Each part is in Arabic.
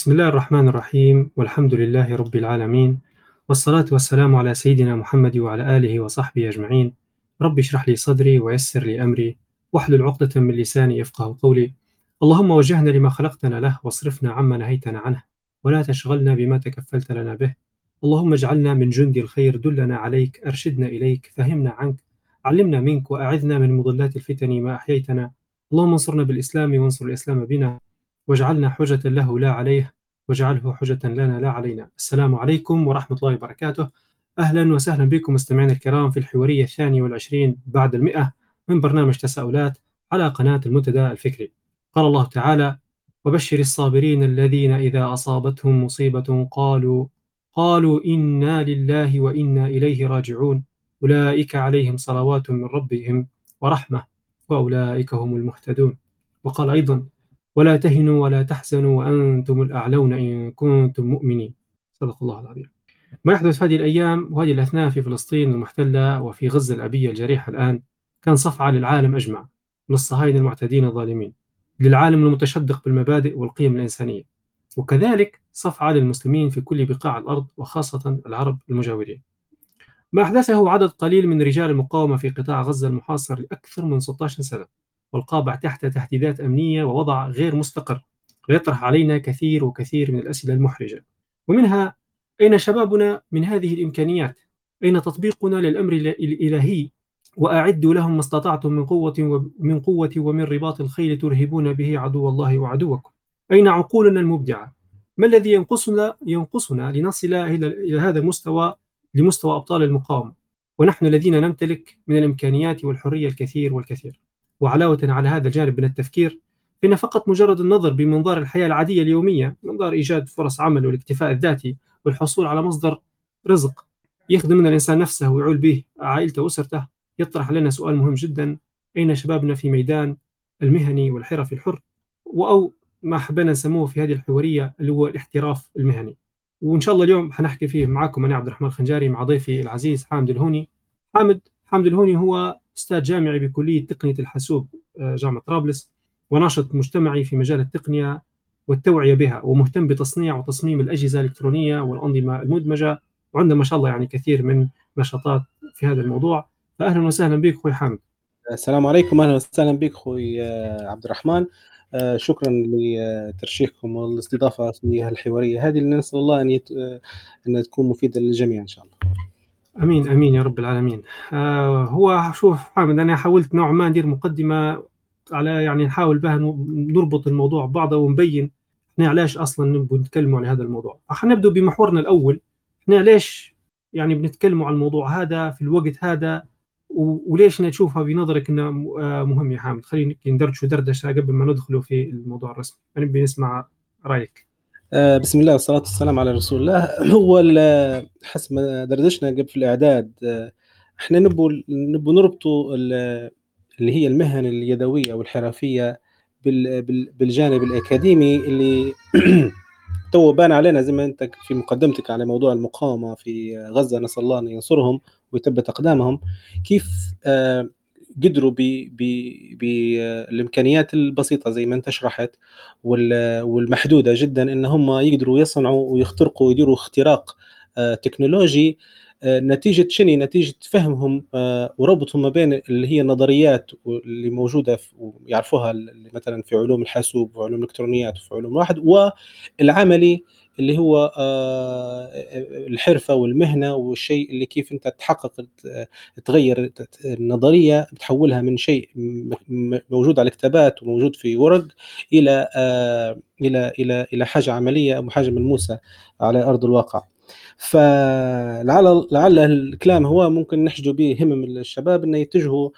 بسم الله الرحمن الرحيم والحمد لله رب العالمين والصلاة والسلام على سيدنا محمد وعلى آله وصحبه أجمعين. رب اشرح لي صدري ويسر لي أمري واحلل عقدة من لساني يفقه قولي. اللهم وجهنا لما خلقتنا له واصرفنا عما نهيتنا عنه ولا تشغلنا بما تكفلت لنا به. اللهم اجعلنا من جند الخير دلنا عليك أرشدنا إليك فهمنا عنك علمنا منك وأعذنا من مضلات الفتن ما أحييتنا. اللهم انصرنا بالإسلام وانصر الإسلام بنا. واجعلنا حجة له لا عليه واجعله حجة لنا لا علينا. السلام عليكم ورحمة الله وبركاته. أهلا وسهلا بكم مستمعينا الكرام في الحوارية الثانية والعشرين بعد المئة من برنامج تساؤلات على قناة المنتدى الفكري. قال الله تعالى وبشر الصابرين الذين إذا أصابتهم مصيبة قالوا قالوا إنا لله وإنا إليه راجعون. أولئك عليهم صلوات من ربهم ورحمة وأولئك هم المهتدون. وقال أيضا ولا تهنوا ولا تحزنوا وأنتم الأعلون إن كنتم مؤمنين. صدق الله العظيم. ما يحدث في هذه الأيام؟ وهذه الأثناء في فلسطين المحتلة وفي غزة الأبية الجريحة الآن كان صفعة للعالم أجمع للصهاينة المعتدين الظالمين للعالم المتشدق بالمبادئ والقيم الإنسانية. وكذلك صفعة للمسلمين في كل بقاع الأرض وخاصة العرب المجاورين. ما أحدثه عدد قليل من رجال المقاومة في قطاع غزة المحاصر لأكثر من 16 سنة. والقابع تحت تهديدات أمنية ووضع غير مستقر ويطرح علينا كثير وكثير من الأسئلة المحرجة ومنها أين شبابنا من هذه الإمكانيات؟ أين تطبيقنا للأمر الإلهي؟ وأعدوا لهم ما استطعتم من قوة ومن قوة ومن رباط الخيل ترهبون به عدو الله وعدوكم. أين عقولنا المبدعة؟ ما الذي ينقصنا ينقصنا لنصل إلى هذا المستوى لمستوى أبطال المقاومة؟ ونحن الذين نمتلك من الإمكانيات والحرية الكثير والكثير. وعلاوة على هذا الجانب من التفكير فإن فقط مجرد النظر بمنظار الحياة العادية اليومية منظار إيجاد فرص عمل والاكتفاء الذاتي والحصول على مصدر رزق يخدم من الإنسان نفسه ويعول به عائلته وأسرته يطرح لنا سؤال مهم جدا أين شبابنا في ميدان المهني والحرفي الحر؟ أو ما حبينا نسموه في هذه الحوارية اللي هو الاحتراف المهني. وإن شاء الله اليوم حنحكي فيه معكم أنا عبد الرحمن الخنجاري مع ضيفي العزيز حامد الهوني. حامد حامد الهوني هو أستاذ جامعي بكلية تقنية الحاسوب جامعة طرابلس وناشط مجتمعي في مجال التقنية والتوعية بها ومهتم بتصنيع وتصميم الأجهزة الإلكترونية والأنظمة المدمجة وعنده ما شاء الله يعني كثير من نشاطات في هذا الموضوع. فأهلا وسهلا بك أخوي حامد. السلام عليكم. أهلا وسهلا بك أخوي عبد الرحمن. شكرا لترشيحكم والاستضافة في الحوارية هذه اللي نسأل الله أن, يت... أن تكون مفيدة للجميع إن شاء الله. آمين آمين يا رب العالمين. آه هو شوف حامد أنا حاولت نوعا ما ندير مقدمة على يعني نحاول بها نربط الموضوع ببعضه ونبين إحنا علاش أصلا نبغى نتكلموا على هذا الموضوع. حنبدا بمحورنا الأول. إحنا ليش يعني بنتكلموا على الموضوع هذا في الوقت هذا؟ وليش نشوفها بنظرك إنه مهم يا حامد؟ خلينا ندردشوا دردشة قبل ما ندخلوا في الموضوع الرسمي. نبي نسمع رأيك. بسم الله والصلاة والسلام على رسول الله. هو حسب ما دردشنا قبل في الإعداد إحنا نبو نبو نربطوا اللي هي المهن اليدوية أو الحرفية بالجانب الأكاديمي اللي تو بان علينا زي ما أنت في مقدمتك على موضوع المقاومة في غزة نسأل الله أن ينصرهم ويثبت أقدامهم. كيف قدروا بالامكانيات البسيطة زي ما انت شرحت والمحدودة جدا إن هم يقدروا يصنعوا ويخترقوا ويديروا اختراق تكنولوجي نتيجة شنو؟ نتيجة فهمهم وربطهم ما بين اللي هي النظريات اللي موجودة ويعرفوها مثلا في علوم الحاسوب وعلوم الإلكترونيات وفي علوم واحد والعملي اللي هو الحرفة والمهنة والشيء اللي كيف أنت تحقق تغير النظرية تحولها من شيء موجود على الكتابات وموجود في ورق إلى إلى إلى إلى حاجة عملية أو حاجة ملموسة على أرض الواقع. فلعل لعل الكلام هو ممكن نحجوا به همم الشباب إنه يتجهوا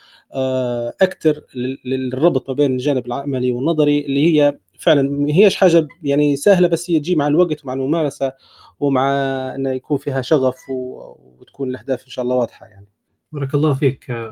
أكثر للربط ما بين الجانب العملي والنظري اللي هي فعلا ما هيش حاجة يعني سهلة بس هي تجي مع الوقت ومع الممارسة ومع إنه يكون فيها شغف وتكون الأهداف إن شاء الله واضحة يعني. بارك الله فيك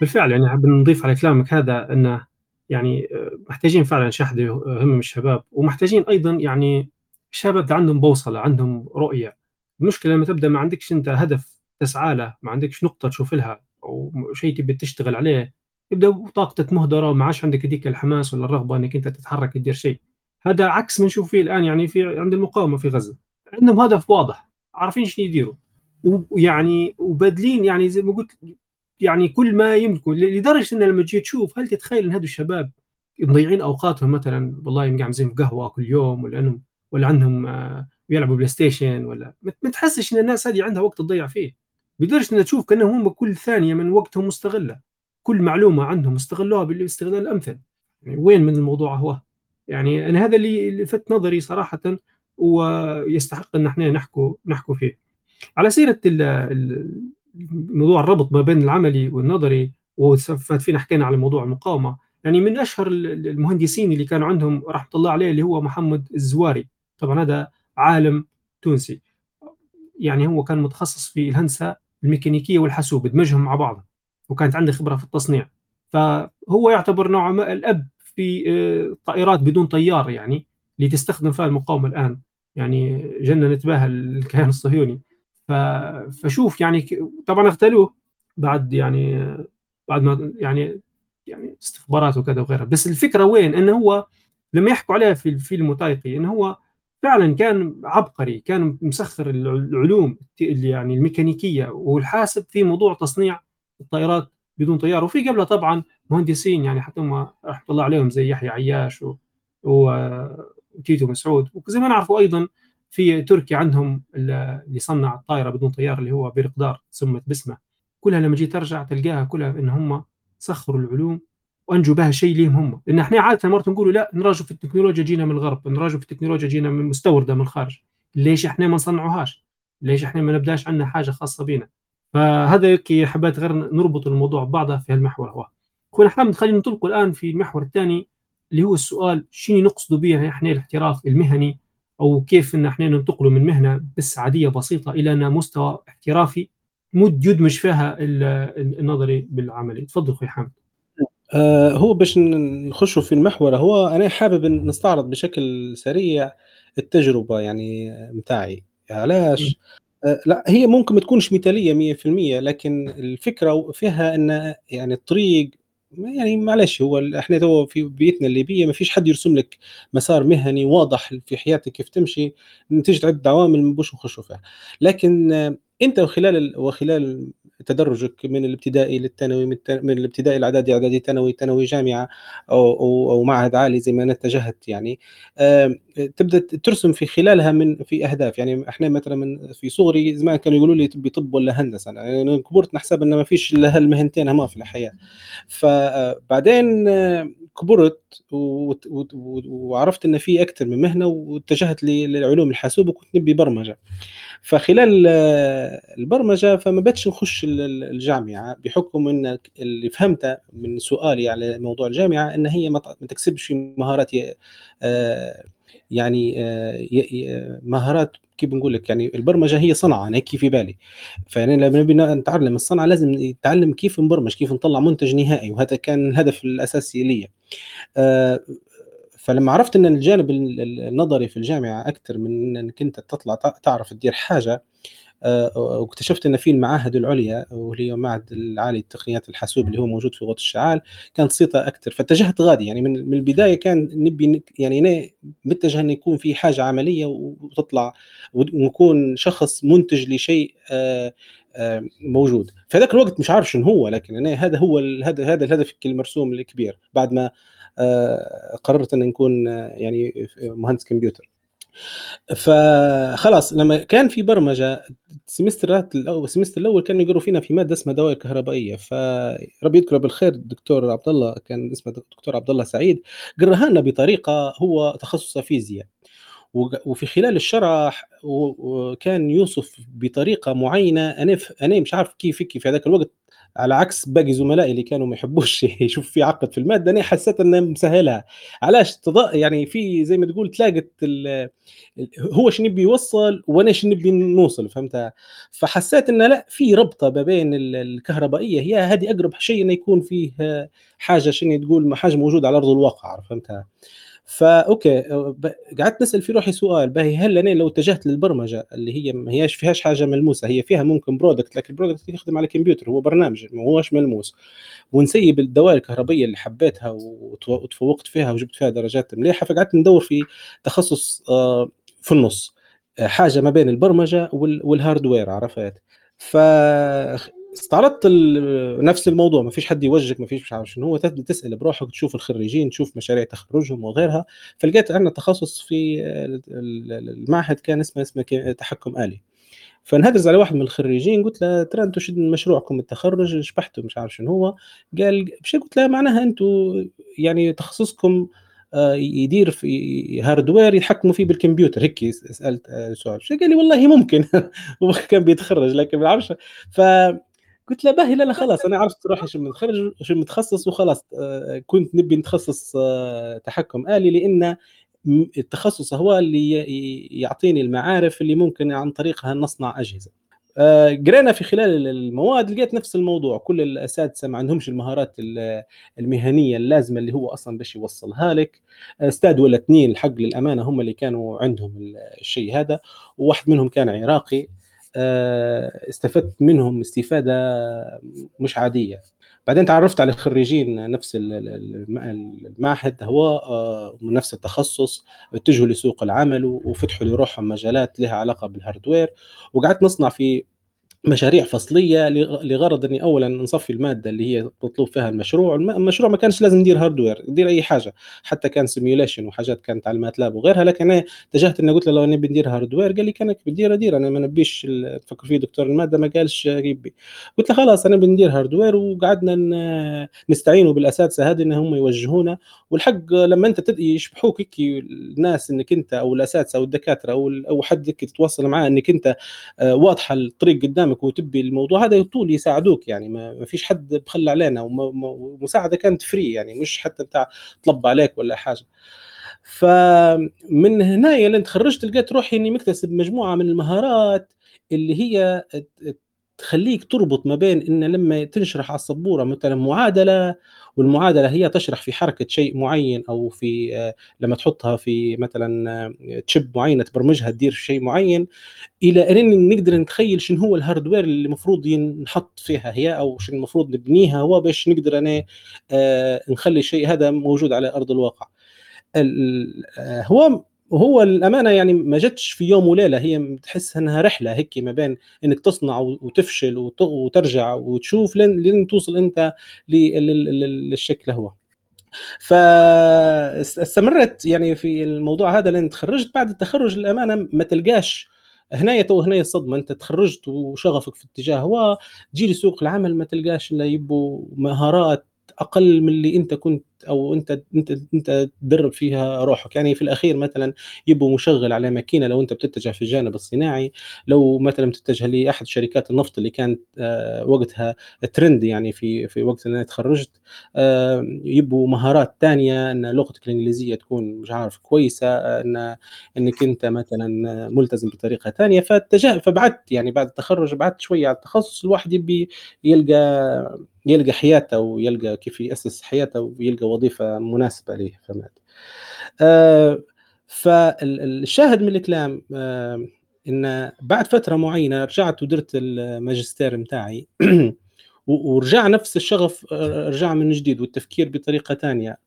بالفعل يعني حاب نضيف على كلامك هذا انه يعني محتاجين فعلا شحذ همم الشباب ومحتاجين أيضا يعني الشباب عندهم بوصلة عندهم رؤية المشكلة لما تبدأ ما عندكش أنت هدف تسعى له ما عندكش نقطة تشوف لها أو شيء تبي تشتغل عليه يبدأ طاقتك مهدرة وما عادش عندك هذيك الحماس ولا الرغبة إنك أنت تتحرك تدير شيء. هذا عكس ما نشوف فيه الآن يعني في عند المقاومة في غزة. عندهم هدف واضح عارفين شنو يديروا. ويعني وبادلين يعني زي ما قلت يعني كل ما يملكوا لدرجة إن لما تجي تشوف هل تتخيل إن هذول الشباب مضيعين أوقاتهم مثلا والله قاعدين قهوة كل يوم ولا انهم ولا عندهم بيلعبوا PlayStation ولا ما تحسش إن الناس هذه عندها وقت تضيع فيه. بدرجة ان تشوف كأنهم هم كل ثانية من وقتهم مستغلة. كل معلومة عندهم استغلوها بالاستغلال الأمثل. يعني وين من الموضوع هو؟ يعني أنا هذا اللي لفت نظري صراحة ويستحق إن إحنا نحكوا نحكوا فيه. على سيرة موضوع الربط ما بين العملي والنظري وفينا حكينا على موضوع المقاومة. يعني من أشهر المهندسين اللي كانوا عندهم رحمة الله عليه اللي هو محمد الزواري. طبعا هذا عالم تونسي. يعني هو كان متخصص في الهندسة الميكانيكية والحاسوب دمجهم مع بعض وكانت عنده خبرة في التصنيع. فهو يعتبر نوعا ما الأب في آه، طائرات بدون طيار يعني اللي تستخدم فيها المقاومة الآن. يعني جننت بها الكيان الصهيوني. فشوف يعني طبعا اغتالوه بعد يعني بعد ما يعني يعني استخبارات وكذا وغيرها. بس الفكرة وين؟ انه هو لما يحكوا عليه في الفيلم وثائقي انه هو فعلا كان عبقري كان مسخر العلوم يعني الميكانيكية والحاسب في موضوع تصنيع الطائرات بدون طيار. وفي قبلها طبعا مهندسين يعني حتى هم رحمة الله عليهم زي يحيى عياش و... وتيتو مسعود. وزي ما نعرفوا أيضا في تركيا عندهم اللي صنع الطائرة بدون طيار اللي هو بيرقدار سمت باسمه. كلها لما جيت ترجع تلقاها كلها إن هم سخروا العلوم وانجوا بها شيء ليهم هم. لأن إحنا عادة مرات نقولوا لا نراجعوا في التكنولوجيا جينا من الغرب نراجعوا في التكنولوجيا جينا من مستوردة من الخارج. ليش إحنا ما نصنعوهاش؟ ليش إحنا ما نبداش عندنا حاجة خاصة بنا فهذا كي حبيت غير نربط الموضوع ببعضه في المحور هو. اخونا حامد خلينا ننطلق الآن في المحور الثاني اللي هو السؤال شنو نقصد به إحنا الاحتراف المهني أو كيف إن إحنا ننتقل من مهنة بس عادية بسيطة إلى مستوى احترافي مد يدمج فيها النظري بالعملي. تفضل أخوي حامد. آه هو باش نخشوا في المحور هو أنا حابب نستعرض بشكل سريع التجربة يعني متاعي. علاش؟ آه لا هي ممكن ما تكونش مثالية 100% لكن الفكرة فيها إن يعني الطريق يعني معلش هو إحنا تو في بيئتنا الليبية ما فيش حد يرسم لك مسار مهني واضح في حياتك كيف تمشي نتيجه عده عوامل ما نخشوا فيها. لكن أنت وخلال وخلال تدرجك من الابتدائي للثانوي من الابتدائي الإعدادي إعدادي ثانوي ثانوي جامعة أو أو, أو معهد عالي زي ما أنا اتجهت يعني تبدأ ترسم في خلالها من في أهداف. يعني إحنا مثلا من في صغري زمان كانوا يقولوا لي تبي طب ولا هندسة. يعني كبرت نحسب ان ما فيش إلا هالمهنتين هما في الحياة. فبعدين كبرت وعرفت ان في أكثر من مهنة واتجهت للعلوم الحاسوب وكنت نبي برمجة. فخلال البرمجة فما بدش نخش الجامعة بحكم إن اللي فهمته من سؤالي على موضوع الجامعة إن هي ما تكسبش في مهارات آه، يعني آه، مهارات كيف بنقول لك يعني البرمجة هي صنعة أنا هيك في بالي. فيعني لما نبي نتعلم الصنعة لازم نتعلم كيف نبرمج كيف نطلع منتج نهائي وهذا كان الهدف الأساسي لي. آه، فلما عرفت إن الجانب النظري في الجامعة أكثر من انك انت تطلع تعرف تدير حاجة آه، واكتشفت إن في المعاهد العليا وهي معهد العالي لتقنيات الحاسوب اللي هو موجود في غوط الشعال كانت صيته أكثر فاتجهت غادي يعني من البداية كان نبي يعني متجه انه يكون في حاجة عملية وتطلع ونكون شخص منتج لشيء آه، آه، موجود. في الوقت مش عارف شنو هو لكن أنا هذا هو هذا هذا الهدف المرسوم الكبير. بعد ما قررت أن نكون يعني مهندس كمبيوتر. فخلاص لما كان في برمجة السمسترات الأول السمستر الأول كانوا يقروا فينا في مادة اسمها دوائر كهربائية. فربي يذكره بالخير الدكتور عبد الله كان اسمه الدكتور عبد الله سعيد قراها لنا بطريقة هو تخصصه فيزياء. وفي خلال الشرح وكان يوصف بطريقة معينة أنا أنا مش عارف كيف في هذاك الوقت على عكس باقي زملائي اللي كانوا ما يحبوش يشوف في عقد في المادة أنا حسيت انه مسهلها. علاش؟ تض... يعني في زي ما تقول تلاقت ال... هو شنو نبي يوصل وأنا شنو نبي نوصل فهمتها فحسيت انه لا في ربطة ما بين الكهربائية هي هذه أقرب شيء إنه يكون فيه حاجة شنو تقول حاجة موجودة على أرض الواقع فهمتها ف okay قعدت نسأل في روحي سؤال باهي هل أنا لو اتجهت للبرمجة اللي هي ما هياش فيهاش حاجة ملموسة هي فيها ممكن product لكن ال product يخدم على الكمبيوتر هو برنامج ما هوش ملموس. ونسيب الدوائر الكهربية اللي حبيتها وتفوقت فيها وجبت فيها درجات مليحة فقعدت ندور في تخصص آه، في النص. حاجة ما بين البرمجة وال hardware عرفت؟ ف استعرضت نفس الموضوع. ما فيش حد يوجهك ما فيش مش عارف شنو. هو تسأل بروحك تشوف الخريجين تشوف مشاريع تخرجهم وغيرها. فلقيت عندنا تخصص في المعهد كان اسمه اسمه تحكم آلي. فنهدز على واحد من الخريجين قلت له ترى أنتم شد مشروعكم التخرج؟ شبحتوا مش عارف شنو هو. قال بشي قلت له معناها أنتم يعني تخصصكم آه، يدير في هاردوير يتحكموا فيه بالكمبيوتر. هيك سألت آه، سؤال. قال لي والله ممكن. هو كان بيتخرج لكن ما بعرفش ف قلت له باهي لا لا خلاص أنا عرفت روحي شو متخرج شو متخصص وخلاص آه، كنت نبي نتخصص تحكم آلي لأن التخصص هو اللي يعطيني المعارف اللي ممكن عن طريقها نصنع أجهزة. آه، قرينا في خلال المواد لقيت نفس الموضوع. كل الأساتذة ما عندهمش المهارات المهنية اللازمة اللي هو أصلا باش يوصلها لك. أستاذ ولا اثنين الحق للأمانة هم اللي كانوا عندهم الشيء هذا. وواحد منهم كان عراقي. آه، استفدت منهم استفادة مش عادية. بعدين تعرفت على خريجين نفس المعهد هو آه، نفس التخصص اتجهوا لسوق العمل وفتحوا لروحهم مجالات لها علاقة بال hardware وقعدت نصنع في مشاريع فصلية لغرض إني اولا نصفي المادة اللي هي مطلوب فيها المشروع، المشروع ما كانش لازم ندير hardware، ندير أي حاجة، حتى كان simulation وحاجات كانت على MATLAB وغيرها، لكن أنا اتجهت إني قلت له لو نبي ندير hardware قال لي كأنك بدير ادير أنا ما نبيش تفكر فيه دكتور المادة ما قالش ريبي، قلت له خلاص أنا بندير hardware وقعدنا نستعينوا بالأساتذة هذه إن هم يوجهونا. والحق لما أنت يشبحوك هيك الناس إنك أنت أو الأساتذة أو الدكاترة أو أو حد تتواصل معاه إنك أنت آه، واضحة الطريق قدام قدامك وتبي الموضوع هذا طول يساعدوك يعني ما فيش حد بخل علينا ومساعدة كانت free يعني مش حتى بتاع طلب عليك ولا حاجة. فمن هنا لين تخرجت لقيت روحي إني مكتسب مجموعة من المهارات اللي هي تخليك تربط ما بين إن لما تنشرح على السبورة مثلا معادلة والمعادلة هي تشرح في حركة شيء معين أو في آه، لما تحطها في مثلا chip آه، معينه تبرمجها تدير شيء معين إلى إن نقدر نتخيل شنو هو ال hardware اللي المفروض نحط فيها هي أو شنو المفروض نبنيها هو باش نقدر أنا آه، نخلي الشيء هذا موجود على أرض الواقع. هو وهو الأمانة يعني ما جتش في يوم وليلة هي تحس إنها رحلة هيك ما بين إنك تصنع وتفشل وترجع وتشوف لين لين توصل أنت للشكل هو. فاستمرت يعني في الموضوع هذا لين تخرجت. بعد التخرج الامانه ما تلقاش هنا تو هنا الصدمة. أنت تخرجت وشغفك في اتجاه هو تجي لسوق العمل ما تلقاش إلا يبوا مهارات أقل من اللي أنت كنت أو أنت أنت أنت تدرب فيها روحك. يعني في الأخير مثلا يبوا مشغل على ماكينة لو أنت بتتجه في الجانب الصناعي لو مثلا بتتجه لأحد شركات النفط اللي كانت آه، وقتها ترند يعني في في وقت ان أنا تخرجت آه، يبوا مهارات ثانية إن لغتك الإنجليزية تكون مش عارف كويسة إن إنك أنت مثلا ملتزم بطريقة ثانية فاتجه فبعدت يعني بعد التخرج بعدت شوية على التخصص الواحد يبي يلقى يلقى حياته ويلقى كيف يأسس حياته ويلقى وظيفة مناسبة له فهمت؟ آه فالشاهد من الكلام آه إن بعد فترة معينة رجعت ودرت الماجستير متاعي ورجع نفس الشغف آه، رجع من جديد والتفكير بطريقة ثانية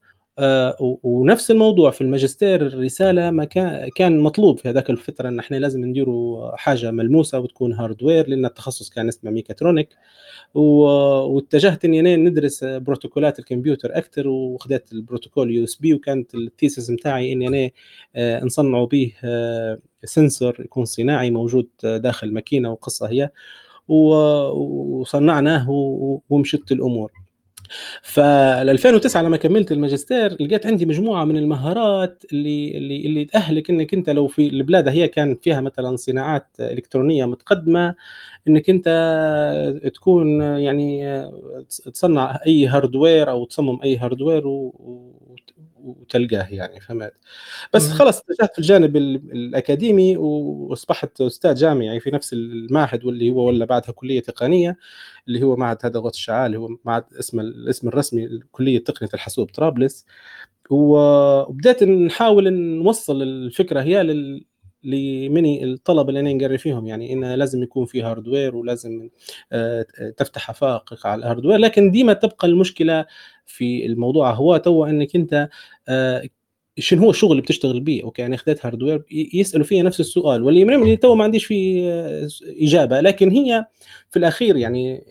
ونفس الموضوع في الماجستير الرسالة ما كان مطلوب في هذاك الفترة إن إحنا لازم نديروا حاجة ملموسة وتكون hardware لأن التخصص كان اسمه mechatronic واتجهت إني ندرس بروتوكولات الكمبيوتر أكثر وخذت البروتوكول USB وكانت ال thesis بتاعي إني أنا آه، نصنعوا به sensor يكون صناعي موجود داخل ماكينة وقصة هي. وصنعناه ومشت الأمور. فال 2009 لما كملت الماجستير لقيت عندي مجموعة من المهارات اللي اللي اللي تأهلك إنك أنت لو في البلاد هي كان فيها مثلا صناعات إلكترونية متقدمة إنك أنت تكون يعني تصنع أي hardware أو تصمم أي hardware وتلقاه يعني فهمت؟ بس خلص اتجهت في الجانب الأكاديمي وأصبحت أستاذ جامعي في نفس المعهد واللي هو ولا بعدها كلية تقنية اللي هو معهد هذا غوط الشعال هو معهد اسم الاسم الرسمي كليه تقنية الحاسوب طرابلس. وبدأت نحاول نوصل الفكرة هي لل لمني الطلبة اللي أنا نقري فيهم يعني انه لازم يكون في hardware ولازم آه، تفتح حفائق على ال hardware لكن ديما تبقى المشكلة في الموضوع. هو تو إنك أنت آه، شنو هو الشغل اللي بتشتغل به okay أنا أخذت hardware يسألوا فيها نفس السؤال. واللي تو ما عنديش فيه آه، إجابة. لكن هي في الأخير يعني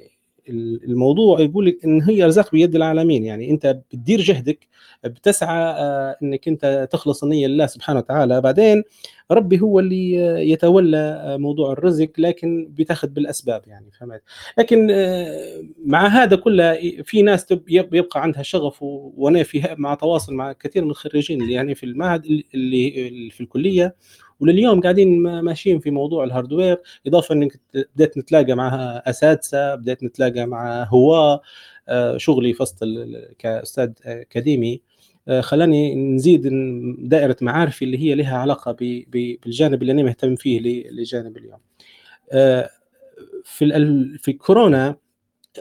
الموضوع يقول لك إن هي رزق بيد العالمين. يعني أنت بتدير جهدك بتسعى إنك أنت تخلص النية لله سبحانه وتعالى. بعدين ربي هو اللي يتولى موضوع الرزق لكن بتاخذ بالأسباب يعني فهمت؟ لكن آه، مع هذا كله في ناس يبقى عندها شغف وأنا في مع تواصل مع كثير من الخريجين. يعني في المعهد اللي في الكلية ولليوم قاعدين ماشيين في موضوع ال hardware إضافة إنك بديت نتلاقى مع أساتذة بديت نتلاقى مع هواة آه، شغلي فصل كأستاذ أكاديمي آه، خلاني نزيد دائرة معارفي اللي هي لها علاقة بالجانب اللي أنا مهتم فيه لجانب اليوم. آه، في في كورونا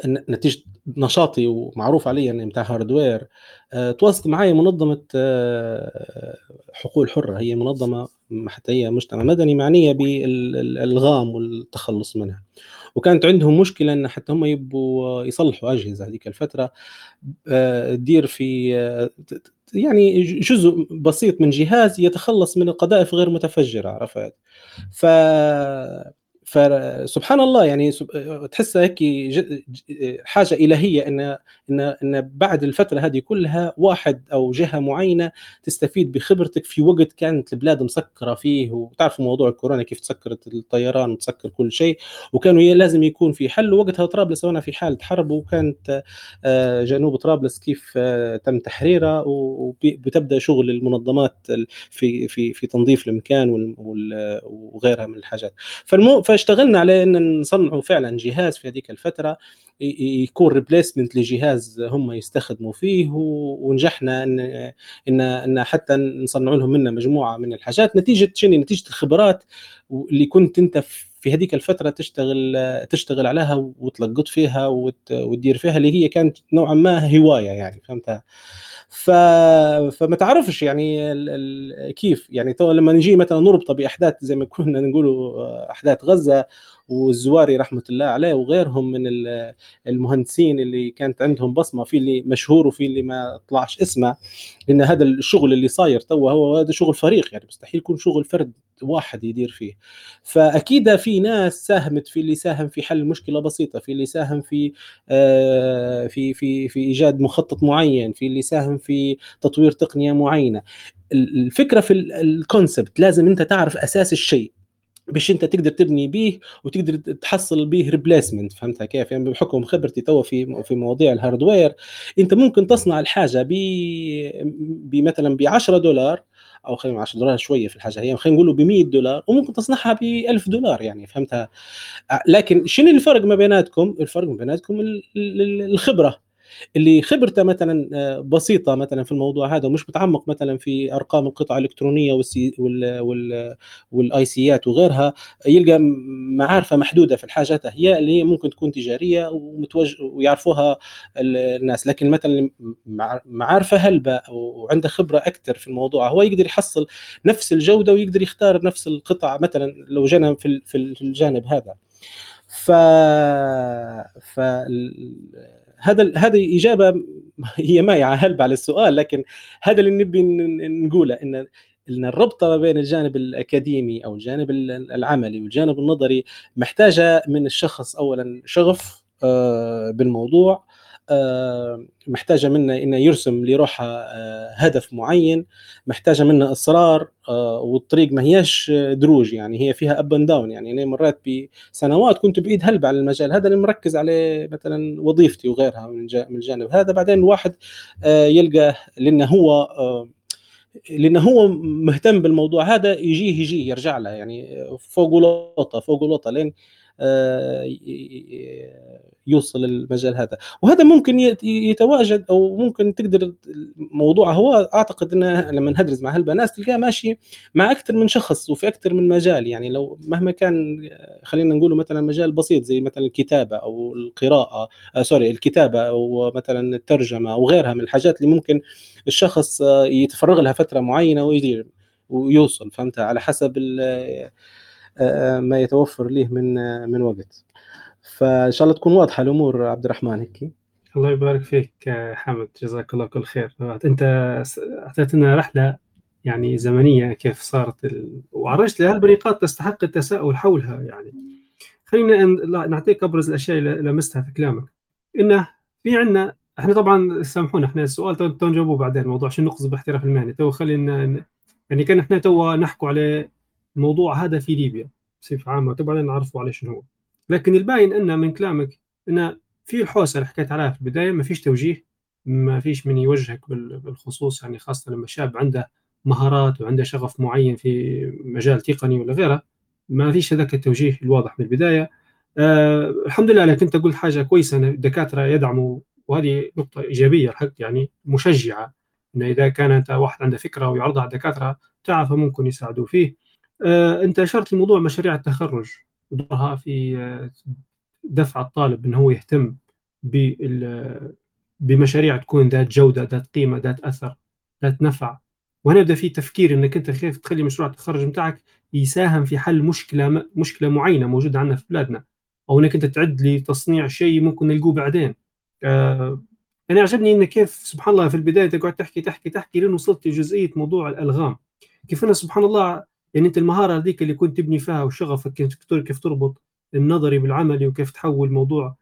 نتيجة نشاطي ومعروف علي إني بتاع hardware تواصلت معي منظمة حقوق الحرة هي منظمة حتى هي مجتمع مدني معنية بالإلغام والتخلص منها. وكانت عندهم مشكلة إن حتى هم يبوا يصلحوا أجهزة هذيك الفترة تدير في يعني جزء بسيط من جهاز يتخلص من القذائف غير متفجرة عرفت؟ ف فسبحان الله يعني تحسها هيك حاجة إلهية إن إن إن بعد الفترة هذه كلها واحد أو جهة معينة تستفيد بخبرتك في وقت كانت البلاد مسكرة فيه. وتعرفوا موضوع الكورونا كيف تسكرت الطيران وتسكر كل شيء. وكانوا لازم يكون في حل. وقتها طرابلس وأنا في حالة حرب وكانت آه، جنوب طرابلس كيف آه، تم تحريرها. وبتبدا شغل المنظمات في في في تنظيف المكان وغيرها من الحاجات. فالمو فاشتغلنا على إن نصنعوا فعلا جهاز في هذيك الفترة يكون ريبليسمنت لجهاز هم يستخدموا فيه ونجحنا ان ان إن حتى نصنعوا لهم منه مجموعة من الحاجات. نتيجة شنو؟ نتيجة الخبرات اللي كنت أنت في هذيك الفترة تشتغل تشتغل عليها وتلقط فيها وتدير فيها اللي هي كانت نوعا ما هواية يعني فهمتها ف... فما تعرفش يعني ال... ال... كيف. يعني لما نجي مثلا نربط بأحداث زي ما كنا نقولوا أحداث غزة والزواري رحمة الله عليه وغيرهم من المهندسين اللي كانت عندهم بصمة في اللي مشهور وفي اللي ما طلعش اسمه لأن هذا الشغل اللي صاير تو هو هذا شغل فريق يعني مستحيل يكون شغل فرد واحد يدير فيه. فأكيد في ناس ساهمت في اللي ساهم في حل مشكلة بسيطة في اللي ساهم في آه، في في في إيجاد مخطط معين في اللي ساهم في تطوير تقنية معينة. الفكرة في الكونسبت لازم أنت تعرف أساس الشيء. باش انت تقدر تبني به وتقدر تحصل به replacement فهمتها كيف؟ يعني بحكم خبرتي تو في في مواضيع ال hardware انت ممكن تصنع الحاجة ب مثلا ب 10 دولار أو خلينا 10 دولار شوية في الحاجة هي خلينا نقول ب 100 دولار وممكن تصنعها ب 1000 دولار يعني فهمتها؟ لكن شنو الفرق ما بيناتكم؟ الفرق ما بيناتكم الخبرة. اللي خبرته مثلا آه، بسيطة مثلا في الموضوع هذا ومش متعمق مثلا في أرقام القطع الإلكترونية وال IC وال والآي سيات وغيرها يلقى معارفة محدودة في الحاجات هي اللي هي ممكن تكون تجارية ومتوجه ويعرفوها الناس. لكن مثلا معارفة هلبة وعنده خبرة أكثر في الموضوع هو يقدر يحصل نفس الجودة ويقدر يختار نفس القطع مثلا لو جينا في في الجانب هذا. ف ف هذا هذه إجابة هي مايعة هلبة على السؤال لكن هذا اللي نبي نقوله إن إن الربطة ما بين الجانب الأكاديمي أو الجانب العملي والجانب النظري محتاجة من الشخص اولا شغف آه، بالموضوع. محتاجة منا إنه يرسم لروحه آه، هدف معين محتاجة منا إصرار آه، والطريق ما هياش دروج يعني هي فيها up and down يعني. أنا مرات بسنوات كنت بعيد هلب على المجال هذا اللي مركز عليه مثلا وظيفتي وغيرها من الجانب هذا. بعدين الواحد يلقى لأنه هو لأنه هو مهتم بالموضوع هذا يجيه يجيه يرجع له يعني فوق لوطه فوق لوطه لين يوصل المجال هذا. وهذا ممكن يتواجد أو ممكن تقدر موضوع هو أعتقد انه لما ندرس مع هالبنات تلقاه ماشي مع أكثر من شخص وفي أكثر من مجال. يعني لو مهما كان خلينا نقول مثلا مجال بسيط زي مثلا الكتابة أو القراءة آه سوري الكتابة أو مثلا الترجمة أو غيرها من الحاجات اللي ممكن الشخص آه، يتفرغ لها فترة معينة ويدير ويوصل. فهمت؟ على حسب آه، آه، ما يتوفر له من من وقت. فإن شاء الله تكون واضحة الأمور عبد الرحمن هيك؟ الله يبارك فيك حمد جزاك الله كل خير. أنت اعطيتنا رحلة يعني زمنية كيف صارت ال... وعرجت لها البريقات تستحق التساؤل حولها يعني. خلينا نعطيك أبرز الأشياء اللي لمستها في كلامك. إنه في عندنا إحنا طبعا سامحونا إحنا السؤال تو نجاوبه بعدين موضوع شنو نقصد باحتراف المهني. تو خلينا يعني كان إحنا تو نحكوا على الموضوع هذا في ليبيا بصفة عامة طبعا نعرفوا على شنو هو. لكن الباين أن من كلامك أن في الحوسة اللي حكيت عليها في البداية ما فيش توجيه ما فيش من يوجهك بالخصوص يعني خاصة لما شاب عنده مهارات وعنده شغف معين في مجال تقني ولا غيره ما فيش هذاك التوجيه الواضح من البداية. أه الحمد لله لك انت قلت حاجة كويسة أن الدكاترة يدعموا وهذه نقطة إيجابية الحق يعني مشجعة أن إذا كان انت واحد عنده فكرة ويعرضها على الدكاترة تعرف ممكن يساعدوا فيه. انت أشرت لموضوع مشاريع التخرج ودورها في آه، دفع الطالب إنه هو يهتم بمشاريع تكون ذات جودة ذات قيمة ذات أثر ذات نفع. وهنا يبدأ في تفكير إنك أنت كيف تخلي مشروع التخرج بتاعك يساهم في حل مشكلة مشكلة معينة موجودة عندنا في بلادنا. أو إنك أنت تعد لتصنيع شيء ممكن نلقوه بعدين. آه أنا عجبني انك كيف سبحان الله في البداية تقعد تحكي تحكي تحكي لين وصلت لجزئية موضوع الألغام. كيف أنا سبحان الله يعني أنت المهارة هذيك اللي كنت تبني فيها وشغفك كيف تربط النظري بالعملي وكيف تحول موضوع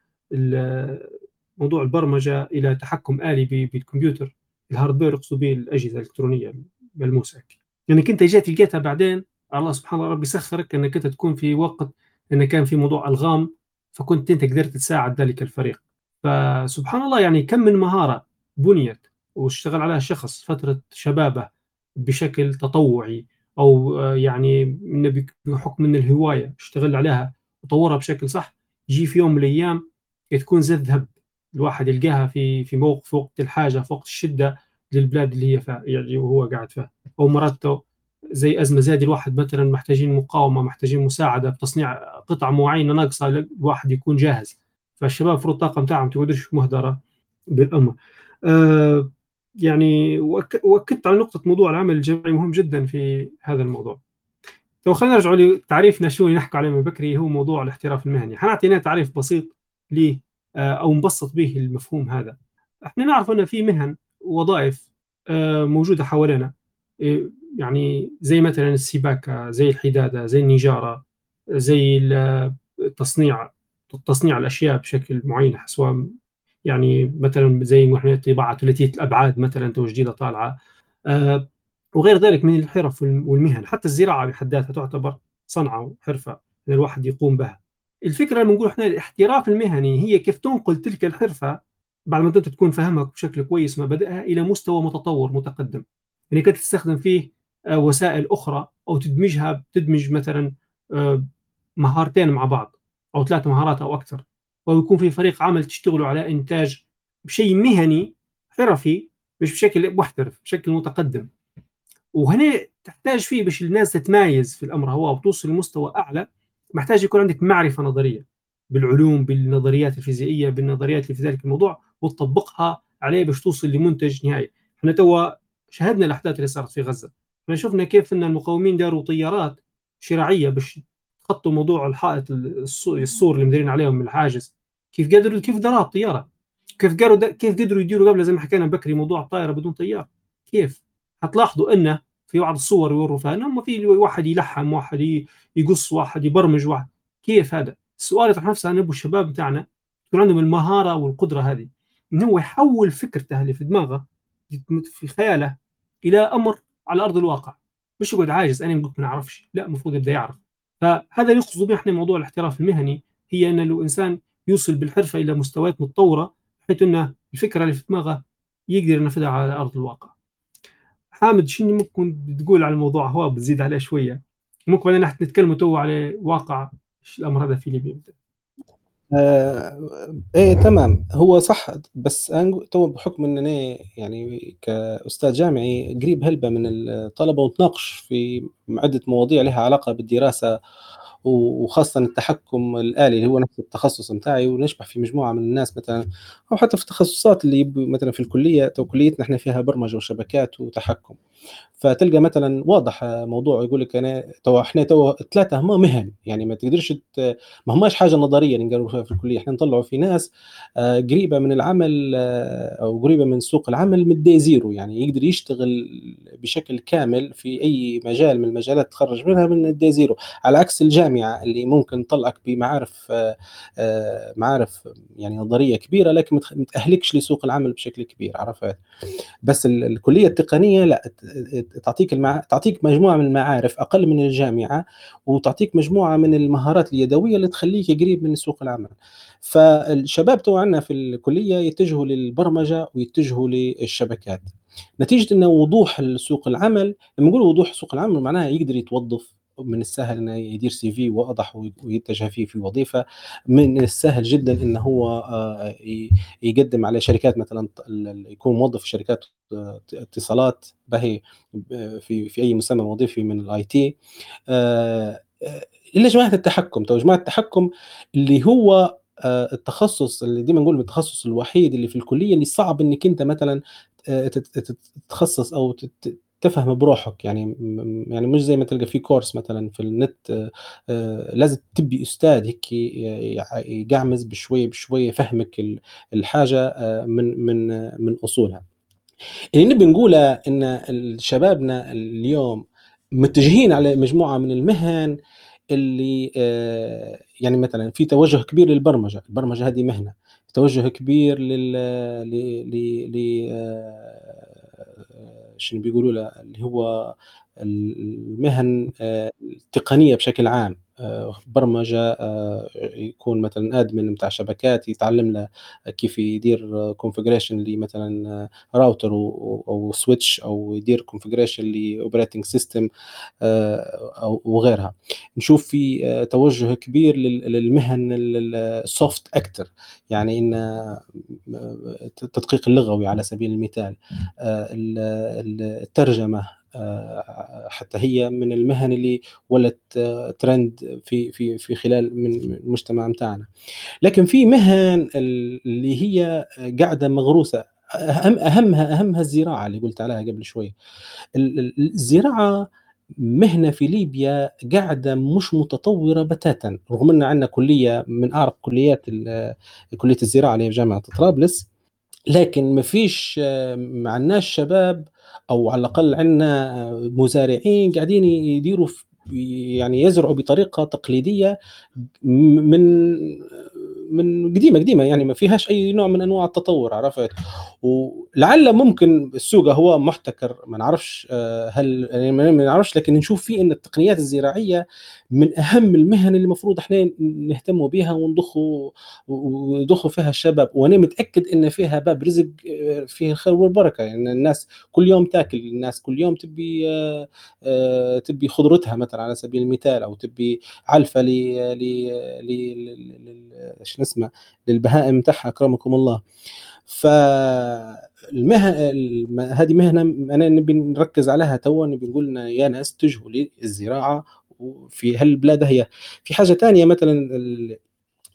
موضوع البرمجة إلى تحكم آلي بالكمبيوتر. الهاردوير يقصد به الأجهزة الإلكترونية الملموسة. يعني انت جيت لقيتها بعدين الله سبحانه ربي سخرك إنك أنت تكون في وقت انه كان في موضوع ألغام فكنت أنت قدرت تساعد ذلك الفريق. فسبحان الله يعني كم من مهارة بنيت واشتغل عليها شخص فترة شبابه بشكل تطوعي. أو يعني بحكم من الهواية اشتغل عليها وطورها بشكل صح يجي في يوم من الأيام تكون زي الذهب. الواحد يلقاها في في موقف وقت الحاجة في وقت الشدة للبلاد اللي هي فيها يعني وهو قاعد فيها. أو مرات زي أزمة زي الواحد مثلا محتاجين مقاومة محتاجين مساعدة بتصنيع قطعه معينة ناقصة الواحد يكون جاهز. فالشباب في الطاقه بتاعهم تقدرش مهدرة بالامه آه يعني واكدت على نقطة موضوع العمل الجماعي مهم جدا في هذا الموضوع. تو خلينا نرجع لتعريفنا شو نحكي عليه من بكري هو موضوع الاحتراف المهني. حنعطي تعريف بسيط ليه آه، أو نبسط به المفهوم هذا. إحنا نعرف أن في مهن وظائف آه، موجودة حوالينا. آه، يعني زي مثلا السباكة زي الحدادة زي النجارة زي التصنيع تصنيع الأشياء بشكل معين سواء يعني مثلا زي ما طباعة ثلاثيه الأبعاد مثلا تو جديده طالعه وغير ذلك من الحرف والمهن. حتى الزراعة بحد ذاتها تعتبر صنعة وحرفة الواحد يقوم بها. الفكرة لما نقول إحنا الاحتراف المهني هي كيف تنقل تلك الحرفة بعد ما أنت تكون فاهمها بشكل كويس مبادئها إلى مستوى متطور متقدم. يعني كنت تستخدم فيه آه، وسائل أخرى أو تدمجها تدمج مثلا آه، مهارتين مع بعض أو ثلاث مهارات أو أكثر. أو يكون في فريق عمل تشتغلوا على إنتاج شيء مهني حرفي مش بشكل محترف بشكل متقدم. وهنا تحتاج فيه باش الناس تتمايز في الأمر هو وتوصل لمستوى أعلى. محتاج يكون عندك معرفة نظرية بالعلوم بالنظريات الفيزيائية بالنظريات اللي في ذلك الموضوع وتطبقها عليه باش توصل لمنتج نهائي. إحنا توا شاهدنا الأحداث اللي صارت في غزة. إحنا شفنا كيف إن المقاومين داروا طيارات شراعية باش تخطوا موضوع الحائط السور اللي مديرين عليهم من الحاجز. كيف قدروا كيف داروا الطيارة؟ كيف قدروا كيف قدروا يديروا قبل زي ما حكينا بكري موضوع الطائرة بدون طيار كيف؟ حتلاحظوا انه في بعض الصور يوروا فيها إنهم في واحد يلحم واحد يقص واحد يبرمج واحد. كيف هذا؟ السؤال يطرح نفسه نبغى الشباب بتاعنا يكون عندهم المهارة والقدرة هذه انه هو يحول فكرته اللي في دماغه في خياله إلى أمر على أرض الواقع. مش يقعد عاجز أنا ما نعرفش لا المفروض يبدأ يعرف. فهذا يقصد به إحنا موضوع الاحتراف المهني هي إن الإنسان يوصل بالحرفة إلى مستويات متطورة بحيث إنه الفكرة اللي في دماغه يقدر ينفذها على أرض الواقع. حامد شنو ممكن تقول على الموضوع؟ هو بتزيد عليه شوية. ممكن بعدين نتكلم تو على واقع الأمر هذا في ليبيا؟ آه إيه تمام. هو صح بس أنا تو بحكم إن أنا يعني كأستاذ جامعي قريب هلبة من الطلبة ونتناقش في عدة مواضيع لها علاقة بالدراسة وخاصة التحكم الآلي اللي هو نفس التخصص نتاعي ونشبح في مجموعة من الناس مثلا أو حتى في التخصصات اللي مثلا في الكلية تو كليتنا إحنا فيها برمجة وشبكات وتحكم. فتلقى مثلا واضح موضوع يقول لك أنا تو إحنا تو ثلاثة هما مهن يعني ما تقدرش ما هماش حاجة نظرية نقولوا في الكلية. إحنا نطلعوا في ناس آه، قريبة من العمل آه، أو قريبة من سوق العمل من day zero يعني يقدر يشتغل بشكل كامل في أي مجال من المجالات تخرج منها من ال day zero. على عكس الجامعة اللي ممكن تطلعك بمعارف آه، معارف يعني نظرية كبيرة لكن ما تأهلكش لسوق العمل بشكل كبير عرفت؟ بس الكلية التقنية لا تعطيك المع... تعطيك مجموعة من المعارف أقل من الجامعة وتعطيك مجموعة من المهارات اليدوية اللي تخليك قريب من سوق العمل. فالشباب تو عندنا في الكلية يتجهوا للبرمجة ويتجهوا للشبكات. نتيجة انه وضوح سوق العمل لما نقول وضوح سوق العمل معناها يقدر يتوظف من السهل إنه يدير CV واضح ويتجه فيه في وظيفة. من السهل جدا إنه هو آه، يقدم على شركات مثلا يكون موظف في شركات آه، اتصالات باهي في في أي مسمى وظيفي من ال IT. آه، الا جماعة التحكم. تو جماعة التحكم اللي هو التخصص اللي ديما نقول التخصص الوحيد اللي في الكلية اللي صعب إنك أنت مثلا تتخصص أو تفهم بروحك يعني يعني مش زي ما تلقى في كورس مثلا في النت آه، لازم تبي أستاذ هيك يقعمز بشويه بشويه يفهمك الحاجة آه، من من من أصولها. اللي نبي نقوله إن شبابنا اليوم متجهين على مجموعة من المهن اللي آه، يعني مثلا في توجه كبير للبرمجة. البرمجة هذه مهنة. توجه كبير لل شنو بيقولوا له اللي هو المهن آه، التقنية بشكل عام. برمجة آه، يكون مثلا admin بتاع شبكات يتعلم له كيف يدير configuration لمثلا راوتر أو switch أو يدير configuration ل operating system أو وغيرها. نشوف في توجه كبير للمهن ال soft أكتر يعني إن التدقيق اللغوي على سبيل المثال. الترجمة آه، حتى هي من المهن اللي ولت آه، ترند في في في خلال من المجتمع بتاعنا لكن في مهن اللي هي قاعدة مغروسة أهم أهمها أهمها الزراعة اللي قلت عليها قبل شوي. الزراعة مهنة في ليبيا قاعدة مش متطورة بتاتا رغم إن عندنا كلية من أعرق كليات كلية الزراعة اللي في جامعة طرابلس. لكن ما فيش ما عندناش شباب أو على الأقل عندنا مزارعين قاعدين يديروا يعني يزرعوا بطريقة تقليدية من من قديمه قديمة. يعني ما فيهاش أي نوع من أنواع التطور عرفت؟ ولعل ممكن السوق هو محتكر. ما نعرفش آه، هل يعني ما نعرفش لكن نشوف فيه إن التقنيات الزراعية من أهم المهن اللي المفروض إحنا نهتموا بها ونضخوا ويضخوا فيها الشباب. وأنا متأكد إن فيها باب رزق آه، فيه الخير والبركة. يعني الناس كل يوم تاكل الناس كل يوم تبي آه، تبي خضرتها مثلا على سبيل المثال أو تبي علفة ل ل إيش نسمع للبهائم بتاعها أكرمكم الله. فالمهن هذه مهنة أنا نبي نركز عليها تو نبي نقول يا ناس اتجهوا للزراعة وفي هالبلاد هي في حاجة ثانية مثلا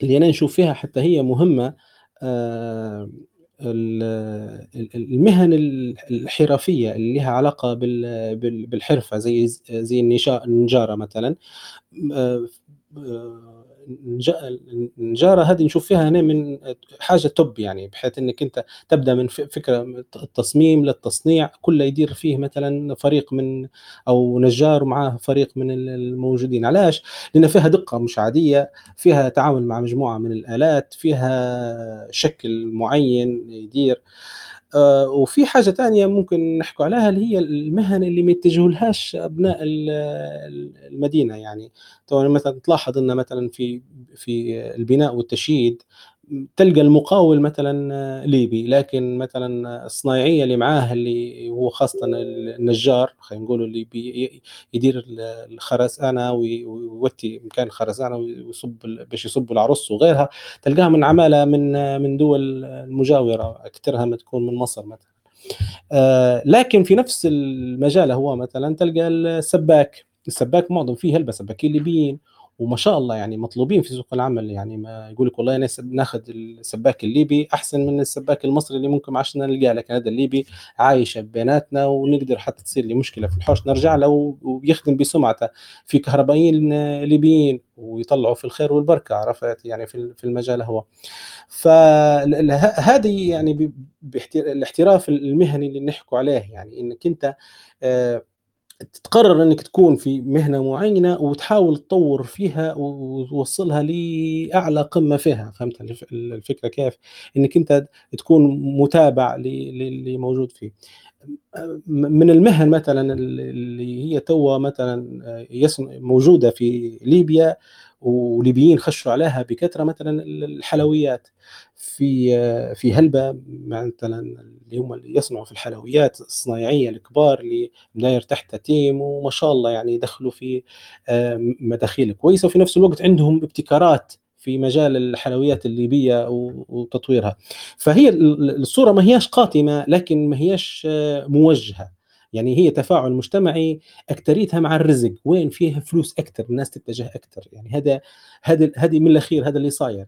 اللي أنا نشوف فيها حتى هي مهمة آه، المهن الحرفية اللي لها علاقة بالحرفة زي زي النجارة مثلا آه، النجارة هذه نشوف فيها هنا من حاجة توب يعني بحيث إنك أنت تبدأ من فكرة التصميم للتصنيع كله يدير فيه مثلا فريق من أو نجار معاه فريق من الموجودين علاش؟ لأن فيها دقة مش عادية فيها تعامل مع مجموعة من الآلات فيها شكل معين يدير وفي حاجة ثانية ممكن نحكي عليها اللي هي المهن اللي ما يتجهولهاش أبناء المدينة يعني. طبعا مثلا تلاحظ إن مثلا في في البناء والتشييد تلقى المقاول مثلا ليبي لكن مثلا الصنايعية اللي معاه اللي هو خاصة النجار خلينا نقول اللي يدير الخرسانه ويوطي مكان الخرسانه ويصب باش يصب العرصة وغيرها تلقاها من عمالة من من دول المجاورة أكثرها ما تكون من مصر مثلا. آه لكن في نفس المجال هو مثلا تلقى السباك. السباك معظم فيه هلبة سباكين ليبيين. وما شاء الله يعني مطلوبين في سوق العمل. يعني ما يقول لك والله ناخذ السباك الليبي أحسن من السباك المصري اللي ممكن ما عادش نلقاه لكن هذا الليبي عايشة بيناتنا ونقدر حتى تصير لي مشكلة في الحوش. نرجع له ويخدم بسمعته. في كهربائيين ليبيين ويطلعوا في الخير والبركة عرفت؟ يعني في المجال هو. فهذه يعني الاحتراف المهني اللي نحكوا عليه. يعني إنك أنت آه تقرر إنك تكون في مهنة معينة وتحاول تطور فيها وتوصلها لأعلى قمة فيها. فهمت الفكرة كيف؟ إنك أنت تكون متابع للي موجود فيه. من المهن مثلا اللي هي توا مثلا موجودة في ليبيا وليبيين خشوا عليها بكثرة مثلا الحلويات. في في هلبة مثلا اللي هم اللي يصنعوا في الحلويات الصنايعية الكبار اللي مداير تحت تيم وما شاء الله يعني يدخلوا في آه، مداخيل كويسة. وفي نفس الوقت عندهم ابتكارات في مجال الحلويات الليبية وتطويرها. فهي الصورة ما هياش قاتمة لكن ما هياش آه، موجهة. يعني هي تفاعل مجتمعي اكثريتها مع الرزق وين فيها فلوس أكثر الناس تتجه أكثر يعني هذا هذا هذه من الأخير هذا اللي صاير.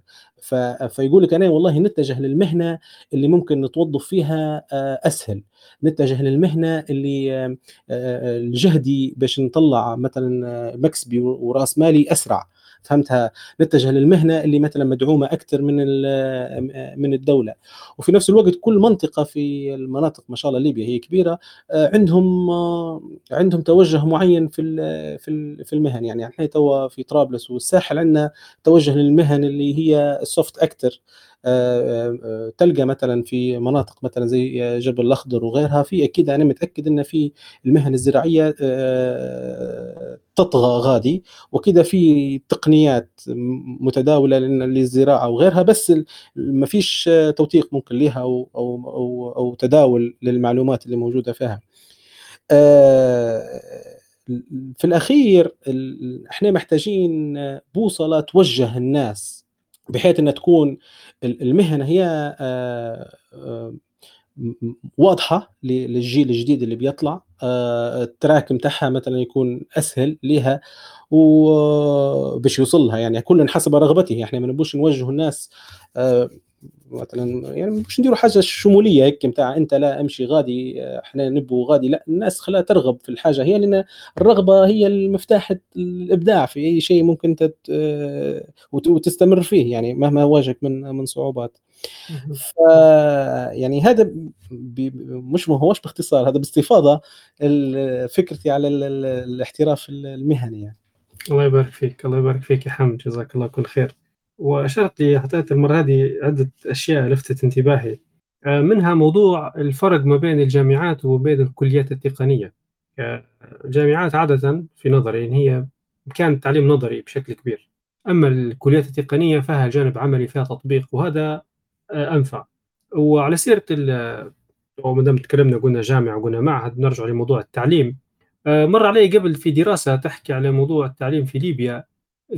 فيقول لك أنا والله نتجه للمهنة اللي ممكن نتوظف فيها آه، أسهل. نتجه للمهنة اللي آه، آه، الجهدي باش نطلع مثلا مكسبي وراس مالي أسرع. فهمتها نتجه للمهنة اللي مثلا مدعومة أكثر من من الدولة. وفي نفس الوقت كل منطقة في المناطق ما شاء الله ليبيا هي كبيرة آه، عندهم آه، عندهم توجه معين في في في المهن. يعني إحنا توا في طرابلس والساحل عندنا توجه للمهن اللي هي السوفت أكثر. تلقى مثلا في مناطق مثلا زي جبل الأخضر وغيرها في أكيد أنا متأكد إن في المهن الزراعية آه، تطغى غادي وكذا في تقنيات متداولة للزراعة وغيرها بس ما فيش توثيق ممكن لها أو أو أو, أو تداول للمعلومات اللي موجودة فيها. في الأخير إحنا محتاجين بوصلة توجه الناس بحيث إنها تكون المهنة هي آه، آه، واضحة للجيل الجديد اللي بيطلع. آه، التراك بتاعها مثلا يكون أسهل لها وباش يوصل لها يعني كل حسب رغبته. إحنا ما نبوش نوجه الناس مثلا يعني مش نديروا حاجة شمولية هيك بتاع أنت لا أمشي غادي إحنا نبوا غادي لا الناس خلاها ترغب في الحاجة هي لأن الرغبة هي المفتاح الإبداع في أي شيء ممكن انت وتستمر فيه يعني مهما واجهك من من صعوبات. ف يعني هذا مش ما هوش باختصار هذا باستفاضة فكرتي على الاحتراف المهني يعني. الله يبارك فيك الله يبارك فيك يا حمد جزاك الله كل خير. وأشرت لي حتى المرة هذه عدة أشياء لفتت انتباهي. آه، منها موضوع الفرق ما بين الجامعات وبين الكليات التقنية. الجامعات عادة في نظري إن هي كان تعليم نظري بشكل كبير. أما الكليات التقنية فيها جانب عملي فيها تطبيق وهذا آه، أنفع. وعلى سيرة وما دام تكلمنا قلنا جامعة وقلنا معهد نرجع لموضوع التعليم. آه، مر علي قبل في دراسة تحكي على موضوع التعليم في ليبيا.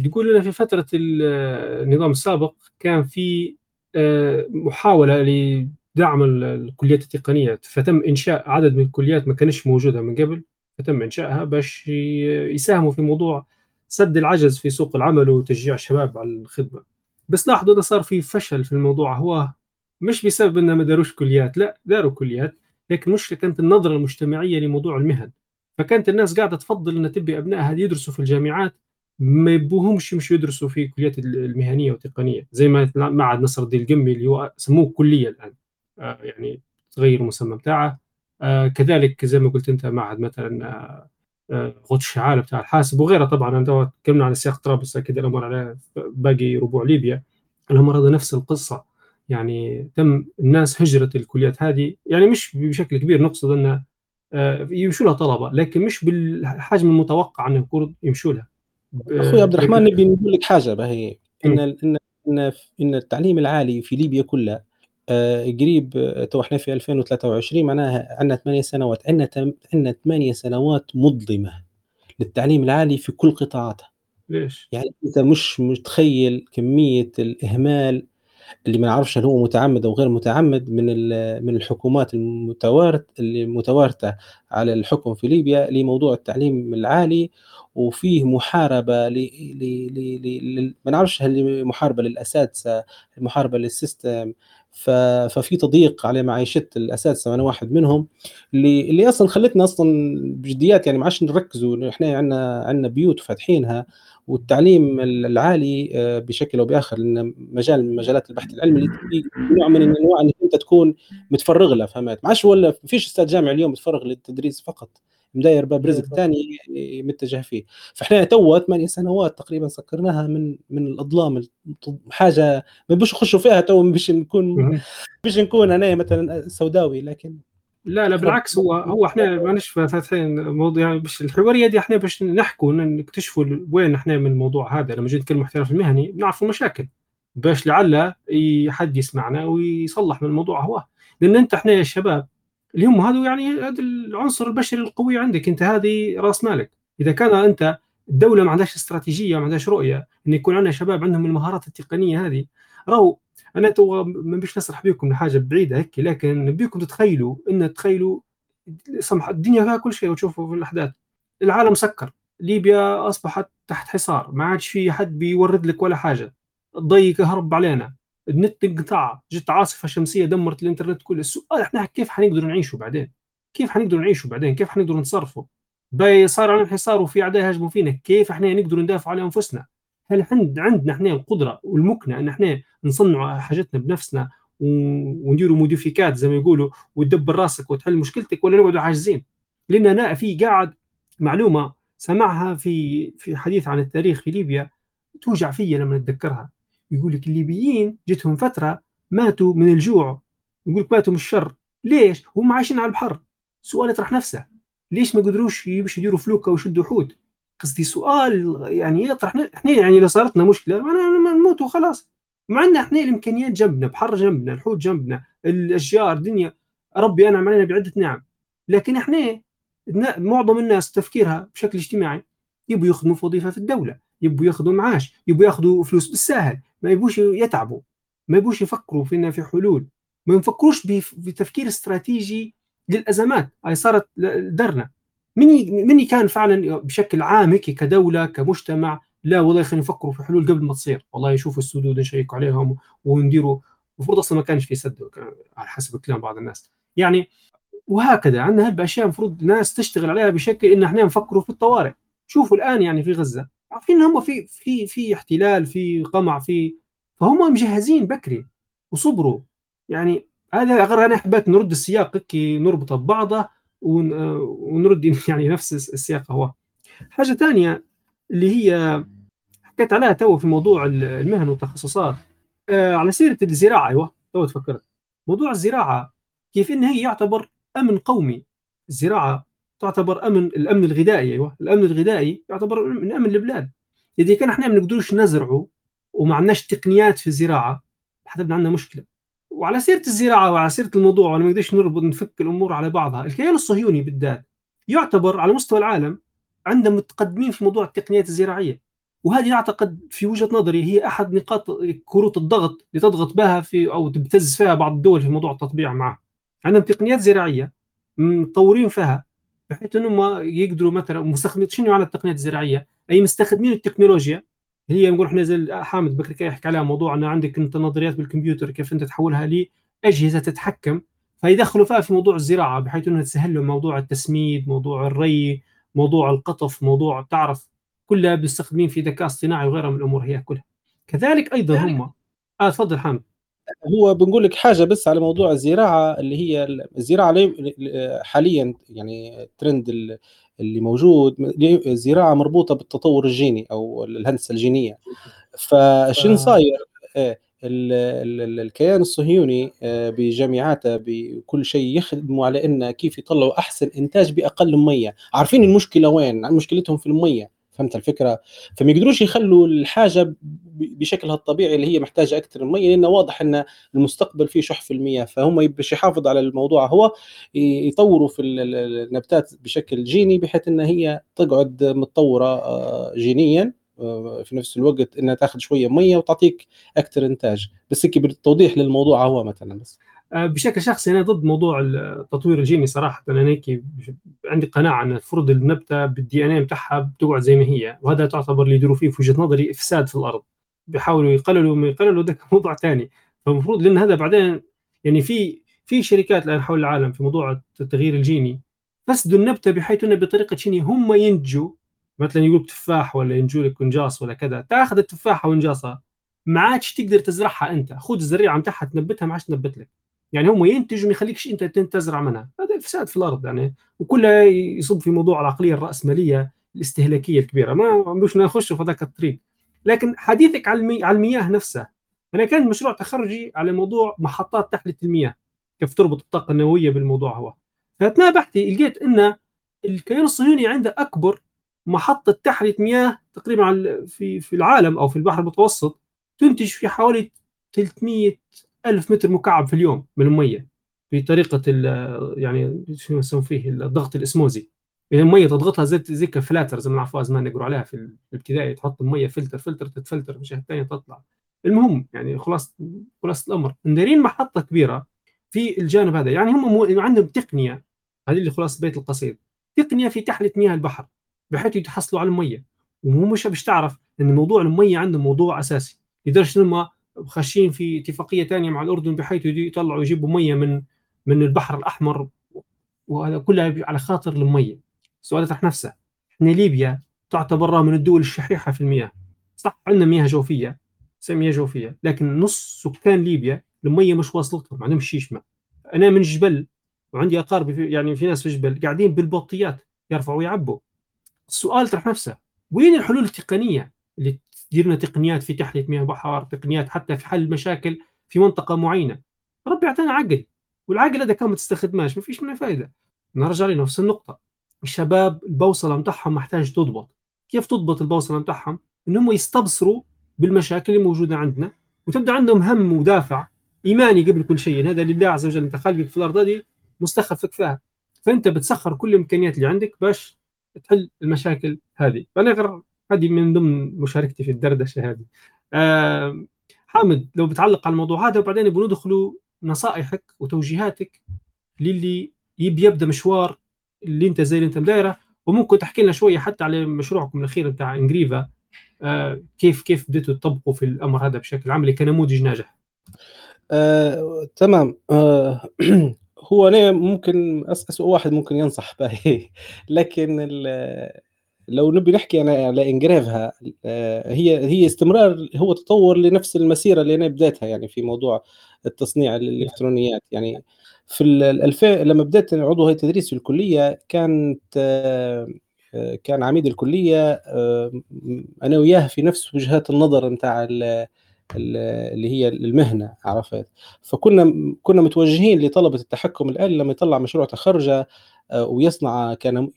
تقول لنا في فترة النظام السابق كان في آه، محاولة لدعم الكليات التقنية فتم إنشاء عدد من الكليات ما كانش موجودة من قبل فتم إنشائها باش يساهموا في موضوع سد العجز في سوق العمل وتشجيع الشباب على الخدمة. بس لاحظوا أنه صار في فشل في الموضوع هو مش بسبب أنه ما داروش كليات لا داروا كليات لكن المشكلة كانت النظرة المجتمعية لموضوع المهن. فكانت الناس قاعدة تفضل أن تبي أبنائها يدرسوا في الجامعات ما يبوهمش يمشوا يدرسوا في كليات المهنية والتقنية. زي ما معهد نصر الدين القمي اللي هو سموه كلية الآن. آه يعني تغير المسمى بتاعه. آه كذلك زي ما قلت أنت معهد مثلا آه غوت الشعاله بتاع الحاسب وغيرها طبعا تكلمنا عن السياق طرابلس أكيد الامر على باقي ربوع ليبيا. الامر هذا نفس القصة. يعني تم الناس هجره الكليات هذه. يعني مش بشكل كبير نقصد أن يمشوا لها طلبة لكن مش بالحجم المتوقع انه يمشوا لها. أخوي عبد الرحمن نبي نقول لك حاجة باهي إن إن إن إن التعليم العالي في ليبيا كلها آه، قريب آه، تو إحنا في 2023 معناها عندنا ثمانية سنوات. عندنا عندنا ثمانية سنوات مظلمة للتعليم العالي في كل قطاعاته ليش؟ يعني أنت مش متخيل كمية الإهمال اللي ما نعرفش هل هو متعمد أو غير متعمد من من الحكومات المتوارث اللي متوارثه على الحكم في ليبيا لموضوع التعليم العالي وفيه محاربة ل ل ما نعرفش هل محاربة للأساتذة محاربة للسيستم. ففي تضييق على معيشة الأساتذة وأنا واحد منهم اللي اللي أصلا خلتنا أصلا بجديات يعني ما عادش نركزوا إحنا عندنا عندنا بيوت فاتحينها. والتعليم العالي آه، بشكل أو بآخر لأن مجال من مجالات البحث العلمي اللي نوع من الانواع إنك أنت تكون متفرغ له فهمت؟ ما عادش ولا ما فيش أستاذ جامعي اليوم متفرغ للتدريس فقط ما داير باب رزق ثاني متجه فيه. فإحنا تو ثمانية سنوات تقريبا سكرناها من من الإظلام حاجة ما نبيش نخشوا فيها تو باش نكون باش نكون أنا مثلا سوداوي لكن لا لا بالعكس هو هو إحنا ماناش فاتحين موضوع يعني باش الحواريه دي إحنا باش نحكوا نكتشفوا وين إحنا من الموضوع هذا. لما جيت نتكلم احتراف المهني نعرفوا مشاكل. باش لعل حد يسمعنا ويصلح من الموضوع هو. لأن أنت إحنا يا شباب اللي هم هذا يعني هذا العنصر البشري القوي عندك. أنت هذه رأس مالك. إذا كان أنت الدولة ما عندهاش استراتيجية ما عندهاش رؤية إن يكون عندنا شباب عندهم المهارات التقنية هذه راهو أنا تو ما بيش نسرح بكم لحاجة بعيدة هيك لكن نبيكم تتخيلوا إن تخيلوا سمح الدنيا فيها كل شيء وتشوفوا في الأحداث. العالم سكر ليبيا أصبحت تحت حصار ما عادش في حد بيورد لك ولا حاجة. الضي كهرب علينا. النت انقطع جت عاصفة شمسية دمرت الإنترنت كله. السؤال إحنا كيف حنقدر نعيشوا بعدين؟ كيف حنقدر نعيشوا بعدين؟ كيف حنقدر نتصرفوا؟ باي صار علينا حصار وفي أعداء يهاجموا فينا كيف إحنا نقدر ندافع على أنفسنا؟ هل عند عندنا إحنا القدرة والمكنة إن إحنا نصنعوا حاجتنا بنفسنا ونديروا موديفيكات زي ما يقولوا وتدبر راسك وتحل مشكلتك ولا نقعدوا عاجزين. لأن أنا في قاعد معلومة سمعها في في حديث عن التاريخ في ليبيا توجع فيا لما نتذكرها يقول لك الليبيين جتهم فترة ماتوا من الجوع. يقول لك ماتوا من الشر. ليش؟ هم عايشين على البحر. سؤال يطرح نفسه. ليش ما قدروش يديروا فلوكه ويشدوا حوت؟ قصدي سؤال يعني يطرح إحنا يعني لو صارت لنا مشكله ما نموت وخلاص. مع إن إحنا الإمكانيات جنبنا بحر جنبنا الحوت جنبنا الأشجار الدنيا. ربي أنعم علينا بعدة نعم. لكن إحنا معظم الناس تفكيرها بشكل اجتماعي يبوا يخدموا في وظيفة في الدولة يبوا يأخذوا معاش يبوا يأخذوا فلوس بالساهل. ما يبوش يتعبوا ما يبوش يفكروا فينا في حلول. ما يفكروش بتفكير استراتيجي للأزمات. هاي صارت درنا. مني مني كان فعلا بشكل عام هيك كدولة كمجتمع لا والله خلينا نفكروا في حلول قبل ما تصير. والله يشوفوا السدود نشيكوا عليهم ونديروا. المفروض أصلا ما كانش في سد على حسب كلام بعض الناس. يعني وهكذا عندنا هالاشياء المفروض الناس تشتغل عليها بشكل إن إحنا نفكروا في الطوارئ. شوفوا الآن يعني في غزة عارفين هم في في في احتلال في قمع في فهم مجهزين بكري وصبروا. يعني هذا غير أنا حبيت نرد السياق هيك نربطه ببعضه ونرد يعني نفس السياق هو. حاجة ثانية اللي هي حكيت عليها تو في موضوع المهن والتخصصات. آه على سيرة الزراعة أيوه تو تفكرت. موضوع الزراعة كيف إن هي يعتبر أمن قومي. الزراعة تعتبر أمن الأمن الغذائي أيوه الأمن الغذائي يعتبر من أمن البلاد. إذا كان إحنا ما نقدروش نزرعه وما عندناش تقنيات في الزراعة حتبقى عندنا مشكلة. وعلى سيرة الزراعة وعلى سيرة الموضوع وأنا ما نقدرش نربط نفك الأمور على بعضها الكيان الصهيوني بالذات يعتبر على مستوى العالم عندهم متقدمين في موضوع التقنيات الزراعية. وهذه أعتقد في وجهة نظري هي أحد نقاط كروت الضغط اللي تضغط بها في أو تبتز فيها بعض الدول في موضوع التطبيع معه. عندهم تقنيات زراعية مطورين فيها بحيث إنهم يقدروا مثلا مستخدمين شنو معنى التقنيات الزراعية؟ أي مستخدمين التكنولوجيا. هي نقول إحنا زي حامد بكري كان يحكي عليها موضوع ان عندك أنت نظريات بالكمبيوتر كيف أنت تحولها لأجهزة تتحكم. فيدخلوا فيها في موضوع الزراعة بحيث إنها تسهل لهم موضوع التسميد، موضوع الري، موضوع القطف، موضوع تعرف كلها بيستخدمين في ذكاء اصطناعي وغيرها من الأمور هي كلها. كذلك أيضا يعني هم آه تفضل حامد. هو بنقول لك حاجة بس على موضوع الزراعة اللي هي الزراعة حاليا يعني الترند اللي موجود الزراعه مربوطة بالتطور الجيني أو الهندسة الجينية. فشن صاير؟ إيه، الكيان الصهيوني آه، بجامعاته بكل شيء يخدموا على إنه كيف يطلعوا أحسن إنتاج بأقل مية. عارفين المشكلة وين؟ مشكلتهم في المية. فهمت الفكرة؟ فما يقدروش يخلوا الحاجة بشكلها الطبيعي اللي هي محتاجة أكثر من مية لأنه واضح إن المستقبل فيه شح في المياه فهم باش يحافظ على الموضوع هو يطوروا في النباتات بشكل جيني بحيث إن هي تقعد متطورة آه، جينيا آه، في نفس الوقت إنها تاخذ شوية مية وتعطيك أكثر إنتاج. بس هيك بالتوضيح للموضوع هو مثلا بس. بشكل شخصي أنا ضد موضوع التطوير الجيني صراحة. أنا هيك عندي قناعة أن المفروض النبته بالدي إن اي بتاعها بتقعد زي ما هي وهذا تعتبر اللي يديروا فيه في وجهة نظري إفساد في الأرض. بيحاولوا يقللوا ما يقللوا ده موضوع ثاني فالمفروض لأن هذا بعدين يعني في في شركات الآن حول العالم في موضوع التغيير الجيني فسدوا النبته بحيث انه بطريقة شيني هم ينتجوا مثلا يقول تفاح ولا ينجوا لك كنجاص ولا كذا. تأخذ التفاحة ونجاصها ما عادش تقدر تزرعها أنت. خذ الزريعة بتاعها تنبتها ما عادش تنبت لك. يعني هم ينتجوا ما يخليكش انت تزرع منها؟ هذا افساد في الأرض يعني. وكلها يصب في موضوع العقلية الرأسمالية الاستهلاكية الكبيرة. ما مش نخش في ذاك الطريق. لكن حديثك. على المياه نفسها. أنا كان مشروع تخرجي على موضوع محطات تحلية المياه. كيف تربط الطاقة النووية بالموضوع هو. فأثناء بحثي لقيت إن الكيان الصهيوني عنده أكبر محطة تحلية مياه تقريبا في في العالم أو في البحر المتوسط تنتج في حوالي 300 ألف متر مكعب في اليوم من المية بطريقة يعني شو يسموا فيه الضغط الإسموزي. يعني المية تضغطها زي زي ك فلاتر زي ما نعرفوها زمان نقروا عليها في الابتدائي تحط المية فلتر فلتر تتفلتر مش الثانية تطلع. المهم يعني خلاص خلاص الأمر. مديرين محطة كبيرة في الجانب هذا. يعني هم مو... عندهم تقنية هذه اللي خلاص بيت القصيد. تقنية في تحلية مياه البحر بحيث يتحصلوا على المية. ومو مش باش تعرف إن موضوع المية عندهم موضوع أساسي. لدرجه انهم خاشين في اتفاقية ثانية مع الأردن بحيث يطلعوا يجيبوا مية من من البحر الأحمر وهذا كلها على خاطر المية. السؤال يطرح نفسه. إحنا ليبيا تعتبر من الدول الشحيحة في المياه. صح عندنا مياه جوفية مياه جوفية لكن نص سكان ليبيا المية مش واصلتهم ما عندهمش شيش ماء. أنا من جبل وعندي اقاربي في يعني في ناس في جبل قاعدين بالبطيات يرفعوا ويعبوا السؤال يطرح نفسه. وين الحلول التقنية اللي ديرنا تقنيات في تحلية مياه البحر تقنيات حتى في حل المشاكل في منطقة معينة. ربي أعطانا عقل والعقل هذا كان ما تستخدمهاش ما فيش منه فائده نرجع لنفس النقطة. الشباب البوصلة متاعهم محتاج تضبط. كيف تضبط البوصلة متاعهم؟ إنهم يستبصروا بالمشاكل اللي موجودة عندنا وتبدأ عندهم هم ودافع إيماني قبل كل شيء. هذا لله عز وجل أنت خلقك في الأرض هذه مستخلفك فيها. فأنت بتسخر كل الإمكانيات اللي عندك باش تحل المشاكل هذه. فانا غير هذه من ضمن مشاركتي في الدردشة هذه. آه حامد لو بتعلق على الموضوع هذا وبعدين بندخلوا نصائحك وتوجيهاتك للي يبي يبدأ مشوار اللي أنت زي اللي أنت مدايره. وممكن تحكي لنا شوية حتى على مشروعكم الأخير بتاع إنجريفا. آه كيف كيف بديتوا تطبقوا في الأمر هذا بشكل عملي كنموذج ناجح؟ آه، تمام. آه، هو أنا ممكن اسوء واحد ممكن ينصح به لكن لو نبي نحكي أنا على انجريفها آه، هي هي استمرار هو تطور لنفس المسيرة اللي أنا بديتها يعني في موضوع التصنيع الإلكترونيات. يعني في ال لما بدأت عضو هيئة التدريس في الكلية كانت آه، كان عميد الكلية آه، أنا وياه في نفس وجهات النظر نتاع اللي هي المهنة عرفت؟ فكنا كنا متوجهين لطلبة التحكم الآن لما يطلع مشروع تخرجه آه، ويصنع كان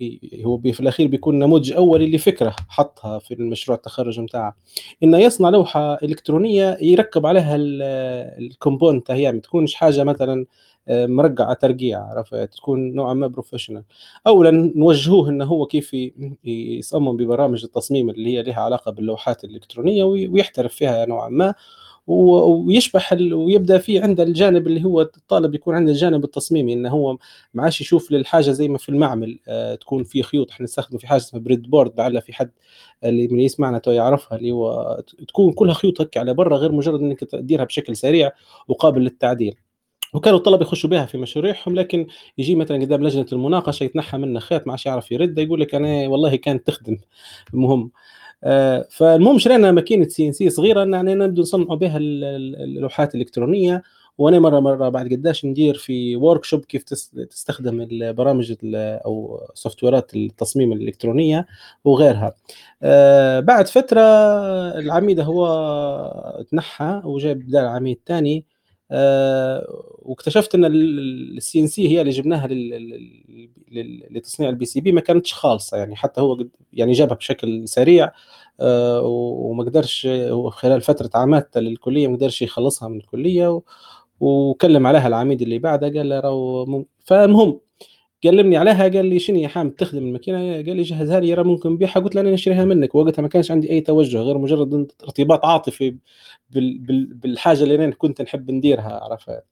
هو في الأخير بيكون نموذج اولي لفكره حطها في المشروع التخرج بتاعه إنه يصنع لوحة إلكترونية يركب عليها ال component هي ما تكونش حاجة مثلا آه، مرقعة ترقيع عرفت؟ تكون نوعا ما professional اولا نوجهوه إنه هو كيف يصمم ببرامج التصميم اللي هي لها علاقة باللوحات الإلكترونية ويحترف فيها نوعا ما. ويشبح ويبدأ في عنده الجانب اللي هو الطالب يكون عنده الجانب التصميمي إنه هو ما عادش يشوف للحاجة زي ما في المعمل آه تكون في خيوط. إحنا نستخدم في حاجة اسمها breadboard لعل في حد اللي من يسمعنا تو يعرفها اللي هو تكون كلها خيوط هيك على برا غير مجرد إنك تديرها بشكل سريع وقابل للتعديل. وكانوا الطلبة يخشوا بها في مشاريعهم لكن يجي مثلا قدام لجنة المناقشة يتنحى منه خيط ما عادش يعرف يرد يقول لك أنا والله كانت تخدم. المهم فالمهم شرينا ماكينة CNC صغيرة إن يعني نبدو نصنعوا بها اللوحات الإلكترونية. وأنا مره مرة بعد قداش ندير في workshop كيف تستخدم البرامج أو software ات التصميم الإلكترونية وغيرها. آه، بعد فترة العميد هو تنحى وجاب بدال عميد ثاني آه، واكتشفت إن ال CNC هي اللي جبناها لتصنيع ال PCB ما كانتش خالصة يعني حتى هو يعني جابها بشكل سريع آه، وما قدرش خلال فترة عمادته للكلية ما قدرش يخلصها من الكلية وكلم عليها العميد اللي بعده قال له راهو فالمهم كلمني عليها قال لي شنو يا حامد تخدم الماكينة قال لي جهزها لي راه ممكن نبيعها. قلت له أنا نشتريها منك. وقتها ما كانش عندي أي توجه غير مجرد ارتباط عاطفي بالحاجة اللي أنا كنت نحب نديرها عرفت؟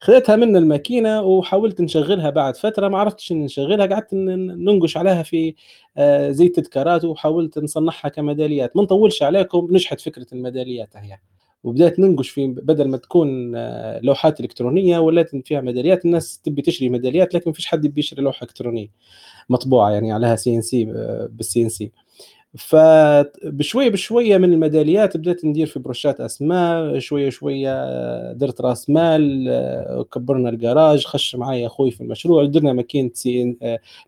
خذيتها من الماكينة وحاولت نشغلها بعد فترة ما عرفتش نشغلها. قعدت ننقش عليها في آه، زي تذكارات وحاولت نصنعها كميداليات. ما نطولش عليكم نجحت فكرة الميداليات هي. وبدأت ننقش في بدل ما تكون آه، لوحات إلكترونية ولات فيها ميداليات الناس تبي تشري ميداليات لكن فيش حد بيشتري لوحة إلكترونية مطبوعة يعني عليها CNC بال CNC فبشوية بشوية من الميداليات بديت ندير في بروشات أسماء شوية شوية درت رأس مال كبرنا الجراج خش معي أخوي في المشروع درنا ماكينة سي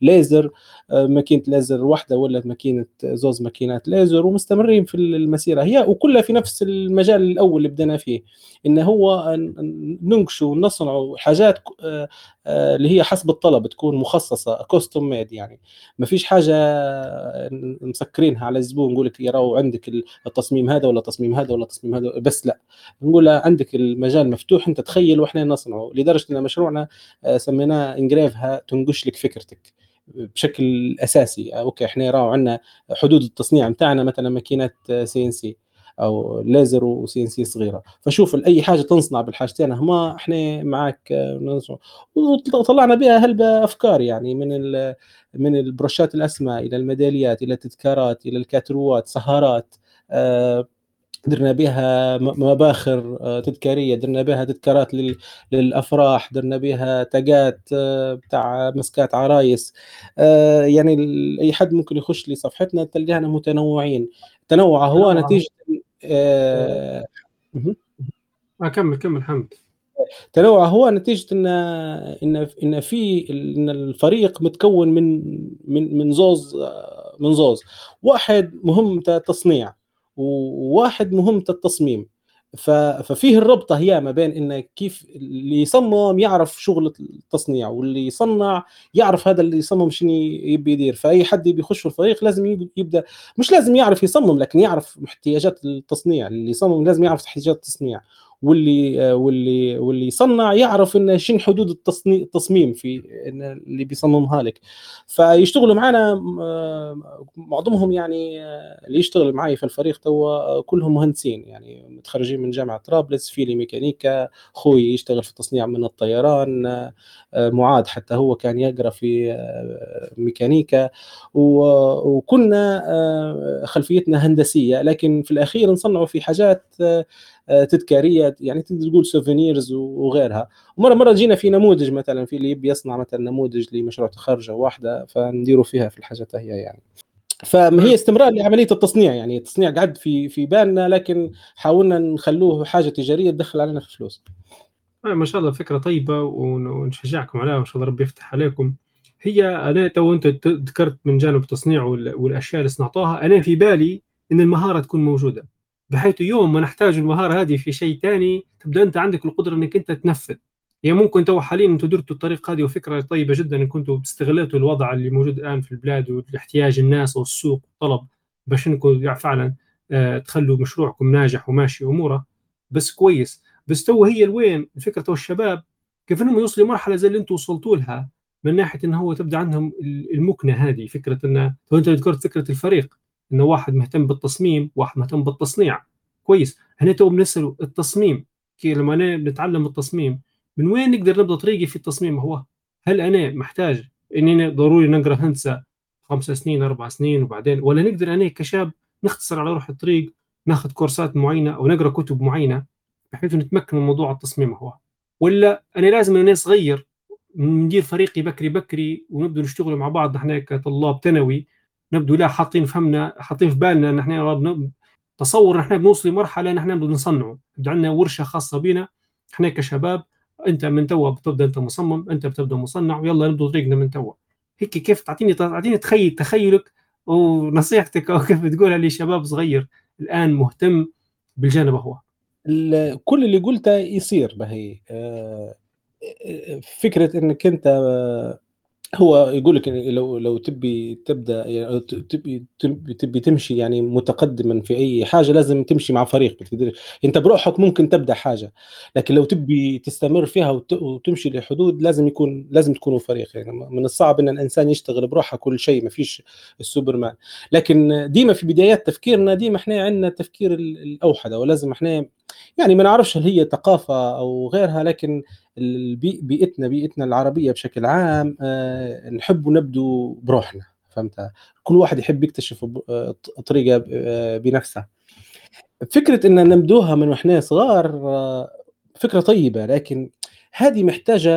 ليزر. ماكينة ليزر واحدة ولا ماكينة زوز ماكينات ليزر ومستمرين في المسيرة. هي وكلها في نفس المجال الأول اللي بدينا فيه إن هو ننقش ونصنع حاجات اللي هي حسب الطلب تكون مخصصة custom made يعني. ما فيش حاجة مسكرينها على الزبون نقول لك يراو عندك التصميم هذا ولا التصميم هذا ولا التصميم هذا بس لا. نقول عندك المجال مفتوح انت تخيل وإحنا نصنعه. لدرجة إن مشروعنا آه، سميناه انجريفها تنقش لك فكرتك بشكل أساسي. okay إحنا راو عندنا حدود التصنيع بتاعنا مثلا ماكينات CNC أو ليزر و CNC صغيرة. فشوف أي حاجة تنصنع بالحاجتين هما إحنا معك وطلعنا بها هلبة افكار يعني من من البروشات الاسماء إلى الميداليات إلى التذكارات إلى الكاتروات سهرات آه، درنا بها مباخر آه، تذكارية درنا بها تذكارات للأفراح درنا بها تاجات آه، بتاع مسكات عرايس يعني أي حد ممكن يخش لصفحتنا تلقانا متنوعين. تنوع هو نتيجة آه كمل كمل حمد. تنوع هو نتيجة ان ان إن في إن الفريق متكون من من من زوز من زوز. واحد مهمته تصنيع وواحد مهمته التصميم ففيه الربطة هي ما بين انه كيف اللي يصمم يعرف شغل التصنيع واللي يصنع يعرف هذا اللي يصمم شنو يبي يدير. فأي حد يبي يخش في الفريق لازم يبدأ مش لازم يعرف يصمم لكن يعرف احتياجات التصنيع. اللي يصمم لازم يعرف احتياجات التصنيع. واللي واللي واللي يصنع يعرف إن شنو حدود التصميم في اللي بيصممها لك. فيشتغلوا معنا معظمهم يعني اللي يشتغل معي في الفريق تو كلهم مهندسين يعني متخرجين من جامعة طرابلس في لي ميكانيكا أخوي يشتغل في تصنيع من الطيران معاد حتى هو كان يقرأ في ميكانيكا. وكنا خلفيتنا هندسية لكن في الأخير نصنعوا في حاجات آه، تذكاريه يعني تقدر تقول سوفينيرز وغيرها. ومره مرة جينا في نموذج مثلا في اللي يبي يصنع مثلا نموذج لمشروع تخرج واحدة فنديروا فيها في الحاجات هي يعني. فهي استمرار لعملية التصنيع يعني التصنيع قعد في في بالنا لكن حاولنا نخلوه حاجة تجارية تدخل علينا في فلوس. آه، ما شاء الله فكرة طيبة ونشجعكم عليها وإن شاء الله ربي يفتح عليكم. هي أنا تو أنت ذكرت من جانب التصنيع والأشياء اللي صنعتوها أنا في بالي إن المهارة تكون موجودة. بحيث يوم ما نحتاج المهارة هذه في شيء ثاني تبدأ أنت عندك القدرة إنك أنت تنفذ. يعني ممكن تو حاليا أنتم درتوا الطريقة هذه وفكرة طيبة جدا ان كنتوا استغلتوا الوضع اللي موجود الآن في البلاد واحتياج الناس والسوق والطلب باش إنكم فعلا آه، تخلوا مشروعكم ناجح وماشي أموره. بس كويس. بس تو هي الوين الفكرة تو الشباب كيف إنهم يوصلوا مرحله زي اللي أنتم وصلتوا لها من ناحية انه هو تبدأ عندهم المكنة هذه فكرة انه تو أنت ذكرت فكرة الفريق. إنه واحد مهتم بالتصميم واحد مهتم بالتصنيع. كويس. هنا تو بنساله التصميم. كي لما أنا بنتعلم التصميم من وين نقدر نبدأ طريقي في التصميم هو؟ هل أنا محتاج إني ضروري نقرأ هندسة خمس سنين أربع سنين وبعدين؟ ولا نقدر أنا كشاب نختصر على روح الطريق ناخذ كورسات معينة أو نقرأ كتب معينة بحيث نتمكن من موضوع التصميم هو؟ ولا أنا لازم أنا صغير ندير فريقي بكري بكري ونبدو نشتغل مع بعض نحن كطلاب ثانوي نبدو لا حاطين فهمنا حاطين في بالنا ان إحنا تصور إحنا بنوصل لمرحلة ان إحنا نبدو نصنعه. يبدو عندنا ورشة خاصة بنا إحنا كشباب أنت من توا بتبدأ أنت مصمم أنت بتبدأ مصنع ويلا نبدو طريقنا من توا. هيك كيف تعطيني تعطيني تخيل تخيلك ونصيحتك أو كيف تقولها لشباب صغير الآن مهتم بالجانب هو؟ كل اللي قلته يصير بهي. آه، فكرة إنك أنت هو يقول لك لو لو تبي تبدأ يعني تبي تبي, تبي تمشي يعني متقدما في أي حاجة لازم تمشي مع فريق أنت بروحك ممكن تبدأ حاجة لكن لو تبي تستمر فيها وتمشي لحدود لازم يكون لازم تكونوا فريق. يعني من الصعب إن الإنسان يشتغل بروحه كل شيء ما فيش السوبرمان. لكن ديما في بدايات تفكيرنا ديما إحنا عندنا تفكير الاوحده ولازم إحنا يعني ما نعرفش هل هي ثقافة أو غيرها لكن بيئتنا بيئتنا العربية بشكل عام آه، نحب نبدو بروحنا فهمت؟ كل واحد يحب يكتشف آه، طريقة آه، بنفسه. فكرة إن نبدوها من وإحنا صغار فكرة طيبة لكن هذه محتاجة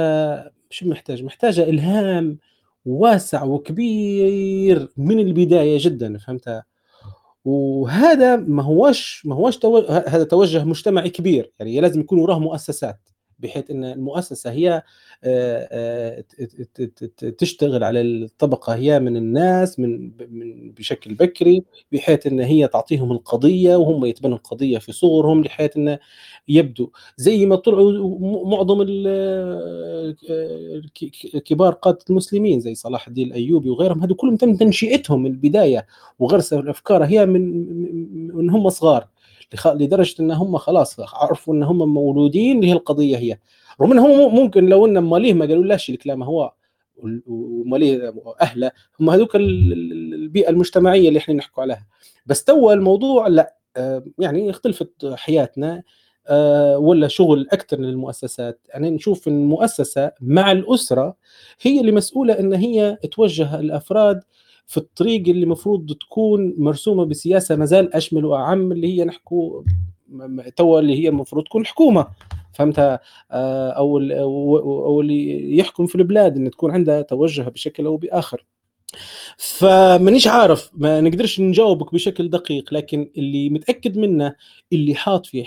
شو محتاج؟ محتاجة إلهام واسع وكبير من البداية جدا فهمت؟ وهذا ما هوش ما هوش تو... هذا توجه مجتمعي كبير يعني لازم يكون وراه مؤسسات. بحيث إن المؤسسة هي تشتغل على الطبقة هي من الناس من بشكل بكري بحيث إن هي تعطيهم القضية وهم يتبنوا القضية في صغرهم بحيث انه يبدو. زي ما طلعوا معظم كبار قادة المسلمين زي صلاح الدين الأيوبي وغيرهم هذو كلهم تم تنشئتهم من البداية وغرس الافكار هي من من هم صغار. لدرجة إن هم خلاص عرفوا إن هم مولودين لهي القضية هي. رغم إن هم ممكن لو إن ماليه ما قالوا لاش الكلام هو وماليه أهله هم هذوك البيئة المجتمعية اللي إحنا نحكوا عليها. بس تو الموضوع لا آه، يعني اختلفت حياتنا آه، ولا شغل أكثر للمؤسسات يعني نشوف المؤسسه مع الأسرة هي اللي مسؤولة إن هي توجه الأفراد في الطريق اللي المفروض تكون مرسومة بسياسة مازال أشمل وأعم اللي هي نحكوا توا اللي هي المفروض تكون حكومة. فهمتها؟ آه، أو أو اللي يحكم في البلاد إن تكون عندها توجه بشكل أو بآخر. فمانيش عارف ما نقدرش نجاوبك بشكل دقيق لكن اللي متأكد منه اللي حاط في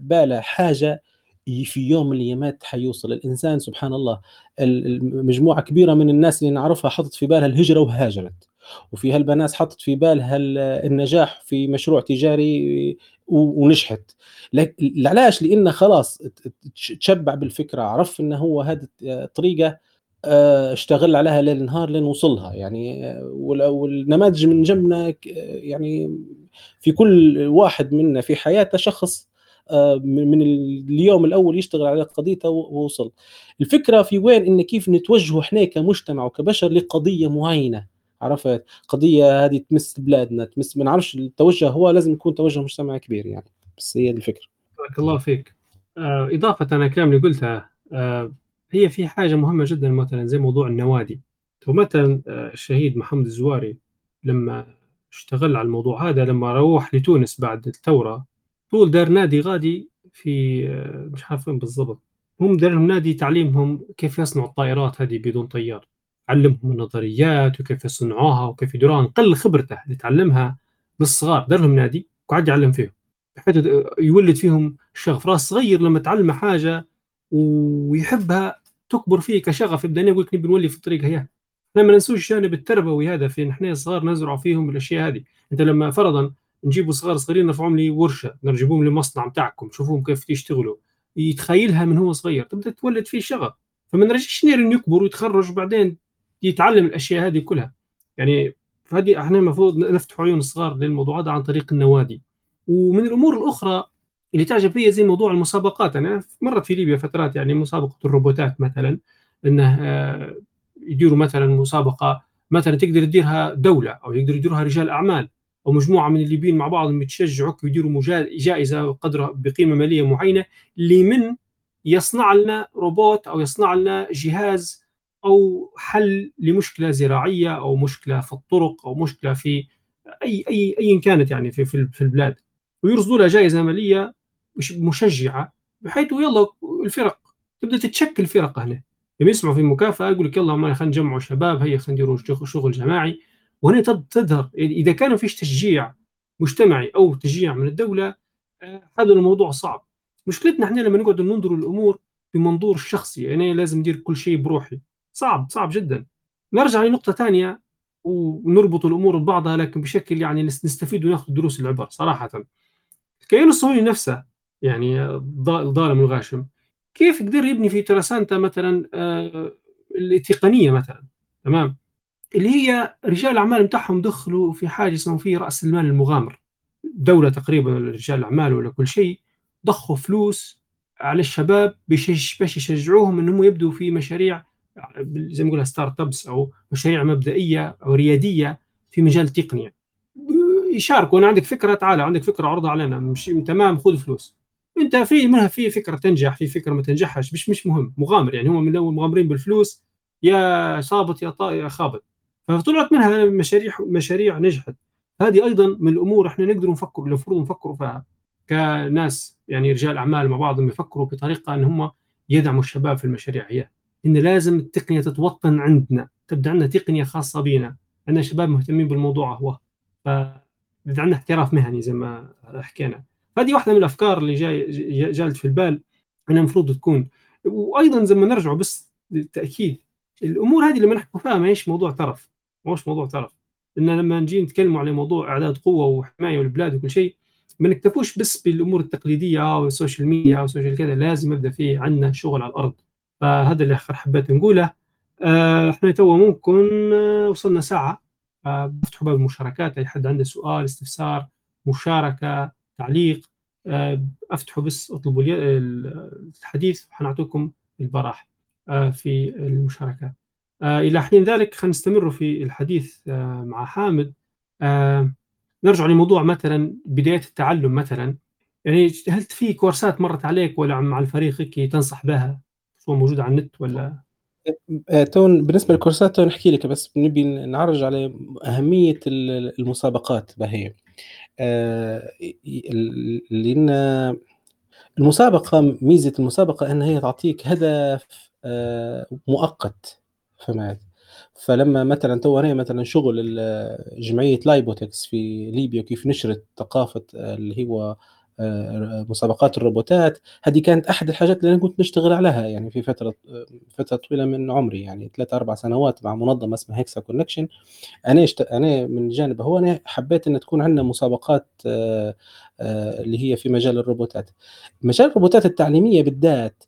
باله حاجة في يوم من الأيامات حيوصل. الإنسان سبحان الله مجموعة كبيرة من الناس اللي نعرفها حطت في بالها الهجرة وهاجرت. وفي هالبنات حطت في بالها النجاح في مشروع تجاري ونجحت. علاش لأنه خلاص تشبع بالفكرة عرف إنه هو هذه الطريقة آه، اشتغل عليها ليل نهار لين وصلها. يعني آه، والنماذج من جنبنا يعني في كل واحد منا في حياته شخص آه، من اليوم الأول يشتغل على قضيته ووصل. الفكرة في وين؟ إن كيف نتوجهوا إحنا كمجتمع وكبشر لقضية معينة. عرفت؟ قضية هذه تمس بلادنا تمس ما نعرفش التوجه هو لازم يكون توجه مجتمعي كبير يعني. بس هي الفكرة. بارك الله فيك. آه إضافة أنا الكلام اللي قلتها آه هي في حاجة مهمة جدا مثلا زي موضوع النوادي. ومثلا آه الشهيد محمد الزواري لما اشتغل على الموضوع هذا لما روح لتونس بعد الثورة طول دار نادي غادي في آه مش عارف بالضبط. هم دار نادي تعليمهم كيف يصنعوا الطائرات هذه بدون طيار. علمهم النظريات وكيف يصنعوها وكيف يديروها. نقل خبرته اللي تعلمها بالصغار دار لهم نادي وقعد يعلم فيهم بحيث يولد فيهم شغف. راس صغير لما تعلم حاجة ويحبها تكبر فيه كشغف يبدأ يقول لك نبي نولي في الطريقة هي إحنا ما ننسوش الجانب التربوي هذا في نحن صغار نزرع فيهم الأشياء هذه. أنت لما فرضا نجيبوا صغار صغيرين نرفعهم لي ورشه نجيبهم لمصنع بتاعكم شوفوهم كيف يشتغلوا يتخيلها من هو صغير تبدأ تولد فيه شغف. فما نرجعش إنه يكبر ويتخرج وبعدين يتعلم الأشياء هذه كلها. يعني فهذه إحنا المفروض نفتح عيون الصغار للموضوع هذا عن طريق النوادي. ومن الأمور الأخرى اللي تعجب فيها زي موضوع المسابقات. أنا مرت في ليبيا فترات يعني مسابقة الروبوتات مثلا إنه آه، يديروا مثلا مسابقة مثلا تقدر تديرها دولة أو يقدروا يديروها رجال أعمال أو مجموعة من الليبيين مع بعضهم يتشجعوا ويديروا جائزة قدرها بقيمة مالية معينة لمن يصنع لنا روبوت أو يصنع لنا جهاز أو حل لمشكلة زراعية أو مشكلة في الطرق أو مشكلة في أي أي ايا كانت يعني في في البلاد. ويرصدوا لها جائزة مالية مشجعة بحيث يلا الفرق تبدأ تتشكل فرق هنا. لما يسمعوا في مكافاه يقول لك يلا خلينا نجمعوا شباب هيا خلينا نديروا شغل جماعي. وهنا تظهر إذا كان فيش تشجيع مجتمعي أو تشجيع من الدولة آه، هذا الموضوع صعب. مشكلتنا إحنا لما نقعد ننظر الأمور بمنظور الشخصي يعني لازم ندير كل شيء بروحي. صعب صعب جدا. نرجع لنقطة ثانية ونربط الأمور ببعضها لكن بشكل يعني نستفيد ونأخذ دروس العبر صراحة. الكيان الصهيوني نفسه يعني الظالم الغاشم كيف قدر يبني في ترسانتا مثلا آه، التقنيه مثلا؟ تمام؟ اللي هي رجال الأعمال بتاعهم دخلوا في حاجة اسمه في رأس المال المغامر. دولة تقريبا رجال الاعمال ولا كل شيء ضخوا فلوس على الشباب باش يشجعوهم إنهم يبدوا في مشاريع زي ما نقولها ستارت أبس أو مشاريع مبدئية أو ريادية في مجال التقنيه يشاركوا أنا عندك فكرة تعال عندك فكرة عرضها علينا. مش تمام خذ فلوس. أنت في منها في فكرة تنجح في فكرة ما تنجحش مش مش مهم مغامر. يعني هم من الأول مغامرين بالفلوس يا صابت يا يا خابت. فطلعت منها مشاريع مشاريع نجحت. هذه أيضا من الأمور إحنا نقدر نفكر المفروض نفكروا فيها كناس يعني رجال أعمال مع بعضهم يفكروا بطريقة إن هم يدعموا الشباب في المشاريع هي. إن لازم التقنية تتوطن عندنا تبدأ عندنا تقنية خاصة بنا عندنا شباب مهتمين بالموضوع هو. ف عندنا احتراف مهني زي ما حكينا. هذه واحدة من الأفكار اللي جاي جالت في البال. انها المفروض تكون. وأيضا زي ما نرجع بس للتأكيد الأمور هذه اللي نحكي فيها ما هيش موضوع ترف ما هوش موضوع ترف لأن لما نجي نتكلموا على موضوع إعداد قوة وحماية والبلاد وكل شيء ما نكتفوش بس بالأمور التقليدية وال social media وال social كذا. لازم يبدا في عندنا شغل على الأرض. فهذا اللي حبيت نقوله. آه، إحنا تو ممكن آه، وصلنا ساعة. بفتحوا باب المشاركات أي حد عنده سؤال استفسار مشاركة تعليق آه، أفتحوا بس اطلبوا الحديث حنعطيكم البراح في المشاركات إلى حين ذلك خلينا في الحديث مع حامد. نرجع لموضوع مثلا بداية التعلم مثلا. يعني هل في كورسات مرت عليك ولا مع الفريق تنصح بها؟ سواء موجوده على النت ولا؟ آه، تون بالنسبة للكورسات تون نحكي لك بس نبي نعرج على أهمية المسابقات بهي. آه، لأن المسابقة ميزة المسابقة إن هي تعطيك هدف آه، مؤقت فهمت؟ فلما مثلا تو مثلا شغل جمعية LyBotics في ليبيا كيف نشرت ثقافة اللي هو آه، مسابقات الروبوتات. هذه كانت أحد الحاجات اللي أنا كنت نشتغل عليها يعني في فترة فترة طويلة من عمري يعني ثلاث أربع سنوات مع منظمة اسمها Hexa Connection. أنا شت... أنا من جانب هو أنا حبيت إن تكون عندنا مسابقات آه، آه، اللي هي في مجال الروبوتات. مجال الروبوتات التعليمية بالذات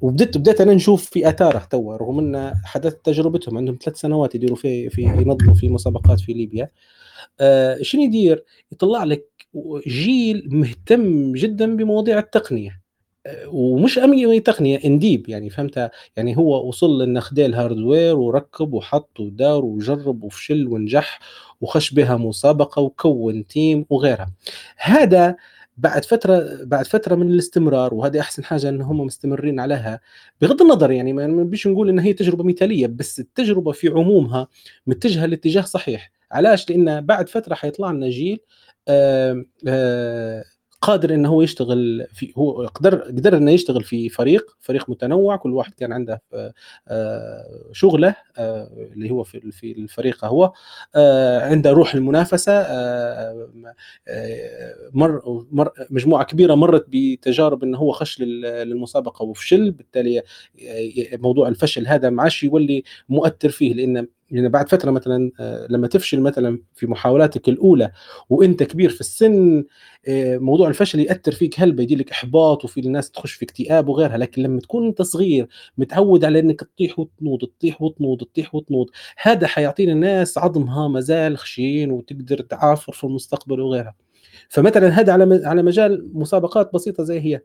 وبدأت بدأت أنا نشوف في آثاره تو رغم إن حدث تجربتهم عندهم ثلاث سنوات يديروا في في ينظموا في مسابقات في ليبيا. آه شنو يدير؟ يطلع لك جيل مهتم جدا بمواضيع التقنية. آه، ومش أي تقنية in deep يعني فهمت؟ يعني هو وصل لنا خدا ال hardware وركب وحط ودار وجرب وفشل ونجح وخش بها مسابقة وكون تيم وغيرها. هذا بعد فترة بعد فترة من الاستمرار وهذه أحسن حاجة إن هم مستمرين عليها بغض النظر يعني ما بيش نقول إن هي تجربة مثالية بس التجربة في عمومها متجهة لاتجاه صحيح. علاش؟ لأن بعد فترة حيطلع لنا جيل قادر إنه هو يشتغل في هو قدر قدر إنه يشتغل في فريق فريق متنوع كل واحد كان عنده آه، شغله آه، اللي هو في الفريق هو. آه، عنده روح المنافسة مر مجموعة كبيرة مرت بتجارب إنه هو خش للمسابقة وفشل. بالتالي موضوع الفشل هذا ما عادش يولي مؤثر فيه لأن يعني بعد فترة مثلا لما تفشل مثلا في محاولاتك الأولى وإنت كبير في السن موضوع الفشل يأثر فيك. هلبة يدي لك إحباط وفي الناس تخش في اكتئاب وغيرها؟ لكن لما تكون أنت صغير متعود على إنك تطيح وتنوض تطيح وتنوض تطيح وتنوض هذا حيعطينا الناس عظمها مازال خشين وتقدر تعافر في المستقبل وغيرها. فمثلا هذا على على مجال مسابقات بسيطة زي هي.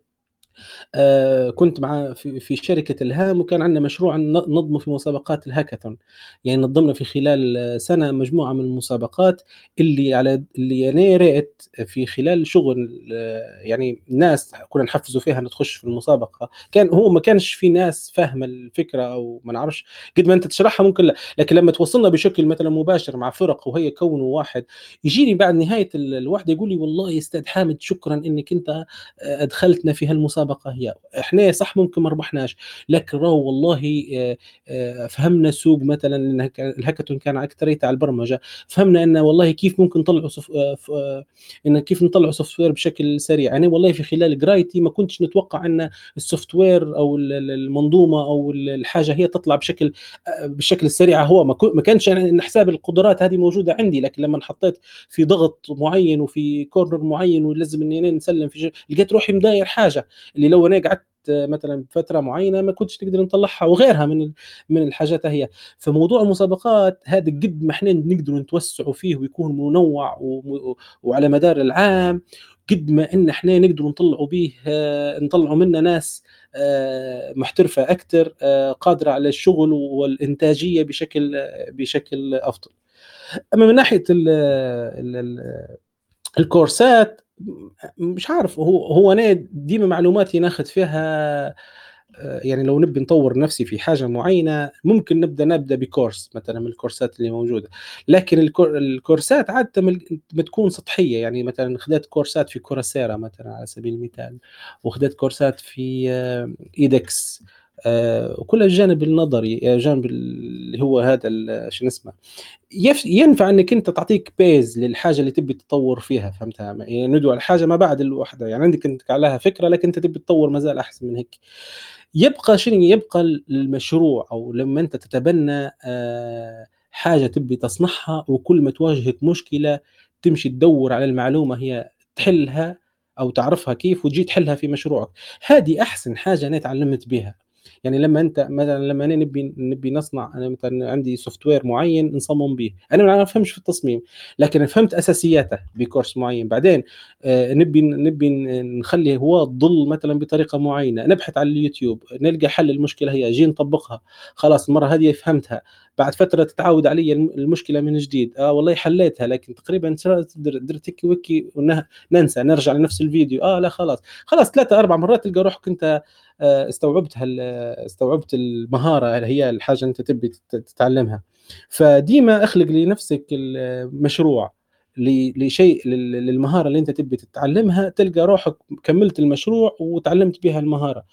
آه، كنت مع في, في شركة الهام وكان عندنا مشروع ننظمه في مسابقات الهاكاثون. يعني نظمنا في خلال سنة مجموعة من المسابقات اللي على اللي أنا رأيت في خلال شغل آه، يعني ناس كنا نحفزوا فيها تخش في المسابقة. كان هو ما كانش في ناس فاهمة الفكرة أو ما نعرفش قد ما أنت تشرحها ممكن لا. لكن لما توصلنا بشكل مثلا مباشر مع فرق ويكونوا واحد يجيني بعد نهاية الوحده يقول لي والله يا أستاذ حامد شكرا إنك أنت أدخلتنا في هالمسابقة. المسابقه هي. إحنا صح ممكن ما ربحناش لكن راهو والله آه، آه، فهمنا سوق مثلا الهاكاثون كان اكثريته على البرمجة. فهمنا إن والله كيف ممكن نطلعوا صف... إن كيف نطلعوا software بشكل سريع. يعني والله في خلال قرايتي ما كنتش نتوقع إن ال software أو المنظومة أو الحاجة هي تطلع بشكل بالشكل السريع هو ما كانش يعني حساب القدرات هذه موجودة عندي لكن لما حطيت في ضغط معين وفي corner معين ولازم إني نسلم في لقيت روحي مداير حاجة. اللي لو أنا قعدت مثلا فترة معينة ما كنتش تقدر نطلعها وغيرها من من الحاجات هي. فموضوع المسابقات هذا قد ما إحنا نقدر نتوسعوا فيه ويكون منوع وعلى مدار العام قد ما إن إحنا نقدر نطلعوا به نطلعوا منه ناس آه، محترفة أكثر آه، قادرة على الشغل والإنتاجية بشكل بشكل أفضل. أما من ناحية ال ال الكورسات مش عارف هو هو أنا ديما معلوماتي ناخذ فيها آه، يعني لو نبي نطور نفسي في حاجة معينة ممكن نبدأ نبدأ بكورس مثلا من الكورسات اللي موجودة. لكن الكورسات عادة ما تكون سطحية. يعني مثلا خدت كورسات في كورسيرا مثلا على سبيل المثال وخدت كورسات في إيدكس. آه، وكل الجانب النظري الجانب اللي هو هذا شو اسمه ينفع إنك أنت تعطيك بيز للحاجة اللي تبي تطور فيها فهمتها؟ يعني ندوى الحاجة ما بعد الوحدة يعني عندك أنت عليها فكرة لكن أنت تبي تطور مازال أحسن من هيك. يبقى شنو؟ يبقى المشروع أو لما أنت تتبنى آه، حاجة تبي تصنعها وكل ما تواجهك مشكلة تمشي تدور على المعلومة هي تحلها أو تعرفها كيف وتجي تحلها في مشروعك. هذه أحسن حاجة أنا تعلمت بها. يعني لما انت مثلا لما أنا نبي نبي نصنع أنا مثلا عندي software معين نصمم به. أنا ما افهمش في التصميم لكن فهمت أساسياته بكورس معين. بعدين آه نبي نبي نخلي هو تضل مثلا بطريقة معينة. نبحث على اليوتيوب نلقى حل المشكلة هي جي نطبقها خلاص المرة هذه فهمتها. بعد فترة تتعود علي المشكلة من جديد. آه والله حليتها لكن تقريبا درت هيك وكي ننسى. نرجع لنفس الفيديو. آه لا خلاص. خلاص ثلاثة أربع مرات تلقى روحك أنت آه، استوعبت استوعبت المهارة اللي هي الحاجة انت تبي تتعلمها. فديما اخلق لنفسك المشروع لشيء للمهارة اللي انت تبي تتعلمها تلقى روحك كملت المشروع وتعلمت بها المهارة.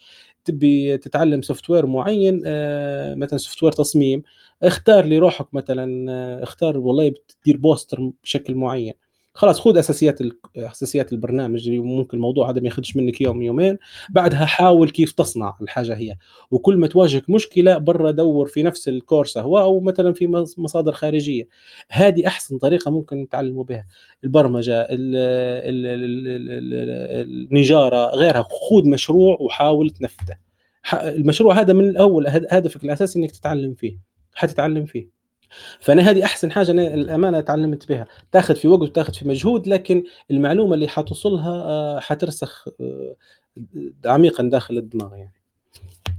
تبي تتعلم software معين آه، مثلا software تصميم اختار لروحك مثلا آه، اختار والله بتدير بوستر بشكل معين. خلاص خذ أساسيات أساسيات البرنامج اللي ممكن الموضوع هذا ما ياخذش منك يوم يومين بعدها حاول كيف تصنع الحاجة هي. وكل ما تواجهك مشكلة برا دور في نفس الكورس هو أو مثلا في مصادر خارجية. هذه أحسن طريقة ممكن تعلموا بها. البرمجة النجارة غيرها. خذ مشروع وحاول تنفذه. المشروع هذا من الأول هدفك الأساسي إنك تتعلم فيه. حتتعلم فيه. فأنا هذه أحسن حاجة أنا الأمانة تعلمت بها. تاخذ في وقت وتاخذ في مجهود لكن المعلومة اللي حتوصلها آه، حترسخ آه، عميقا داخل الدماغ يعني.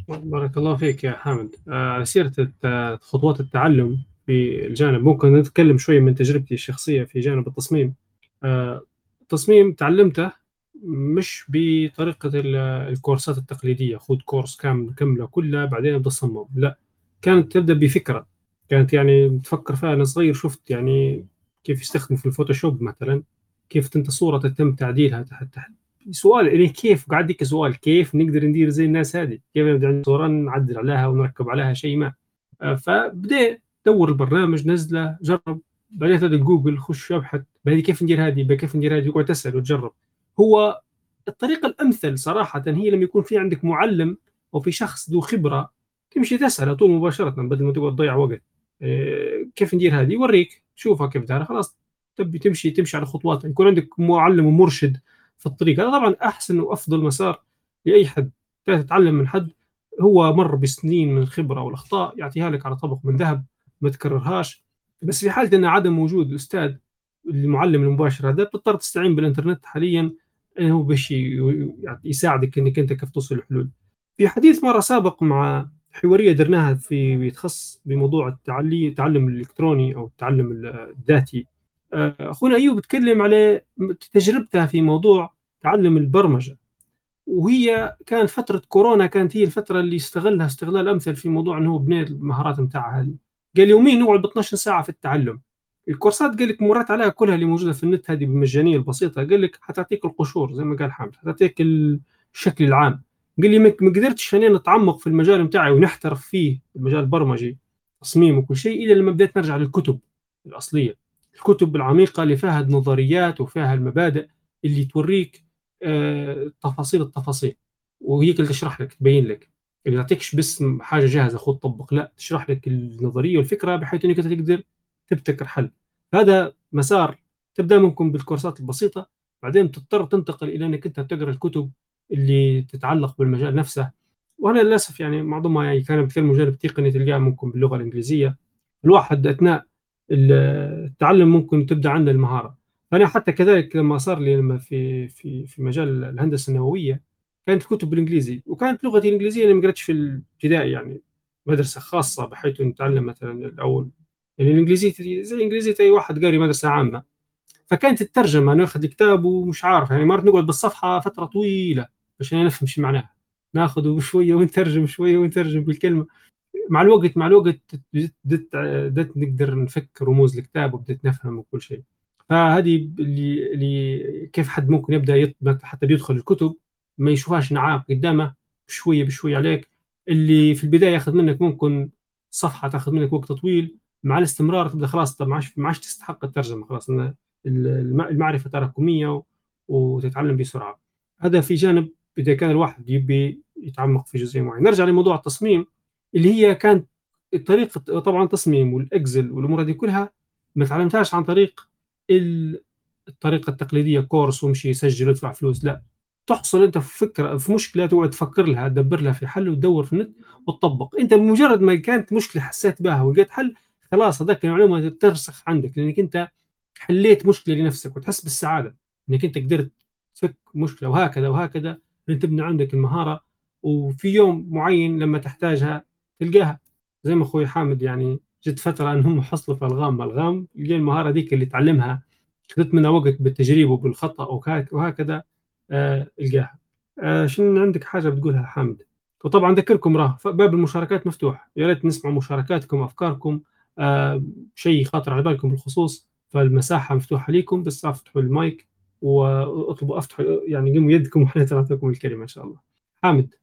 بارك الله فيك يا حامد. على آه، سيرة خطوات التعلم في الجانب ممكن نتكلم شوية من تجربتي الشخصية في جانب التصميم. التصميم تعلمته مش بطريقة الكورسات التقليدية خذ كورس كامل كاملة كلها بعدين ابدأ صمم لا كانت تبدأ بفكرة. كانت يعني تفكر فيها أنا صغير شفت يعني كيف يستخدموا في الفوتوشوب مثلا كيف أنت صورة تتم تعديلها تحت تحت سؤال يعني كيف؟ قاعد ديك سؤال كيف نقدر ندير زي الناس هذه؟ كيف نبدأ صورة نعدل عليها ونركب عليها شيء ما؟ آه، فبدأ دور البرنامج نزله جرب. بعدين تبدا جوجل خش ابحث بعدين كيف ندير هذه؟ كيف ندير هذه؟ وقعد تسال وتجرب. هو الطريقة الأمثل صراحة هي لما يكون في عندك معلم أو في شخص ذو خبرة تمشي تسأل طول مباشرة بدل ما تقعد تضيع وقت. كيف ندير هذه؟ يوريك. شوفها كيف دارها خلاص تبي تمشي تمشي على خطوات. يكون عندك معلم ومرشد في الطريق. هذا طبعا أحسن وأفضل مسار لأي حد. تتعلم من حد. هو مر بسنين من الخبره والأخطاء يعطيها لك على طبق من ذهب ما تكررهاش. بس في حالة أن عدم وجود الأستاذ المعلم المباشر هذا بتضطر تستعين بالإنترنت حاليا. هو باش يساعدك إنك أنت كيف توصل لحلول في حديث مرة سابق مع حواريه درناها في تخص بموضوع التعلي التعلم الإلكتروني أو التعلم الذاتي. آه، أخونا أيوب تكلم على تجربته في موضوع تعلم البرمجة. وهي كانت فترة كورونا كانت هي الفترة اللي استغلها استغلال أمثل في موضوع إنه بناء المهارات نتاعها هذه قال يوميا نقعد ب 12 ساعة في التعلم. الكورسات قال لك مرات عليها كلها اللي موجودة في النت هذه بالمجانيه البسيطة. قال لك حتعطيك القشور زي ما قال حامد حتعطيك الشكل العام. قال لي ما قدرتش أنا نتعمق في المجال بتاعي ونحترف فيه المجال البرمجي تصميم وكل شيء إلا لما بديت نرجع للكتب الأصلية. الكتب العميقة اللي فيها النظريات وفيها المبادئ اللي توريك آه، تفاصيل التفاصيل. وهي اللي تشرح لك تبين لك. اللي تعطيكش بس حاجة جاهزة خذ طبق لا تشرح لك النظرية والفكرة بحيث إنك تقدر تبتكر حل. هذا مسار تبدأ ممكن بالكورسات البسيطة بعدين تضطر تنتقل إلى إنك أنت تقرأ الكتب اللي تتعلق بالمجال نفسه. وأنا للأسف يعني معظمها يعني كان كثير مجال تقني تلقاها ممكن باللغة الإنجليزية. الواحد أثناء التعلم ممكن تبدأ عنده المهارة. فأنا حتى كذلك لما صار لي لما في في في مجال الهندسة النووية كانت كتب بالإنجليزي. وكانت لغتي الإنجليزية أنا ما قريتش في الابتدائي يعني. مدرسة خاصة بحيث نتعلم مثلا الأول. يعني الانجليزيه زي انجليزيه اي واحد قاري مدرسة عامة. فكانت الترجمة ناخذ الكتاب ومش عارف يعني مرات نقعد بالصفحة فترة طويلة. عشان نفهم شو معناها. ناخذه شوية ونترجم شوية ونترجم بالكلمة. مع الوقت مع الوقت بدت نقدر نفك رموز الكتاب وبدت نفهم وكل شيء. فهذه اللي اللي كيف حد ممكن يبدأ حتى بيدخل الكتب ما يشوفهاش نعاق قدامه بشويه بشوية عليك. اللي في البداية ياخذ منك ممكن صفحة تاخذ منك وقت طويل. مع الاستمرار تبدأ خلاص ما عادش تستحق الترجمة خلاص المعرفة تراكمية وتتعلم بسرعة. هذا في جانب إذا كان الواحد يبي يتعمق في جزئية معينة. نرجع لموضوع التصميم اللي هي كانت الطريقة طبعا التصميم والاكسل والأمور هذه كلها ما تعلمتهاش عن طريق الطريقة التقليدية كورس وامشي سجل وادفع فلوس لا. تحصل أنت في فكرة في مشكلة تقعد تفكر لها تدبر لها في حل وتدور في النت وتطبق. أنت بمجرد ما كانت مشكلة حسيت بها ولقيت حل خلاص هذاك المعلومة ترسخ عندك لأنك أنت حليت مشكلة لنفسك وتحس بالسعادة إنك أنت قدرت تفك مشكلة وهكذا وهكذا. تبني عندك المهارة وفي يوم معين لما تحتاجها تلقاها. زي ما أخوي حامد يعني جت فترة انهم حصلوا في الغام. الغام لقى المهارة ذيك اللي تعلمها. خذت منها وقت بالتجريب وبالخطأ وهكذا آه القاها آه شنو عندك حاجة بتقولها حامد؟ وطبعا أذكركم راه باب المشاركات مفتوح. يا ريت نسمع مشاركاتكم أفكاركم. آه شيء خاطر على بالكم بالخصوص فالمساحة مفتوحة لكم بس أفتحوا المايك. واطلبوا افتحوا يعني قيموا يدكم وحنا نعطيكم الكلمة إن شاء الله. حامد.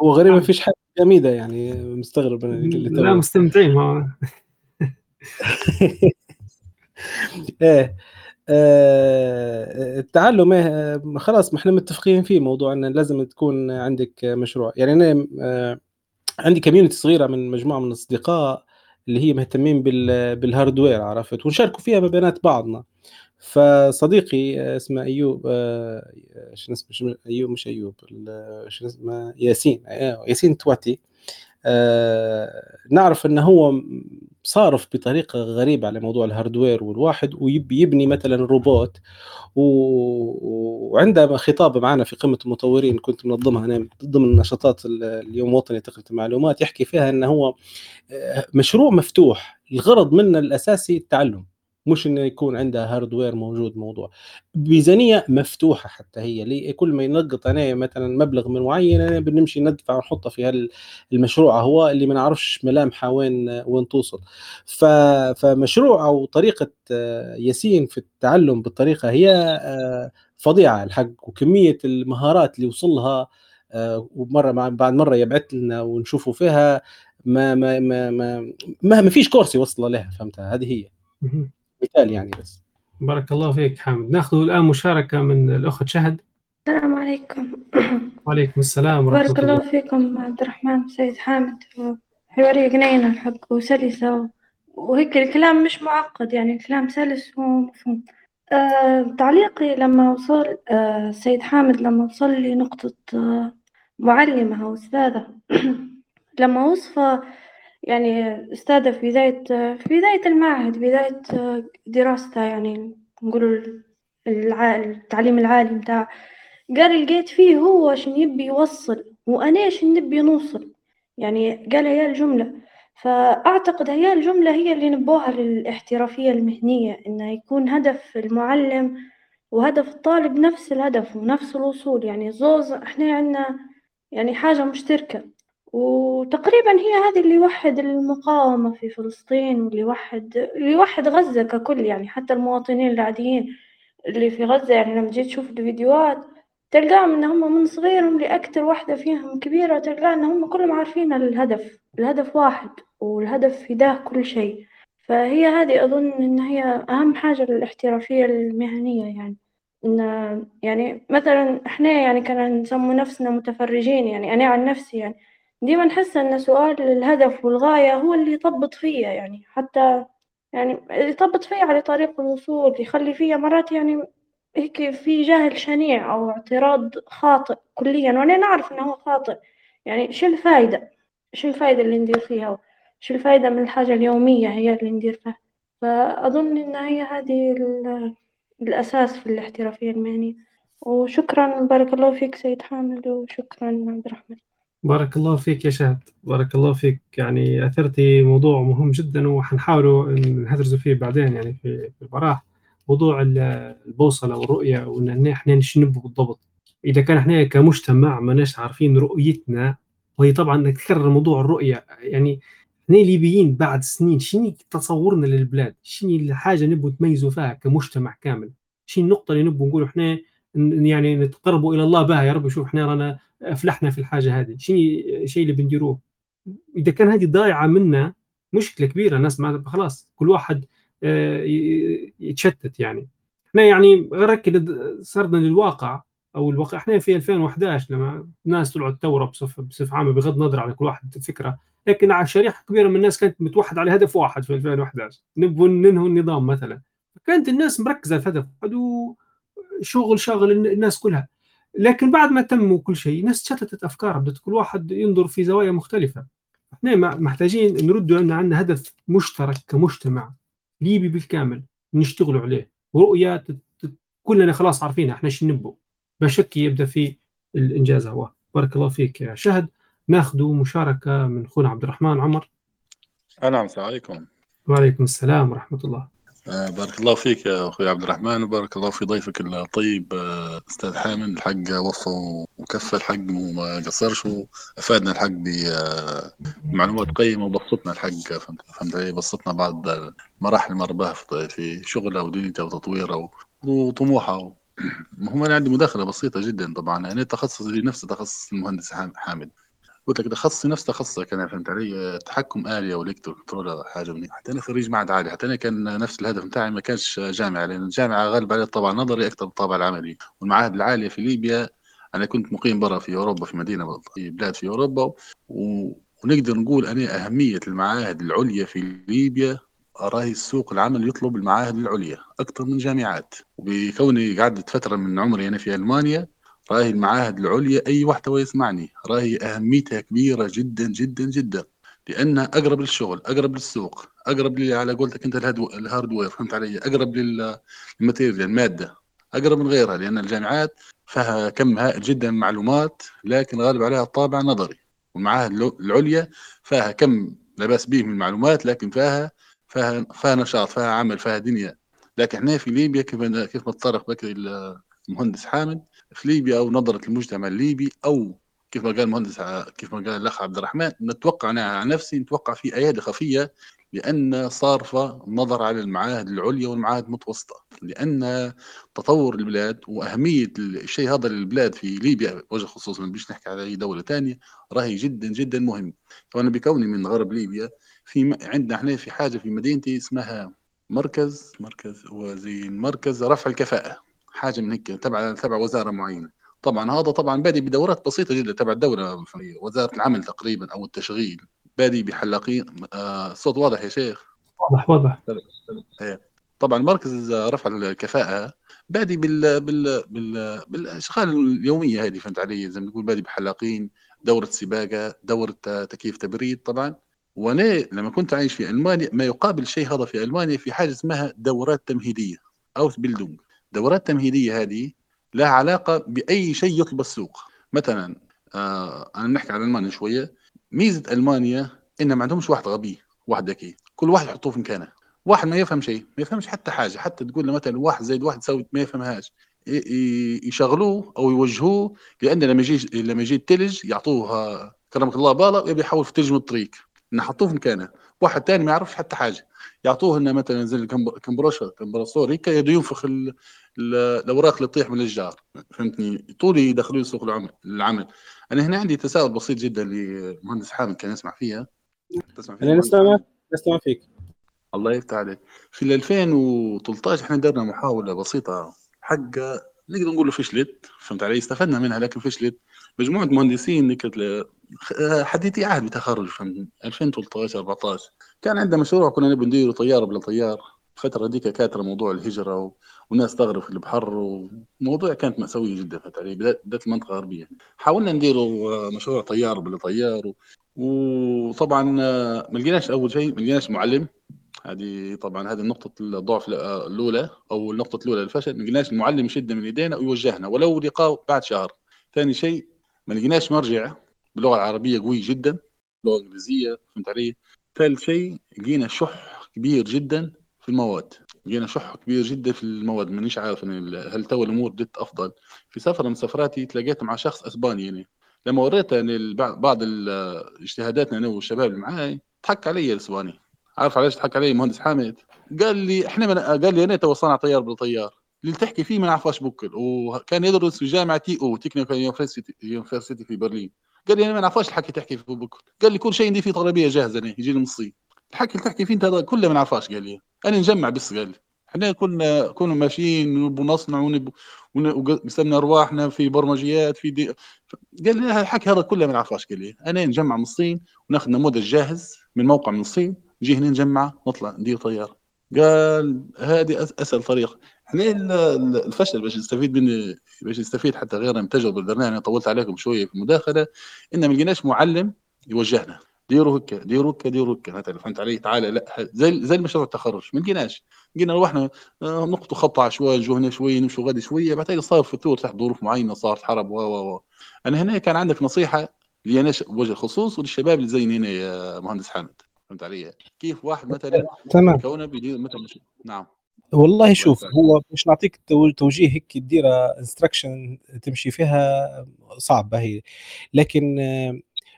هو غريب ما فيش حد جميده يعني مستغرب أنا اللي لا مستمتعين ما. إيه آه التعلم إيه خلاص ما إحنا متفقين فيه موضوع إن لازم تكون عندك مشروع. يعني أنا آه عندي community صغيرة من مجموعة من الأصدقاء اللي هي مهتمين بال hardware عرفت؟ ونشاركوا فيها ما بينات بعضنا. فصديقي اسمه أيوب آه، شنو اسمه أيوب مش أيوب شنو اسمه ياسين آه، ياسين تواتي آه، نعرف انه هو صارف بطريقة غريبة على موضوع ال hardware والواحد ويبي يبني مثلا روبوت و... وعنده خطاب معنا في قمة المطورين كنت منظمها أنا ضمن نشاطات اليوم الوطني لتقنية المعلومات يحكي فيها انه هو مشروع مفتوح الغرض منه الأساسي التعلم. مش إنه يكون عندها هاردوير موجود موضوع. ميزانية مفتوحة حتى هي لي كل ما ينقط أنا مثلا مبلغ من معين أنا بنمشي ندفع ونحطه في المشروع هو اللي ما نعرفش ملامحه وين وين توصل. فمشروع أو طريقة ياسين في التعلم بالطريقة هي فظيعة الحق وكمية المهارات اللي وصل لها ومرة بعد مرة يبعث لنا ونشوفوا فيها ما ما ما ما ما, ما فيش كورس يوصل لها فهمتها هذه هي. مثال يعني بس. بارك الله فيك حامد. ناخذ الآن مشاركة من الأخت شهد. السلام عليكم. وعليكم السلام ورحمة بارك الله فيكم عبد الرحمن سيد حامد. حوارية جنينة الحق وسلسة وهيك الكلام مش معقد يعني الكلام سلس ومفهوم. آه تعليقي لما وصل آه سيد حامد لما وصل لي نقطة آه معلمة أو أستاذة. لما وصفه يعني أستاذة في بداية في بداية المعهد بداية دراستها يعني نقول التعليم العالي متاع قال لقيت فيه هو شن يبي يوصل وأنا شن نبي نوصل. يعني قال هي الجملة. فأعتقد هي الجملة هي اللي نبوها للاحترافية المهنية إنه يكون هدف المعلم وهدف الطالب نفس الهدف ونفس الوصول. يعني زوز إحنا عندنا يعني حاجة مشتركة. وتقريبا هي هذه اللي يوحد المقاومة في فلسطين واللي يوحد اللي يوحد غزة ككل يعني حتى المواطنين العاديين اللي في غزة يعني لما جيت تشوف الفيديوهات تلقاهم إن هم من صغيرهم لأكتر واحدة فيهم كبيرة تلقى إن هم كلهم عارفين الهدف الهدف واحد والهدف في ده كل شيء. فهي هذه أظن إن هي أهم حاجة للاحترافية المهنية يعني. إن يعني مثلا إحنا يعني كنا نسمو نفسنا متفرجين يعني أنا عن نفسي يعني ديما نحس إن سؤال الهدف والغاية هو اللي يضبط فيا يعني حتى يعني يضبط فيا على طريق الوصول يخلي فيا مرات يعني هيك في جهل شنيع أو اعتراض خاطئ كليا وأنا نعرف إنه هو خاطئ. يعني شو الفايدة؟ شو الفايدة اللي ندير فيها؟ شو الفايدة من الحاجة اليومية هي اللي ندير فيها؟ فأظن إن هي هذه الأساس في الاحترافية المهنية. وشكرا بارك الله فيك سيد حامد وشكرا عبد الرحمن. بارك الله فيك يا شهد. بارك الله فيك. يعني أثرتي موضوع مهم جدا وحنحاولوا نهدرزوا فيه بعدين يعني في البراح. موضوع البوصلة والرؤية وإن إحنا نشنبه بالضبط. إذا كان إحنا كمجتمع ماناش عارفين رؤيتنا وهي طبعا تكرر موضوع الرؤية. يعني إحنا ليبيين بعد سنين شنو تصورنا للبلاد؟ شنو الحاجة نبغوا نتميزوا فيها كمجتمع كامل؟ شنو النقطة اللي نبغوا نقولوا إحنا يعني نتقربوا إلى الله بها؟ يا رب شوف إحنا رانا أفلحنا في الحاجة هذه. شنو الشيء اللي بنديروه. إذا كان هذه ضايعة منا مشكلة كبيرة الناس ما خلاص كل واحد آه، يتشتت يعني. إحنا يعني ركز صرنا للواقع أو الواقع إحنا في 2011 لما الناس طلعوا الثوره بصفه بصفه عامة بغض النظر على كل واحد فكرة. لكن على شريحة كبيرة من الناس كانت متوحد على هدف واحد في 2011 نبغى ننهوا النظام مثلا. كانت الناس مركزة في هدف شغل شاغل الناس كلها. لكن بعد ما تموا كل شيء الناس شتتت افكار بدات كل واحد ينظر في زوايا مختلفة. إحنا محتاجين نردوا أن عندنا هدف مشترك كمجتمع ليبي بالكامل نشتغلوا عليه. ورؤيه كلنا خلاص عارفينها إحنا إيش نبغوا؟ بشك يبدأ في الإنجاز. هو. بارك الله فيك يا شهد. ناخذ مشاركة من أخونا عبد الرحمن عمر. نعم السلام عليكم. وعليكم السلام ورحمة الله. آه، بارك الله فيك يا أخوي عبد الرحمن وبارك الله في ضيفك الطيب آه، أستاذ حامد الحق وفى وكفى الحق وما قصرش وأفادنا الحق بمعلومات قيمة وبسطنا الحق فهمت علي؟ بسطنا بعض المراحل مر في شغله ودنيته وتطويره وطموحه هم أنا عندي مداخلة بسيطة جدا طبعا. أنا تخصصي نفس تخصص المهندس حامد. قلت لك تخصصي نفس تخصصك أنا فهمت علي؟ تحكم آلي أو كنترول حاجة مني حتى أنا خريج معهد عالي حتى أنا كان نفس الهدف بتاعي ما كانش جامعة لأن الجامعة غالب عليها الطابع النظري أكثر من الطابع العملي. والمعاهد العالية في ليبيا أنا كنت مقيم برا في أوروبا في مدينة في بلاد في أوروبا. و... ونقدر نقول أنا أهمية المعاهد العليا في ليبيا راهي السوق العمل يطلب المعاهد العليا أكثر من جامعات. وبكوني قعدت فترة من عمري أنا في ألمانيا راهي المعاهد العليا أي واحد يسمعني راهي أهميتها كبيرة جدا جدا جدا. لأنها أقرب للشغل أقرب للسوق أقرب لي على قولتك أنت ال hardware فهمت علي؟ أقرب لل material المادة أقرب من غيرها لأن الجامعات فيها كم هائل جدا من معلومات لكن غالب عليها الطابع نظري. والمعاهد العليا فيها كم لا بأس به من المعلومات لكن فيها فيها فيها نشاط فيها عمل فيها دنيا. لكن إحنا في ليبيا كيف كيف تطرق بكري المهندس حامد؟ في ليبيا أو نظرة المجتمع الليبي أو كيف ما قال المهندس كيف ما قال الأخ عبد الرحمن نتوقع أنا عن نفسي نتوقع في أيادي خفية لأن صارفة النظر على المعاهد العليا والمعاهد المتوسطة لأن تطور البلاد وأهمية الشيء هذا للبلاد في ليبيا وجه خصوص ما نحكي على اي دولة ثانية راهي جدا جدا مهم. وأنا بكوني من غرب ليبيا في عندنا إحنا في حاجة في مدينتي اسمها مركز مركز وزي مركز رفع الكفاءة. حاجة من هيك تبع تبع وزارة معينة. طبعا هذا طبعا بادي بدورات بسيطة جدا تبع الدولة وزارة العمل تقريبا أو التشغيل. بادي بحلاقين آه الصوت واضح يا شيخ؟ واضح واضح. إيه. طبعا مركز رفع الكفاءة بادي بال بال بال بالأشغال اليومية هذه فهمت علي؟ زي ما نقول بادي بحلاقين دورة سباقة دورة تكييف تبريد طبعا. وأنا لما كنت عايش في ألمانيا ما يقابل شيء هذا في ألمانيا في حاجة اسمها دورات تمهيدية Ausbildung دورات تمهيدية هذه لها علاقة بأي شيء يطلب السوق. مثلا آه أنا بنحكي عن ألمانيا شوية. ميزة ألمانيا ان ما عندهمش واحد غبي واحد ذكي. كل واحد يحطوه في مكانه. واحد ما يفهم شيء ما يفهمش حتى حاجة. حتى تقول له مثلا واحد زائد واحد يساوي ما يفهمهاش. يشغلوه أو يوجهوه لأن لما يجي لما يجي التلج يعطوه كرمك الله بالا ويبي يحول في تلج من الطريق. نحطوه في مكانه. واحد ثاني ما يعرفش حتى حاجة. يعطوه لنا مثلا زي الكمبرشر كمبرسور هيك يدو ينفخ الأوراق اللي تطيح من الأشجار. فهمتني؟ طول يدخلوا سوق العمل العمل. أنا هنا عندي تساؤل بسيط جدا لمهندس حامد كان يسمع فيها؟ تسمع فيها أنا نستمع نستمع فيك. الله يفتح عليك. في 2013 إحنا درنا محاولة بسيطة حق نقدر نقول فشلت فهمت علي؟ استفدنا منها لكن فشلت. مجموعة مهندسين حديثي عهد بتخرج في 2013 14 كان عندنا مشروع كنا نبي ندير طيارة بلا طيار. الفترة ديك كانت موضوع الهجرة و... والناس تغرق في البحر وموضوع كانت مأساوية جدا فهمت علي بدات المنطقة الغربيه حاولنا نديروا مشروع طيار بلا طيار و... وطبعا ما لقيناش أول شيء ما لقيناش معلم. هذه طبعا هذه النقطة الضعف الأولى أو النقطة الأولى للفشل. ما لقيناش المعلم يشد من يدينا ويوجهنا. ولو لقاء بعد شهر. ثاني شيء ما لقيناش مرجع. باللغة العربية قوي جدا. اللغة الإنجليزية فهمت علي؟ ثالث شيء لقينا شح كبير جدا في المواد. لقينا شح كبير جدا في المواد. مانيش عارف هل تو الأمور بدت أفضل. في سفره من سفراتي تلاقيت مع شخص إسباني يعني. لما وريته يعني بعض اجتهاداتنا أنا والشباب اللي معاي ضحك علي الإسباني. عارف علاش ضحك علي مهندس حامد؟ قال لي إحنا من... قال لي أنا تو صانع طيار بالطيار. اللي تحكي فيه ما نعرفهاش بكل وكان يدرس في جامعة TU technical university في برلين. قال لي أنا ما نعرفهاش الحكي تحكي فيه بكل قال لي كل شيء عندي فيه طلبية جاهزة أنا يجي لي من الصين. الحكي اللي تحكي فيه أنت هذا كله ما نعرفهاش قال لي. أنا نجمع بس قال لي. إحنا كنا كنا ماشيين ونصنع ونب... وقسمنا أرواحنا في برمجيات في دي قال لي الحكي هذا كله ما نعرفهاش قال لي. أنا نجمع من الصين وناخذ نموذج جاهز من موقع من الصين نجي هنا نجمع نطلع ندير طيارة. قال هذه أسهل طريقة. إحنا الفشل باش نستفيد من باش يستفيد حتى غيرنا من تجربة اللي أنا طولت عليكم شوية في المداخلة إن ما لقيناش معلم يوجهنا. ديروا هكا ديروا هكا ديروا هكا. مثلا فهمت علي؟ تعالى لا زي زي المشروع التخرج. ما لقيناش. لقينا روحنا آه، نقطوا خط عشوائي نجوا هنا شوية نمشوا غادي شوية بعدين صار فتور تحت ظروف معينة صارت حرب و و و. أنا هنا كان عندك نصيحة لي أنا بوجه الخصوص وللشباب اللي زي هنا يا مهندس حامد. فهمت علي؟ كيف واحد مثلا تمام. كونه بيدير مثلا نعم. والله شوف هو مش نعطيك توجيه هيك تدير instruction تمشي فيها صعبه هي لكن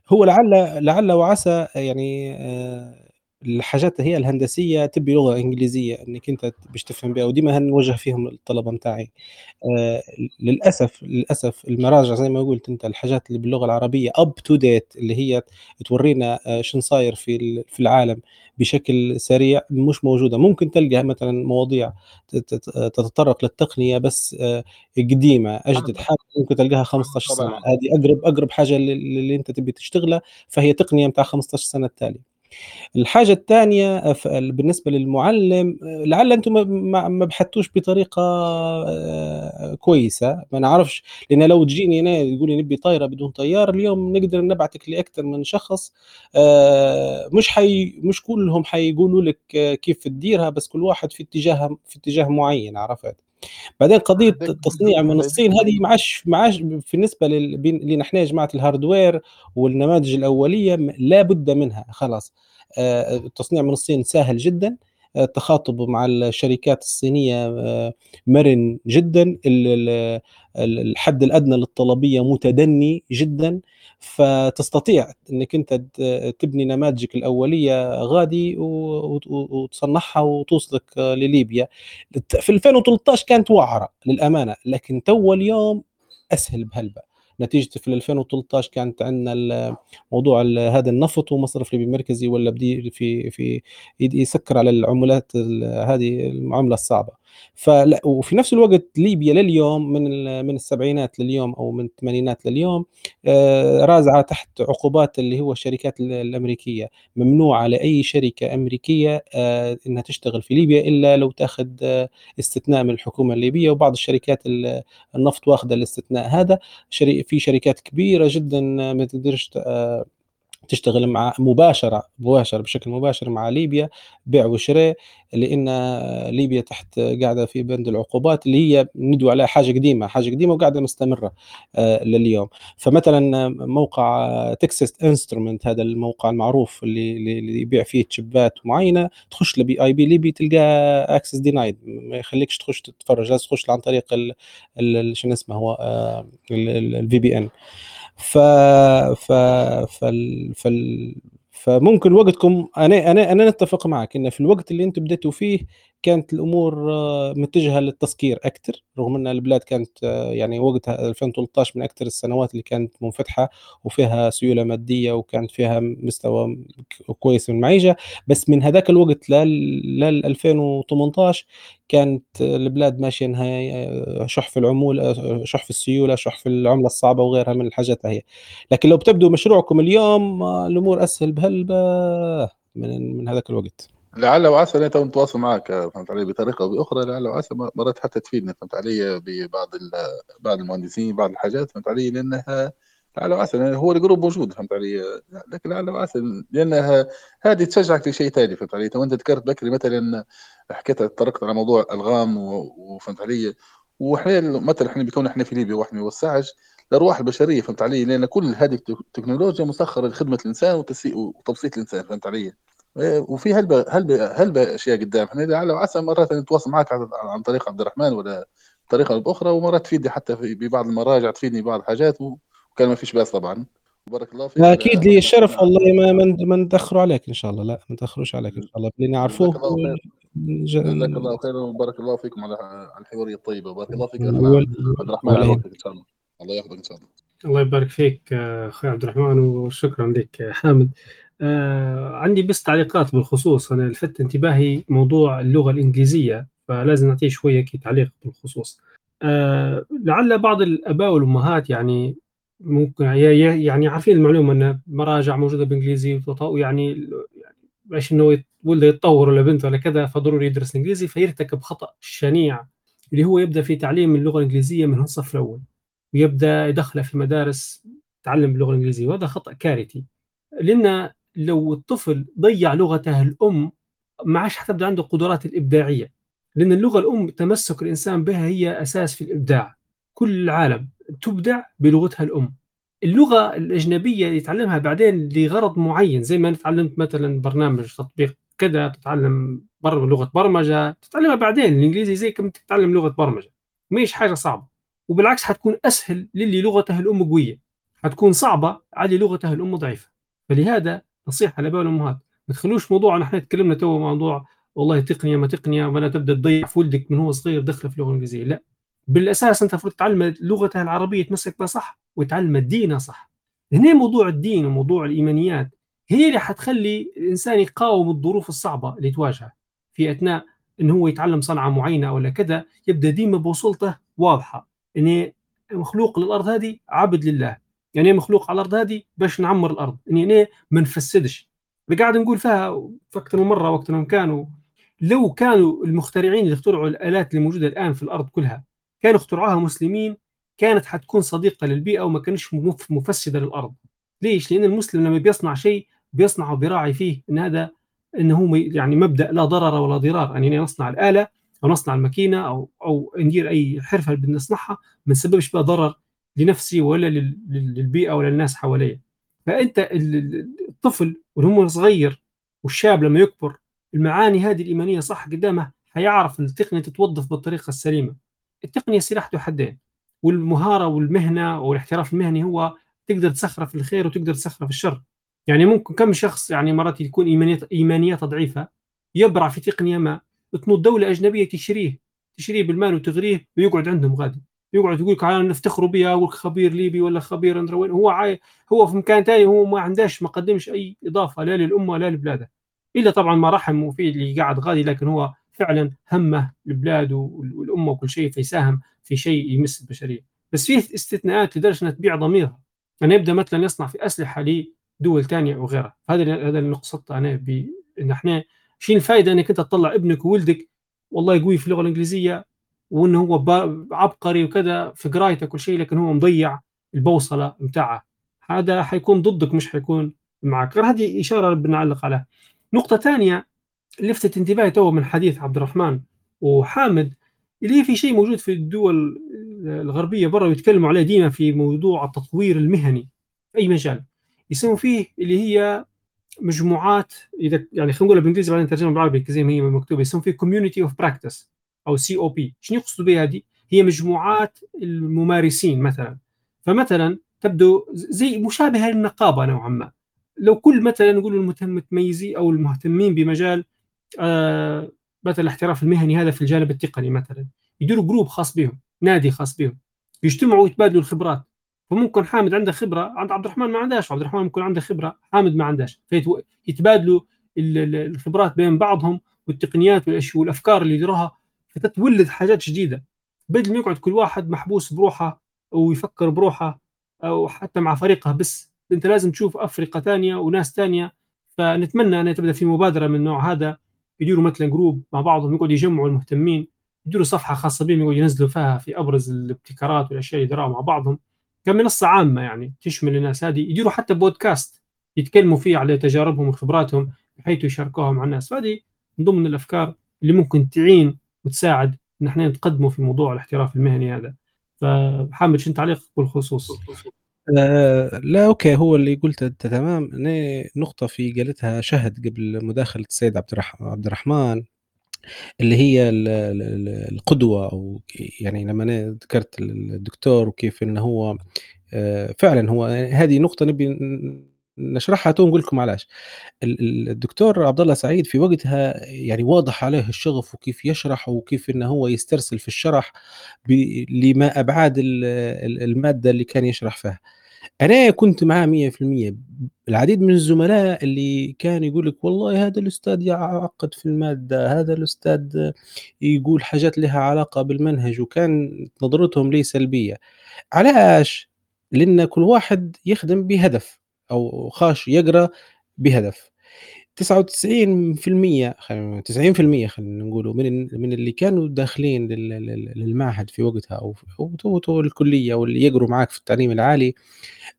هو لعل لعل وعسى يعني آه، الحاجات هي الهندسية تبي لغة إنجليزية إنك أنت باش تفهم بها وديما هنوجه فيهم الطلبة نتاعي آه للأسف للأسف المراجع زي ما قلت أنت الحاجات اللي باللغة العربية up to date اللي هي تورينا آه شنو صاير في في العالم. بشكل سريع مش موجودة. ممكن تلقى مثلا مواضيع تتطرق للتقنية بس آه قديمة أجدد حاجة ممكن تلقاها 15 سنة. هذه أقرب أقرب حاجة اللي أنت تبي تشتغلها فهي تقنية بتاع 15 سنة التالية. الحاجة الثانية آه، بالنسبة للمعلم آه، لعل أنتم ما بحثتوش بطريقة آه، كويسة. ما نعرفش لأن لو تجيني أنا يقول لي نبي طايرة بدون طيار اليوم نقدر نبعتك لأكثر من شخص مش حي مش كلهم حيقولوا لك كيف تديرها بس كل واحد في اتجاه في اتجاه معين عرفت؟ بعدين قضية التصنيع من الصين هذه ما عادش بالنسبة لنا إحنا يا جماعة الهاردوير والنماذج الأولية لا بد منها. خلاص. آه، التصنيع من الصين سهل جدا. التخاطب مع الشركات الصينية آه، مرن جدا. الحد الأدنى للطلبية متدني جدا. فتستطيع إنك أنت تبني نماذجك الأولية غادي وتصنعها وتوصلك لليبيا. في 2013 كانت وعرة للأمانة لكن تو اليوم أسهل بهلبة. نتيجة في 2013 كانت عندنا موضوع هذا النفط ومصرف ليبي مركزي ولا بدي في في يسكر على العملات هذه المعاملة الصعبة. فلا وفي نفس الوقت ليبيا لليوم من من السبعينات لليوم أو من الثمانينات لليوم آه، رازعة تحت عقوبات اللي هو الشركات الأمريكية. ممنوع على اي شركة أمريكية آه، إنها تشتغل في ليبيا إلا لو تأخذ آه، استثناء من الحكومة الليبية وبعض الشركات النفط واخذه الاستثناء. هذا في شركات كبيرة جدا ما تقدرش تشتغل مع مباشرة مباشرة بشكل مباشر مع ليبيا بيع وشراء لأن ليبيا تحت قاعدة في بند العقوبات اللي هي ندوي عليها حاجة قديمة حاجة قديمة وقاعدة مستمرة آه، لليوم. فمثلا موقع Texas Instruments هذا الموقع المعروف اللي اللي يبيع فيه chipات معينة تخش ل IP ليبي تلقى access denied ما يخليكش تخش تتفرج لازم تخش عن طريق شنو اسمه هو ال VPN ف ف فال... فال... فممكن وقتكم أنا أنا أنا نتفق معك إن في الوقت اللي أنتم بديتوا فيه كانت الأمور آه، متجهة للتسكير أكثر رغم أن البلاد كانت آه، يعني وقتها 2013 من أكثر السنوات اللي كانت منفتحة وفيها سيولة مادية وكانت فيها مستوى كويس من المعيشة. بس من هذاك الوقت لل 2018 كانت البلاد ماشية انها آه، شح في العموله شح في السيولة شح في العملة الصعبة وغيرها من الحاجات هي. لكن لو بتبدوا مشروعكم اليوم الأمور أسهل بهلبة من من هذاك الوقت. لعل وعسى تو نتواصل معك فهمت علي؟ بطريقة أو بأخرى لعل وعسى مرات حتى تفيدنا فهمت علي؟ ببعض بعض المهندسين بعض الحاجات فهمت علي؟ لأنها لعل وعسى هو ال group موجود فهمت علي؟ لكن لعل وعسى لأنها هذه تشجعك لشيء ثاني فهمت علي؟ تو انت ذكرت بكري مثلا حكيت طرقت على موضوع الغام وفهمت علي؟ وإحنا مثلا إحنا بيكون إحنا في ليبيا وإحنا نوسعش الأرواح البشرية فهمت علي؟ لأن كل هذه التكنولوجيا مسخرة لخدمة الإنسان وتبسيط الإنسان فهمت علي؟ وفي هلبة هلبة هلبة أشياء قدام. إحنا لعل وعسى مرات نتواصل معك عن طريق عبد الرحمن ولا طريقه أخرى ومرات تفيدني حتى في ببعض المراجع تفيدني بعض الحاجات وكان ما فيش بأس طبعا. بارك الله فيك. أكيد لي الشرف والله ما من ما ندخروا عليك إن شاء الله. لا ما ندخروش عليك إن شاء الله. اللي نعرفوه جزاك الله خير. وبارك الله فيكم على الحواريه الطيبه بارك الله فيك عبد الرحمن. إن شاء الله. الله يحفظك إن شاء الله. الله يبارك فيك أخوي عبد الرحمن وشكرا لك حامد. آه عندي بس تعليقات بالخصوص. أنا لفت انتباهي موضوع اللغة الإنجليزية فلازم نعطيه شوية كي تعليق بالخصوص. آه لعل بعض الأباء والأمهات يعني ممكن يعني عارفين المعلومة إن مراجع موجودة بالانجليزي يعني باش إنه ولده يتطور ولا بنته ولا كذا فضروري يدرس إنجليزي فيرتكب خطأ شنيع اللي هو يبدأ في تعليم اللغة الإنجليزية من الصف الأول ويبدأ يدخله في مدارس تعلم باللغة الإنجليزية وهذا خطأ كارثي. لأن لو الطفل ضيع لغته الأم ما عادش حتبدا عنده قدرات الإبداعية. لأن اللغة الأم تمسك الإنسان بها هي أساس في الإبداع. كل العالم تبدع بلغتها الأم. اللغة الأجنبية يتعلمها بعدين لغرض معين زي ما تعلمت مثلا برنامج تطبيق كذا تتعلم لغة برمجة تتعلمها بعدين. الإنجليزي زي كم تتعلم لغة برمجة. مش حاجة صعبة. وبالعكس حتكون أسهل للي لغته الأم قوية. حتكون صعبة على لغته الأم ضعيفة. فلهذا نصيحة للاباء والامهات ما تخلوش موضوع إحنا تكلمنا تو موضوع والله تقنيه ما تقنيه ولا تبدأ تضيع في ولدك من هو صغير دخله في اللغة الإنجليزية. لا. بالأساس أنت المفروض تعلم لغته العربية يتمسك بها صح ويتعلم دينه صح. هنا موضوع الدين وموضوع الإيمانيات هي اللي حتخلي الإنسان يقاوم الظروف الصعبة اللي تواجهه في أثناء انه هو يتعلم صنعة معينة ولا كذا يبدأ ديما بوصلته واضحة. اني مخلوق للأرض هذه عبد لله. يعني مخلوق على الأرض هذه باش نعمر الأرض. يعني ما نفسدش. قاعد نقول فيها في أكثر من مره وقت انهم كانوا لو كانوا المخترعين اللي اخترعوا الآلات اللي موجودة الآن في الأرض كلها كانوا اخترعوها مسلمين كانت حتكون صديقة للبيئة وما كانش مفسدة للأرض. ليش؟ لأن المسلم لما بيصنع شيء بيصنعه بيراعي فيه إن هذا إنه هو يعني مبدأ لا ضرر ولا ضرار. يعني نصنع الآلة أو نصنع الماكينة أو أو ندير أي حرفة بنصنعها ما نسببش بها ضرر لنفسي ولا للبيئة ولا للناس حواليا. فأنت الطفل وهو صغير والشاب لما يكبر المعاني هذه الإيمانية صح قدامه حيعرف التقنية تتوظف بالطريقة السليمة. التقنية سلاح ذو حدين. والمهارة والمهنة والاحتراف المهني هو تقدر تسخره في الخير وتقدر تسخره في الشر. يعني ممكن كم شخص يعني مرات يكون ايمانيات إيمانياته ضعيفة يبرع في تقنية ما تنوض دولة أجنبية تشريه تشريه بالمال وتغريه ويقعد عندهم غادي. يقعد يقول لك نفتخروا بها أقول خبير ليبي ولا خبير اندر وين؟ هو عاي هو في مكان ثاني هو ما عندهش ما قدمش أي إضافة لا للأمة لا لبلاده. إلا طبعا ما رحم وفي اللي قاعد غادي لكن هو فعلا همه البلاد والأمة وكل شيء فيساهم في شيء يمس البشرية. بس فيه استثناءات لدرجه إنها تبيع ضميرها. يعني يبدأ مثلا يصنع في أسلحة لدول ثانية وغيرها. هذا هذا اللي قصدته أنا بان إحنا شيء الفائده إنك أنت تطلع ابنك وولدك والله قوي في اللغة الإنجليزية وإنه هو عبقري وكذا في قرايته كل شيء لكن هو مضيع البوصلة متاعه. هذا حيكون ضدك مش حيكون معك. هذه إشارة بنعلق عليها. نقطة ثانية لفتت انتباهي تو من حديث عبد الرحمن وحامد اللي في شيء موجود في الدول الغربية برا ويتكلموا عليه ديما في موضوع التطوير المهني. في أي مجال؟ يسموا فيه اللي هي مجموعات إذا يعني خلينا نقولها بالإنجليزي بعدين نترجمها بالعربي زي ما هي مكتوبة. يسموا فيه community of practice أو CoP شنو يقصدوا بها هذه هي مجموعات الممارسين مثلا. فمثلا تبدو زي مشابهة للنقابة نوعا ما. لو كل مثلا نقول المتميزين أو المهتمين بمجال آه مثلا الاحتراف المهني هذا في الجانب التقني مثلا يديروا group خاص بهم نادي خاص بهم يجتمعوا ويتبادلوا الخبرات. فممكن حامد عنده خبرة عند عبد الرحمن ما عندهاش عبد الرحمن ممكن عنده خبرة حامد ما عندهاش. فيتبادلوا الخبرات بين بعضهم والتقنيات والأفكار اللي يديروها فتتولد حاجات جديدة. بدل ما يقعد كل واحد محبوس بروحه ويفكر بروحه أو حتى مع فريقه بس أنت لازم تشوف أفرقة ثانية وناس ثانية فنتمنى أن تبدأ في مبادرة من النوع هذا. يديروا مثلا جروب مع بعضهم يقعدوا يجمعوا المهتمين يديروا صفحة خاصة بهم يقعدوا ينزلوا فيها في أبرز الابتكارات والأشياء اللي يديروها مع بعضهم. كمنصة عامة يعني تشمل الناس هذه. يديروا حتى بودكاست يتكلموا فيه على تجاربهم وخبراتهم بحيث يشاركوها مع الناس. فهذه من ضمن الأفكار اللي ممكن تعين وتساعد إن إحنا نتقدموا في موضوع الاحتراف المهني هذا. فحامد شنو تعليق بالخصوص؟ آه لا أوكي هو اللي قلته أنت تمام. نقطة في قالتها شهد قبل مداخلة السيد عبد عبد الرحمن اللي هي القدوة أو يعني لما أنا ذكرت الدكتور وكيف إنه هو آه فعلا هو هذه نقطة نبي نشرحها تو نقول لكم علاش. الدكتور عبد الله سعيد في وقتها يعني واضح عليه الشغف وكيف يشرح وكيف إنه هو يسترسل في الشرح لما أبعاد المادة اللي كان يشرح فيها. أنا كنت معاه 100% العديد من الزملاء اللي كان يقول لك والله هذا الأستاذ يعقد في المادة هذا الأستاذ يقول حاجات لها علاقة بالمنهج وكان نظرتهم لي سلبية. علاش؟ لأن كل واحد يخدم بهدف. أو خاش يقرأ بهدف. 99% 90% خلينا نقولوا من من اللي كانوا داخلين للمعهد في وقتها أو أو الكلية واللي يقروا معك في التعليم العالي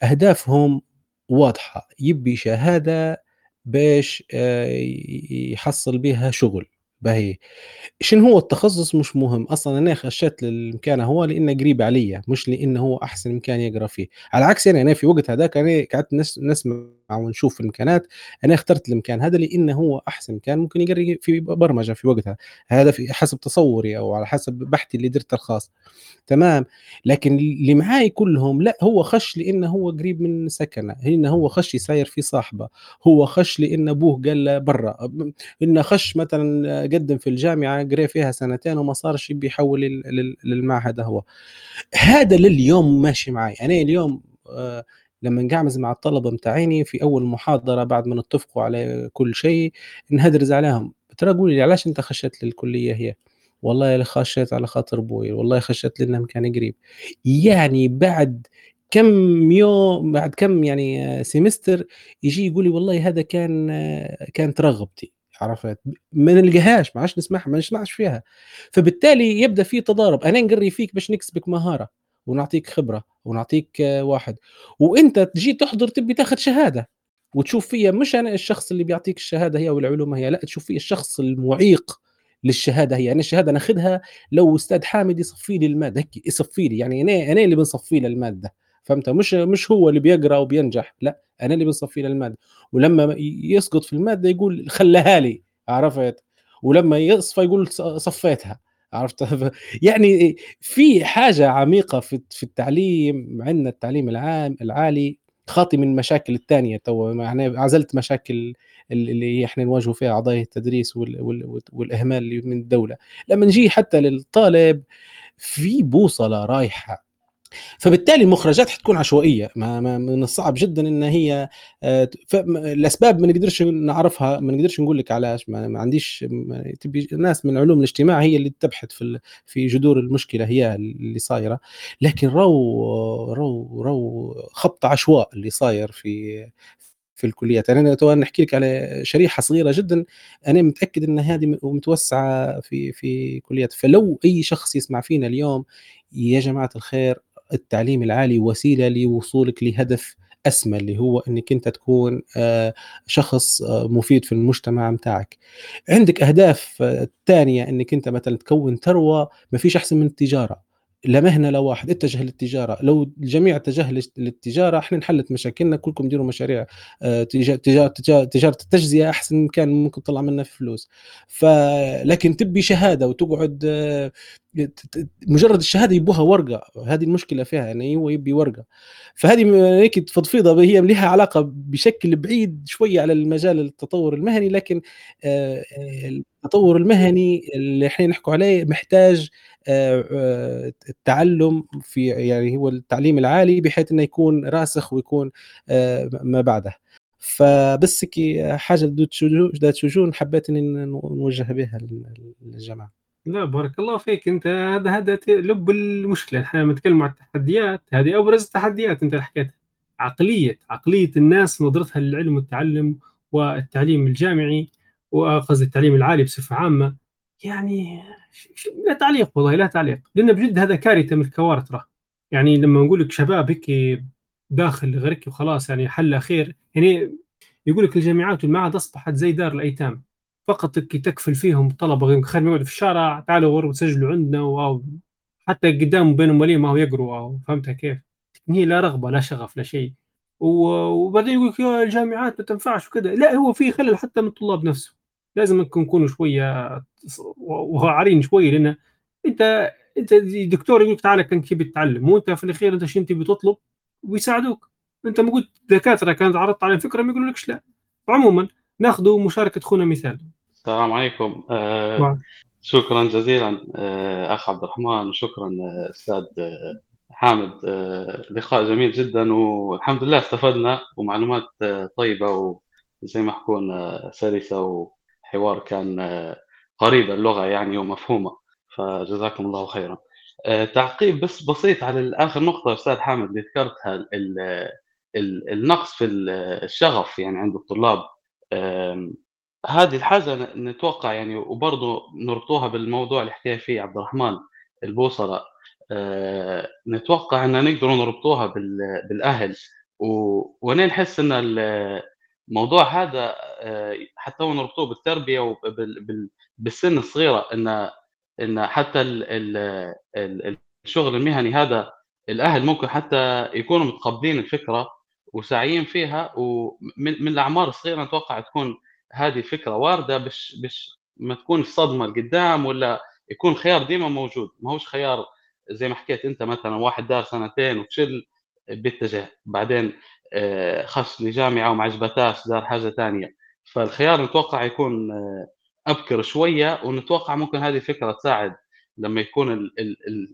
أهدافهم واضحة. يبي شهادة باش آه، يحصل بها شغل. باهي شنو هو التخصص مش مهم أصلا أنا خشيت للمكان هو لأنه قريب علي مش لأنه هو أحسن مكان يقرأ فيه. على عكس يعني أنا في وقت هذاك أنا قعدت نسمع ونشوف الامكانات أنا اخترت المكان هذا لأنه هو أحسن مكان ممكن يقرا في برمجة في وقتها. هذا في حسب تصوري أو على حسب بحثي اللي درته الخاص. تمام؟ لكن اللي معاي كلهم لا هو خش لأنه هو قريب من سكنه هنا هو خش يساير في صاحبه هو خش لأن أبوه قال له برا. إنه خش مثلا قدم في الجامعة قري فيها سنتين وما صارش يبي يحول للمعهد هو. هذا لليوم ماشي معي أنا اليوم آه لما نقعمز مع الطلبة متاعيني في أول محاضرة بعد ما نتفقوا على كل شيء نهدرز عليهم. ترى قولي لي علاش أنت خشيت للكلية هي؟ والله خشيت على خاطر أبوي والله خشيت لأنه مكان قريب. يعني بعد كم يوم بعد كم يعني سيمستر يجي يقول لي والله هذا كان كانت رغبتي عرفت؟ ما نلقاهاش ما عادش نسمعها ما نسمعش فيها. فبالتالي يبدأ في تضارب. أنا نقري فيك باش نكسبك مهارة ونعطيك خبرة. ونعطيك واحد. وإنت تجي تحضر تبي تاخذ شهادة وتشوف فيا مش أنا الشخص اللي بيعطيك الشهادة هي والعلوم هي لا تشوف فيا الشخص المعيق للشهادة هي. أنا الشهادة ناخذها لو أستاذ حامد يصفي لي المادة. هيك يصفي لي يعني أنا أنا اللي بنصفي له المادة. فهمت؟ مش مش هو اللي بيقرأ وبينجح لا أنا اللي بنصفي له المادة. ولما يسقط في المادة يقول خلها لي عرفت؟ ولما يصفى يقول صفيتها. عرفت؟ يعني في حاجة عميقة في في التعليم عندنا التعليم العام العالي خاطي من المشاكل الثانية تو يعني عزلت مشاكل اللي إحنا نواجهوا فيها اعضاء التدريس والإهمال من الدولة. لما نجي حتى للطالب في بوصلة رايحة فبالتالي المخرجات حتكون عشوائية. ما, من الصعب جدا إن هي آه، الأسباب ما نقدرش نعرفها ما نقدرش نقول لك علاش. ما, ما عنديش تبي ناس من علوم الاجتماع هي اللي تبحث في في جذور المشكلة هي اللي صايرة. لكن رو رو رو خبط عشواء اللي صاير في في الكليات. يعني أنا تو نحكي لك على شريحة صغيرة جدا. أنا متأكد إن هذه متوسعة في في كليات. فلو أي شخص يسمع فينا اليوم يا جماعة الخير التعليم العالي وسيلة لوصولك لهدف أسمى اللي هو إنك أنت تكون آه، شخص آه، مفيد في المجتمع متاعك عندك أهداف ثانية إنك أنت مثلا تكون ثروة ما فيش أحسن من التجارة. لا مهنه لا واحد اتجه للتجارة. لو الجميع اتجه لل- للتجارة إحنا انحلت مشاكلنا كلكم ديروا مشاريع آه، تجا- تجا- تجا- تجارة التجزئه أحسن كان ممكن تطلع منها في فلوس. فلكن تبي شهادة وتقعد آه، مجرد الشهادة يبوها ورقة. هذه المشكلة فيها يعني هو يبي ورقة. فهذه هيك تفضفيضة هي لها علاقة بشكل بعيد شوية على المجال التطور المهني لكن آه، التطور المهني اللي إحنا نحكوا عليه محتاج آه، آه، التعلم في يعني هو التعليم العالي بحيث إنه يكون راسخ ويكون آه، ما بعده. فبس كي حاجة ذات شجون حبيت إني نوجه بها للجماعة. لا بارك الله فيك. أنت هذا هذا لب المشكلة. إحنا نتكلم عن التحديات هذه أبرز التحديات أنت حكيتها. عقلية عقلية الناس نظرتها للعلم والتعلم والتعليم الجامعي وقصدي التعليم العالي بصفة عامة يعني لا تعليق والله لا تعليق. لأن بجد هذا كارثة من الكوارث يعني لما نقول لك شباب هيك داخل غرك وخلاص يعني حل خير يعني يقول لك الجامعات والمعاهد أصبحت زي دار الأيتام. فقط تكفل فيهم طلبة خليهم يقعدوا في الشارع تعالوا غروا تسجلوا عندنا واو. حتى قدام بينهم ولي ما هو يقروا أو فهمتها كيف؟ هي لا رغبة لا شغف لا شيء. وبعدين يقول لك يا الجامعات ما تنفعش وكذا. لا هو في خلل حتى من الطلاب نفسه. لازم نكونوا شوية واعرين شوية لأن انت انت دكتور يقول لك تعال كان كيف بتتعلم وانت في الأخير انت شو انت بتطلب ويساعدوك. انت ما قلت دكاترة كانت عرضت عليهم فكرة ما يقولوا لكش لا. عموما ناخذ مشاركة اخونا مثال. السلام عليكم. آه. شكرا جزيلا آه أخ عبد الرحمن وشكرا آه، أستاذ آه، حامد. آه لقاء جميل جدا والحمد لله استفدنا ومعلومات آه، طيبة وزي ما حكونا سلسة وحوار كان آه، قريب اللغة يعني ومفهومة. فجزاكم الله خيرا. آه، تعقيب بس بسيط على آخر نقطة أستاذ حامد اللي ذكرتها ال- ال- النقص في ال- الشغف يعني عند الطلاب. هذه الحاجة ن- نتوقع يعني وبرضه نربطوها بالموضوع اللي حكى فيه عبد الرحمن البوصلة. آه، نتوقع إن نقدر نربطوها بال- بالأهل. وأنا نحس إن ال- الموضوع هذا آه، حتى هو نربطوه بالتربية وبالسن الصغيرة ان إن حتى ال ال ال الشغل المهني هذا الأهل ممكن حتى يكونوا متقبلين الفكرة وساعيين فيها. ومن من الأعمار الصغيرة نتوقع تكون هذه الفكرة واردة بش بش ما تكون في صدمة لقدام ولا يكون خيار ديما موجود. ما هوش خيار زي ما حكيت أنت مثلا واحد دار سنتين وفشل بيتجه بعدين آه، خش لجامعة وما عجبتاش دار حاجة ثانية فالخيار نتوقع يكون آه، أبكر شوية ونتوقع ممكن هذه الفكرة تساعد لما يكون ال ال ال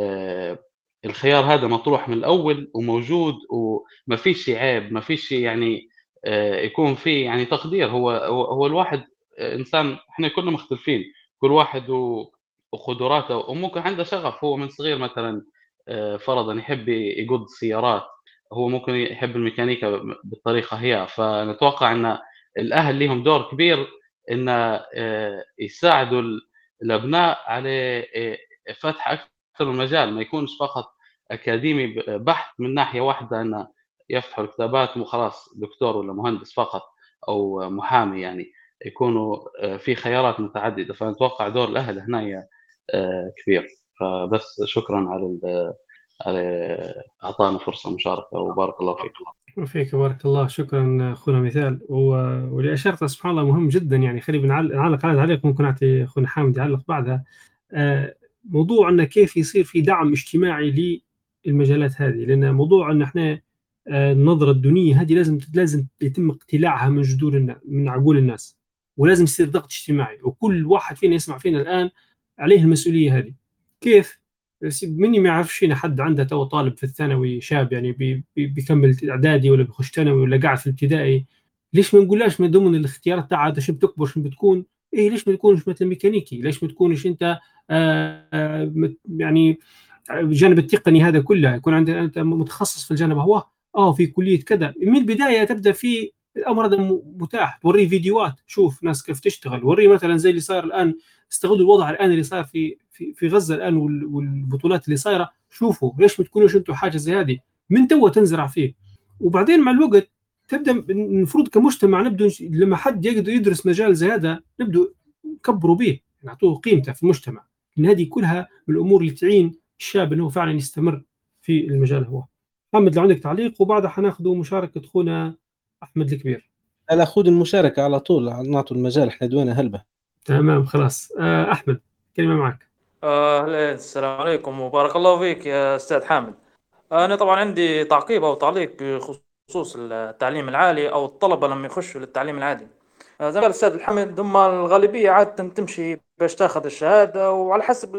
ال الخيار هذا مطروح من الأول وموجود وما فيش عيب ما فيش يعني آه، يكون في يعني تقدير. هو هو الواحد آه، إنسان إحنا كلنا مختلفين. كل واحد و- وقدراته وممكن عنده شغف هو من صغير مثلا آه، فرضا يحب يقود السيارات هو ممكن يحب الميكانيكا بالطريقة هي. فنتوقع إن الأهل لهم دور كبير إن آه، يساعدوا ال- الأبناء على آه، فتح أكثر من مجال ما يكونش فقط أكاديمي بحت من ناحية واحدة انه يفتحوا الكتابات وخلاص دكتور ولا مهندس فقط أو محامي يعني. يكونوا في خيارات متعددة. فنتوقع دور الأهل هنا كبير فبس شكرا على على أعطانا فرصة مشاركة وبارك الله فيكم فيك بارك الله. شكرا أخونا مثال. واللي أشرت سبحان الله مهم جدا. يعني خلي بنعل- نعلق على تعليق ممكن أعطي أخونا حامد يعلق بعدها. آه، موضوع انه كيف يصير في دعم اجتماعي للمجالات هذه. لأن موضوع أن إحنا آه، النظرة الدونية هذه لازم لازم يتم اقتلاعها من جذور من عقول الناس. ولازم يصير ضغط اجتماعي. وكل واحد فينا يسمع فينا الآن عليه المسؤولية هذه. كيف؟ مني ما يعرفش حد عنده تو طالب في الثانوي شاب يعني بي بي بيكمل إعدادي ولا بيخش ثانوي ولا قاعد في الابتدائي ليش ما نقولهاش من ضمن الاختيارات تاعها شو بتكبر؟ شو بتكون؟ إيه ليش ما تكونش مثل ميكانيكي؟ ليش ما تكونش أنت آه آه مت- يعني الجانب التقني هذا كله؟ يكون عندك أنت متخصص في الجانب هو آه في كلية كذا. من البداية تبدأ في الأمر هذا متاح. توريه فيديوهات. شوف ناس كيف تشتغل. وريه مثلا زي اللي صاير الآن. استغلوا الوضع الآن اللي صاير في في في غزة الآن وال- والبطولات اللي صايرة. شوفوا ليش ما تكونوش أنتم حاجة زي هذه. من تو تنزرع فيه. وبعدين مع الوقت تبدأ المفروض كمجتمع نبدا نش- لما حد يقدر يدرس مجال زي هذا نبدا نكبروا به نعطوه قيمته في المجتمع. إن هذه كلها من الأمور اللي تعين الشاب إنه فعلا يستمر في المجال هو. محمد لو عندك تعليق. وبعدها حناخذ مشاركة أخونا أحمد الكبير. لا خذ المشاركة على طول نعطوا المجال إحنا دوينا هلبة. تمام خلاص. آه أحمد كلمة معك. آه السلام عليكم وبارك الله فيك يا أستاذ حامد. أنا طبعا عندي تعقيب أو تعليق بخصوص التعليم العالي أو الطلبة لما يخشوا للتعليم العالي آه زي ما قال الاستاذ أحمد هم الغالبية عادة تمشي باش تاخذ الشهادة وعلى حسب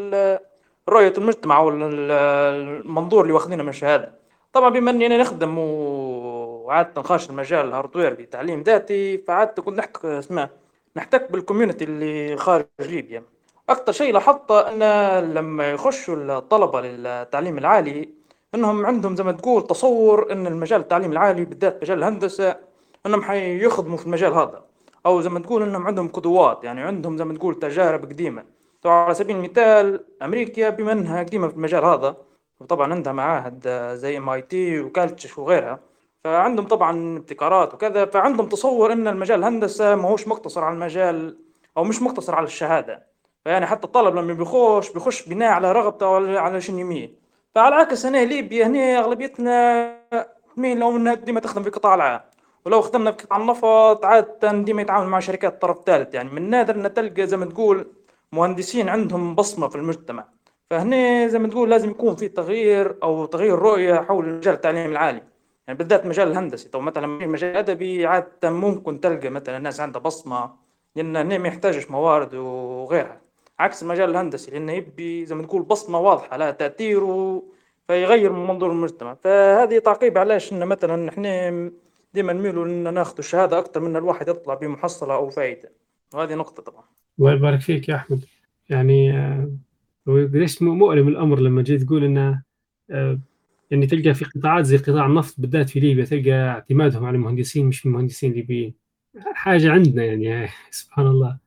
رؤية المجتمع أو المنظور اللي واخذينه من الشهادة. طبعا بما إني أنا نخدم وعادة خاش المجال ال hardware بتعليم ذاتي فعادة كنت نحكي اسمه نحتك بال community اللي خارج ليبيا. أكثر شيء لاحظته أن لما يخشوا الطلبة للتعليم العالي إنهم عندهم زي ما تقول تصور أن المجال التعليم العالي بالذات مجال الهندسة إنهم حيخدموا في المجال هذا. أو زي ما تقول إنهم عندهم قدوات يعني عندهم زي ما تقول تجارب قديمة. طبعا على سبيل المثال أمريكا بما إنها قديمة في المجال هذا وطبعا عندها معاهد زي ام اي تي وكالتشف وغيرها فعندهم طبعا ابتكارات وكذا فعندهم تصور إن المجال الهندسة ما هوش مقتصر على المجال أو مش مقتصر على الشهادة. فيعني حتى الطالب لما بيخش بيخش بناء على رغبته ولا على شنو يميل. فعلى عكس هنا ليبيا هنا أغلبيتنا مين؟ لو إنها ديما تخدم في القطاع العام. ولو خدمنا في قطاع النفط عادة ديما يتعامل مع شركات طرف ثالث يعني من نادر إن تلقى زي ما تقول مهندسين عندهم بصمة في المجتمع. فهنا زي ما تقول لازم يكون في تغيير أو تغيير رؤية حول مجال التعليم العالي. يعني بالذات مجال الهندسي طب مثلا مجال أدبي عادة ممكن تلقى مثلا ناس عندها بصمة لأن ما يحتاجش موارد وغيرها. عكس المجال الهندسي لأنه يبي زي ما تقول بصمة واضحة لها تأثير و... فيغير من منظور المجتمع. فهذه تعقيب علاش إن مثلا إحنا ديما نميلوا إن ناخذ الشهادة أكثر من الواحد يطلع بمحصلة أو فائده وهذه نقطة طبعا. الله يبارك فيك يا أحمد. يعني قديش مؤلم الأمر لما جيت تقول إنه يعني تلقى في قطاعات زي قطاع النفط بالذات في ليبيا تلقى اعتمادهم على المهندسين مش المهندسين الليبيين حاجة عندنا يعني سبحان الله.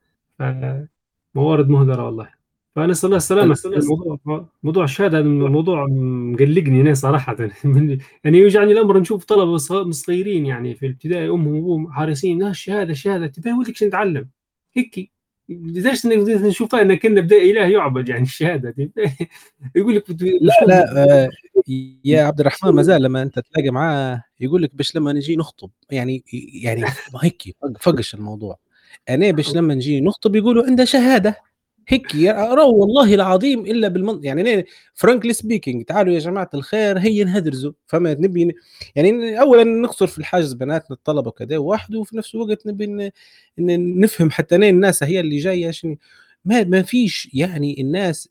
موارد مهدرة والله. فنسال الله السلامه الموضوع موضوع الشهاده الموضوع مقلقني أنا صراحة. يعني يوجعني الأمر نشوف طلبة صغيرين يعني في الابتدائي أمهم وأبوهم حارسين لا الشهادة الشهادة. تبي ولك نتعلم؟ هيك ليش نشوفها إن كنا بدا إله يعبد يعني الشهادة دي. يقول لك لا لا آه يا عبد الرحمن ما زال لما أنت تلاقي معاه يقول لك باش لما نجي نخطب. يعني يعني هيك فقش الموضوع. أنا باش لما نجي نخطب يقولوا عنده شهادة. هيك راهو والله العظيم إلا بالمن يعني frankly speaking تعالوا يا جماعة الخير هي نهدرزوا فما نبي يعني اولا نقصر في الحاجز بناتنا الطلبة وكذا واحد وفي نفس الوقت نبي نفهم حتى الناس هي اللي جاية شنو ما ما فيش يعني الناس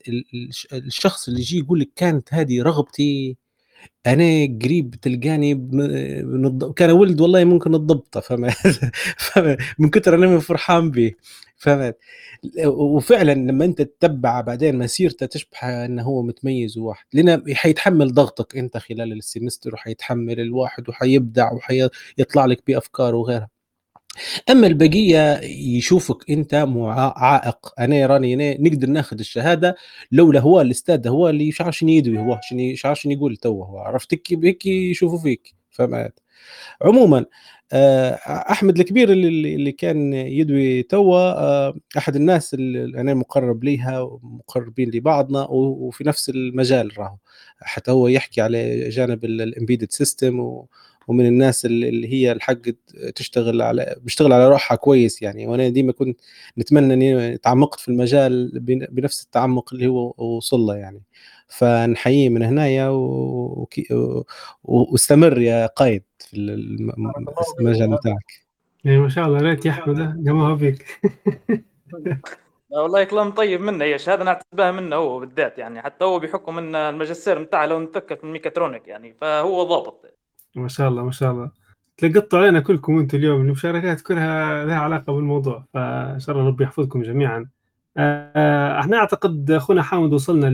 الشخص اللي يجي يقول لك كانت هذه رغبتي أنا قريب تلقاني. كان ولد والله ممكن الضبطة فما من كثر أنا فرحان به. فهمت؟ وفعلا لما أنت تتبع بعدين مسيرته تشبه إنه هو متميز وواحد لأن حيتحمل ضغطك أنت خلال السمستر وحيتحمل الواحد وحيبدع وحيطلع لك بأفكار وغيرها. أما البقية يشوفك أنت عائق أنا راني نقدر ناخذ الشهادة لولا هو الأستاذ هو اللي مش عارف شنو يدوي هو شنو مش عارف شنو يقول تو هو عرفت؟ هيك يشوفوا فيك. فهمت؟ عموما أحمد الكبير اللي, اللي كان يدوي توا أحد الناس اللي أنا مقرب ليها ومقربين لبعضنا وفي نفس المجال راهو. حتى هو يحكي على جانب ال embedded system ومن الناس اللي هي الحق تشتغل على بيشتغل على روحها كويس يعني. وأنا ديما كنت نتمنى إني تعمقت في المجال بنفس التعمق اللي هو وصل له يعني. فنحييه من هنايا واستمر يا قايد في المجال بتاعك. اي ما شاء الله ريت يا احمد جماعة بك والله كلام طيب منه هي شهاده نعتبرها منه هو بالذات يعني. حتى هو بحكم إن الماجستير بتاعه لو نفكر في ال mechatronic يعني فهو ضابط. ما شاء الله ما شاء الله. تلقطوا علينا كلكم أنتم اليوم. المشاركات كلها لها علاقة بالموضوع فإن شاء الله ربي يحفظكم جميعا. إحنا أعتقد أخونا حامد وصلنا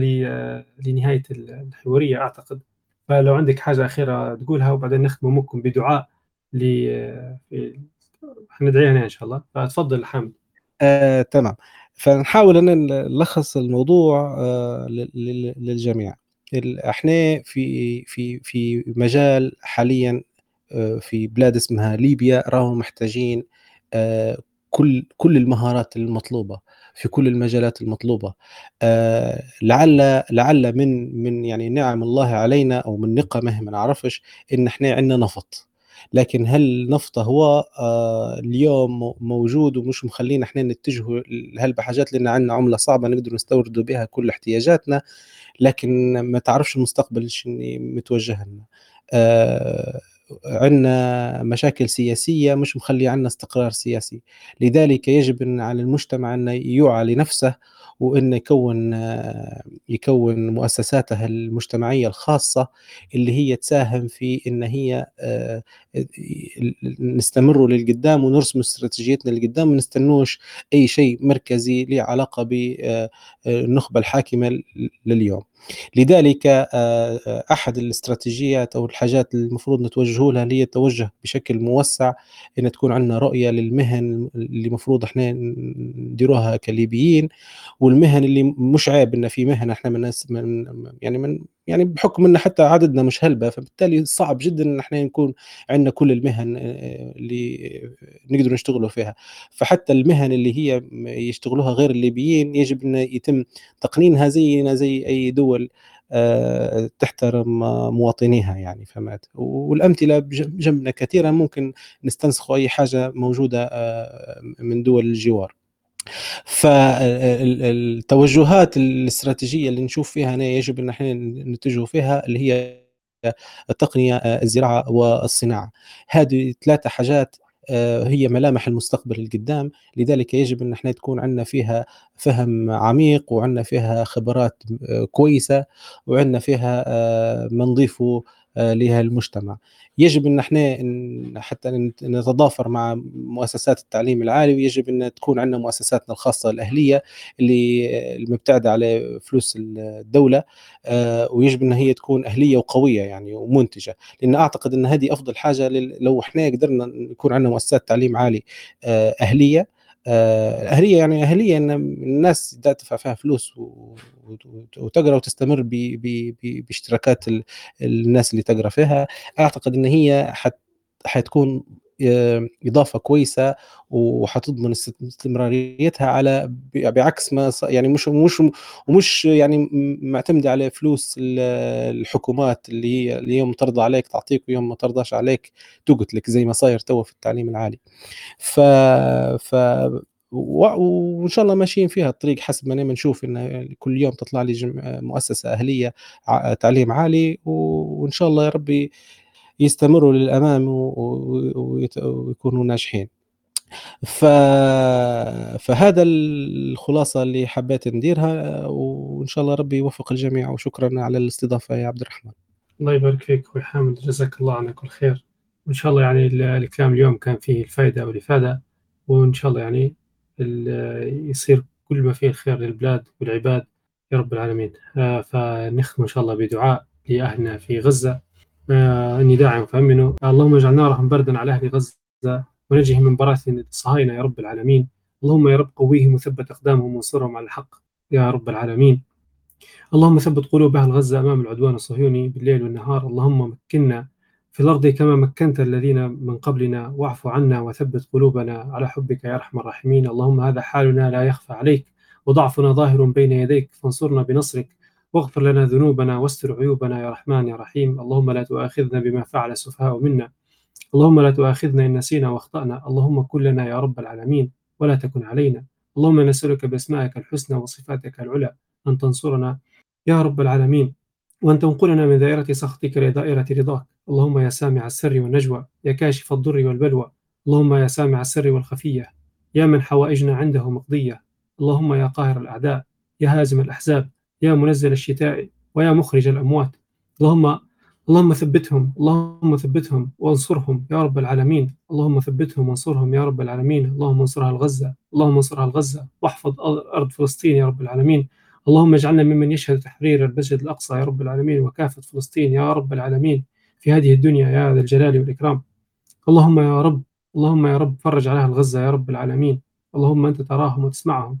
لنهاية الحوارية أعتقد. فلو عندك حاجة أخيرة تقولها وبعدين نختم امكم بدعاء ل حندعي هنا إن شاء الله. فتفضل حامد. آه، تمام. فنحاول أن نلخص الموضوع آه للجميع. إحنا في في في مجال حاليا آه في بلاد اسمها ليبيا راهم محتاجين آه كل كل المهارات المطلوبة. في كل المجالات المطلوبة. آه، لعل لعل من من يعني نعم الله علينا أو من نقمه ما نعرفش إن إحنا عندنا نفط. لكن هل النفط هو آه، اليوم موجود ومش مخلينا إحنا نتجهوا لهالبحاجات لأن عندنا عملة صعبة نقدر نستوردوا بها كل احتياجاتنا؟ لكن ما تعرفش المستقبل شنو متوجه لنا. آه عندنا مشاكل سياسية مش مخلي عندنا استقرار سياسي لذلك يجب إن على المجتمع أن يوعى لنفسه وانه يكون يكون مؤسساته المجتمعية الخاصة اللي هي تساهم في إن هي آه، نستمروا للقدام ونرسم استراتيجيتنا للقدام ما نستنوش أي شيء مركزي له علاقة بالنخبه آه، الحاكمة لليوم. لذلك آه، آه، أحد الاستراتيجيات أو الحاجات اللي المفروض نتوجه لها هي التوجه بشكل موسع إن تكون عندنا رؤية للمهن اللي المفروض إحنا نديروها كليبيين والمهن اللي مش عيب إن في مهنة إحنا من يعني من يعني بحكم إن حتى عددنا مش هلبة فبالتالي صعب جدا إن إحنا نكون عندنا كل المهن آه، اللي نقدر نشتغلوا فيها. فحتى المهن اللي هي يشتغلوها غير الليبيين يجب إن يتم تقنينها زينا زي أي دول آه، تحترم مواطنيها يعني فهمت؟ والأمثلة جنبنا كثيرة ممكن نستنسخوا أي حاجة موجودة آه، من دول الجوار. فالتوجهات الاستراتيجية اللي نشوف فيها هنا يجب أن إحنا نتجه فيها اللي هي التقنيه الزراعة والصناعة. هذه ثلاثة حاجات آه، هي ملامح المستقبل القدام لذلك يجب أن إحنا تكون عندنا فيها فهم عميق وعندنا فيها خبرات آه، كويسة وعندنا فيها آه، ما نضيفه لها المجتمع. يجب إن إحنا حتى نتضافر مع مؤسسات التعليم العالي ويجب إن تكون عندنا مؤسساتنا الخاصة الأهلية اللي المبتعدة على فلوس الدولة آه، ويجب إن هي تكون أهلية وقوية يعني ومنتجة. لأن أعتقد إن هذه أفضل حاجة لو إحنا قدرنا يكون عندنا مؤسسات تعليم عالي آه، أهلية آه، أهلية يعني أهلية إن الناس تدفع فيها فلوس وتقرأ وتستمر باشتراكات الناس اللي تقرأ فيها. أعتقد إن هي حتكون آه، إضافة كويسة وحتضمن استمراريتها على بعكس ما يعني مش مش ومش يعني معتمدة على فلوس الحكومات اللي هي اليوم ترضى عليك تعطيك ويوم ما ترضاش عليك تقتلك زي ما صاير توا في التعليم العالي. ف ف وإن شاء الله ماشيين فيها الطريق حسب ما نشوف إن كل يوم تطلع لي مؤسسة أهلية تعليم عالي وإن شاء الله يا ربي يستمروا للأمام ويكونوا ناجحين. ف... فهذا الخلاصة اللي حبيت نديرها وإن شاء الله ربي يوفق الجميع وشكرا على الاستضافة يا عبد الرحمن. الله يبارك فيك أخوي حامد جزاك الله عنا كل خير. وإن شاء الله يعني الكلام اليوم كان فيه الفائدة والإفادة وإن شاء الله يعني يصير كل ما فيه الخير للبلاد والعباد يا رب العالمين. آه، فنختم إن شاء الله بدعاء لأهلنا في غزة. آه، اني داعم فامنوا اللهم اجعل نارهم بردا على أهل غزة ونجهم من براثن الصهاينه يا رب العالمين. اللهم يا رب قويهم وثبت أقدامهم وانصرهم على الحق يا رب العالمين. اللهم ثبت قلوب أهل غزة أمام العدوان الصهيوني بالليل والنهار. اللهم مكنا في الأرض كما مكنت الذين من قبلنا. واعف عنا وثبت قلوبنا على حبك يا أرحم الراحمين. اللهم هذا حالنا لا يخفى عليك وضعفنا ظاهر بين يديك. فانصرنا بنصرك. واغفر لنا ذنوبنا واستر عيوبنا يا رحمن يا رحيم. اللهم لا تؤاخذنا بما فعل السفهاء منا. اللهم لا تؤاخذنا إن نسينا واخطأنا. اللهم كن لنا يا رب العالمين ولا تكن علينا. اللهم نسألك بأسمائك الحسنى وصفاتك العلى أن تنصرنا. يا رب العالمين وأن تنقلنا من دائرة سخطك إلى دائرة رضاك. اللهم يا سامع السر والنجوى يا كاشف الضر والبلوى. اللهم يا سامع السر والخفية يا من حوائجنا عنده مقضية. اللهم يا قاهر الأعداء يا هازم الأحزاب يا منزل الشتاء ويا مخرج الأموات. اللهم اللهم ثبتهم اللهم ثبتهم وانصرهم يا رب العالمين. اللهم ثبتهم وانصرهم يا رب العالمين. اللهم انصرها لغزة اللهم انصرها لغزة واحفظ أرض فلسطين يا رب العالمين. اللهم اجعلنا ممن يشهد تحرير المسجد الأقصى يا رب العالمين وكافة فلسطين يا رب العالمين في هذه الدنيا يا ذا الجلال والإكرام. اللهم يا رب اللهم يا رب فرج على أهل غزة يا رب العالمين. اللهم أنت تراهم وتسمعهم.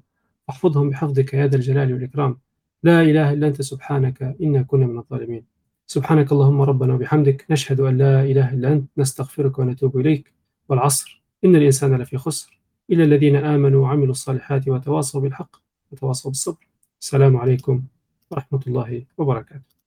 واحفظهم بحفظك يا ذا الجلال والإكرام. لا إله إلا أنت سبحانك إنا كنا من الظالمين. سبحانك اللهم ربنا وبحمدك نشهد أن لا إله إلا أنت نستغفرك ونتوب إليك. والعصر إن الإنسان لفي خسر. إلى الذين آمنوا وعملوا الصالحات وتواصوا بالحق وتواصوا بالصبر. السلام عليكم ورحمة الله وبركاته.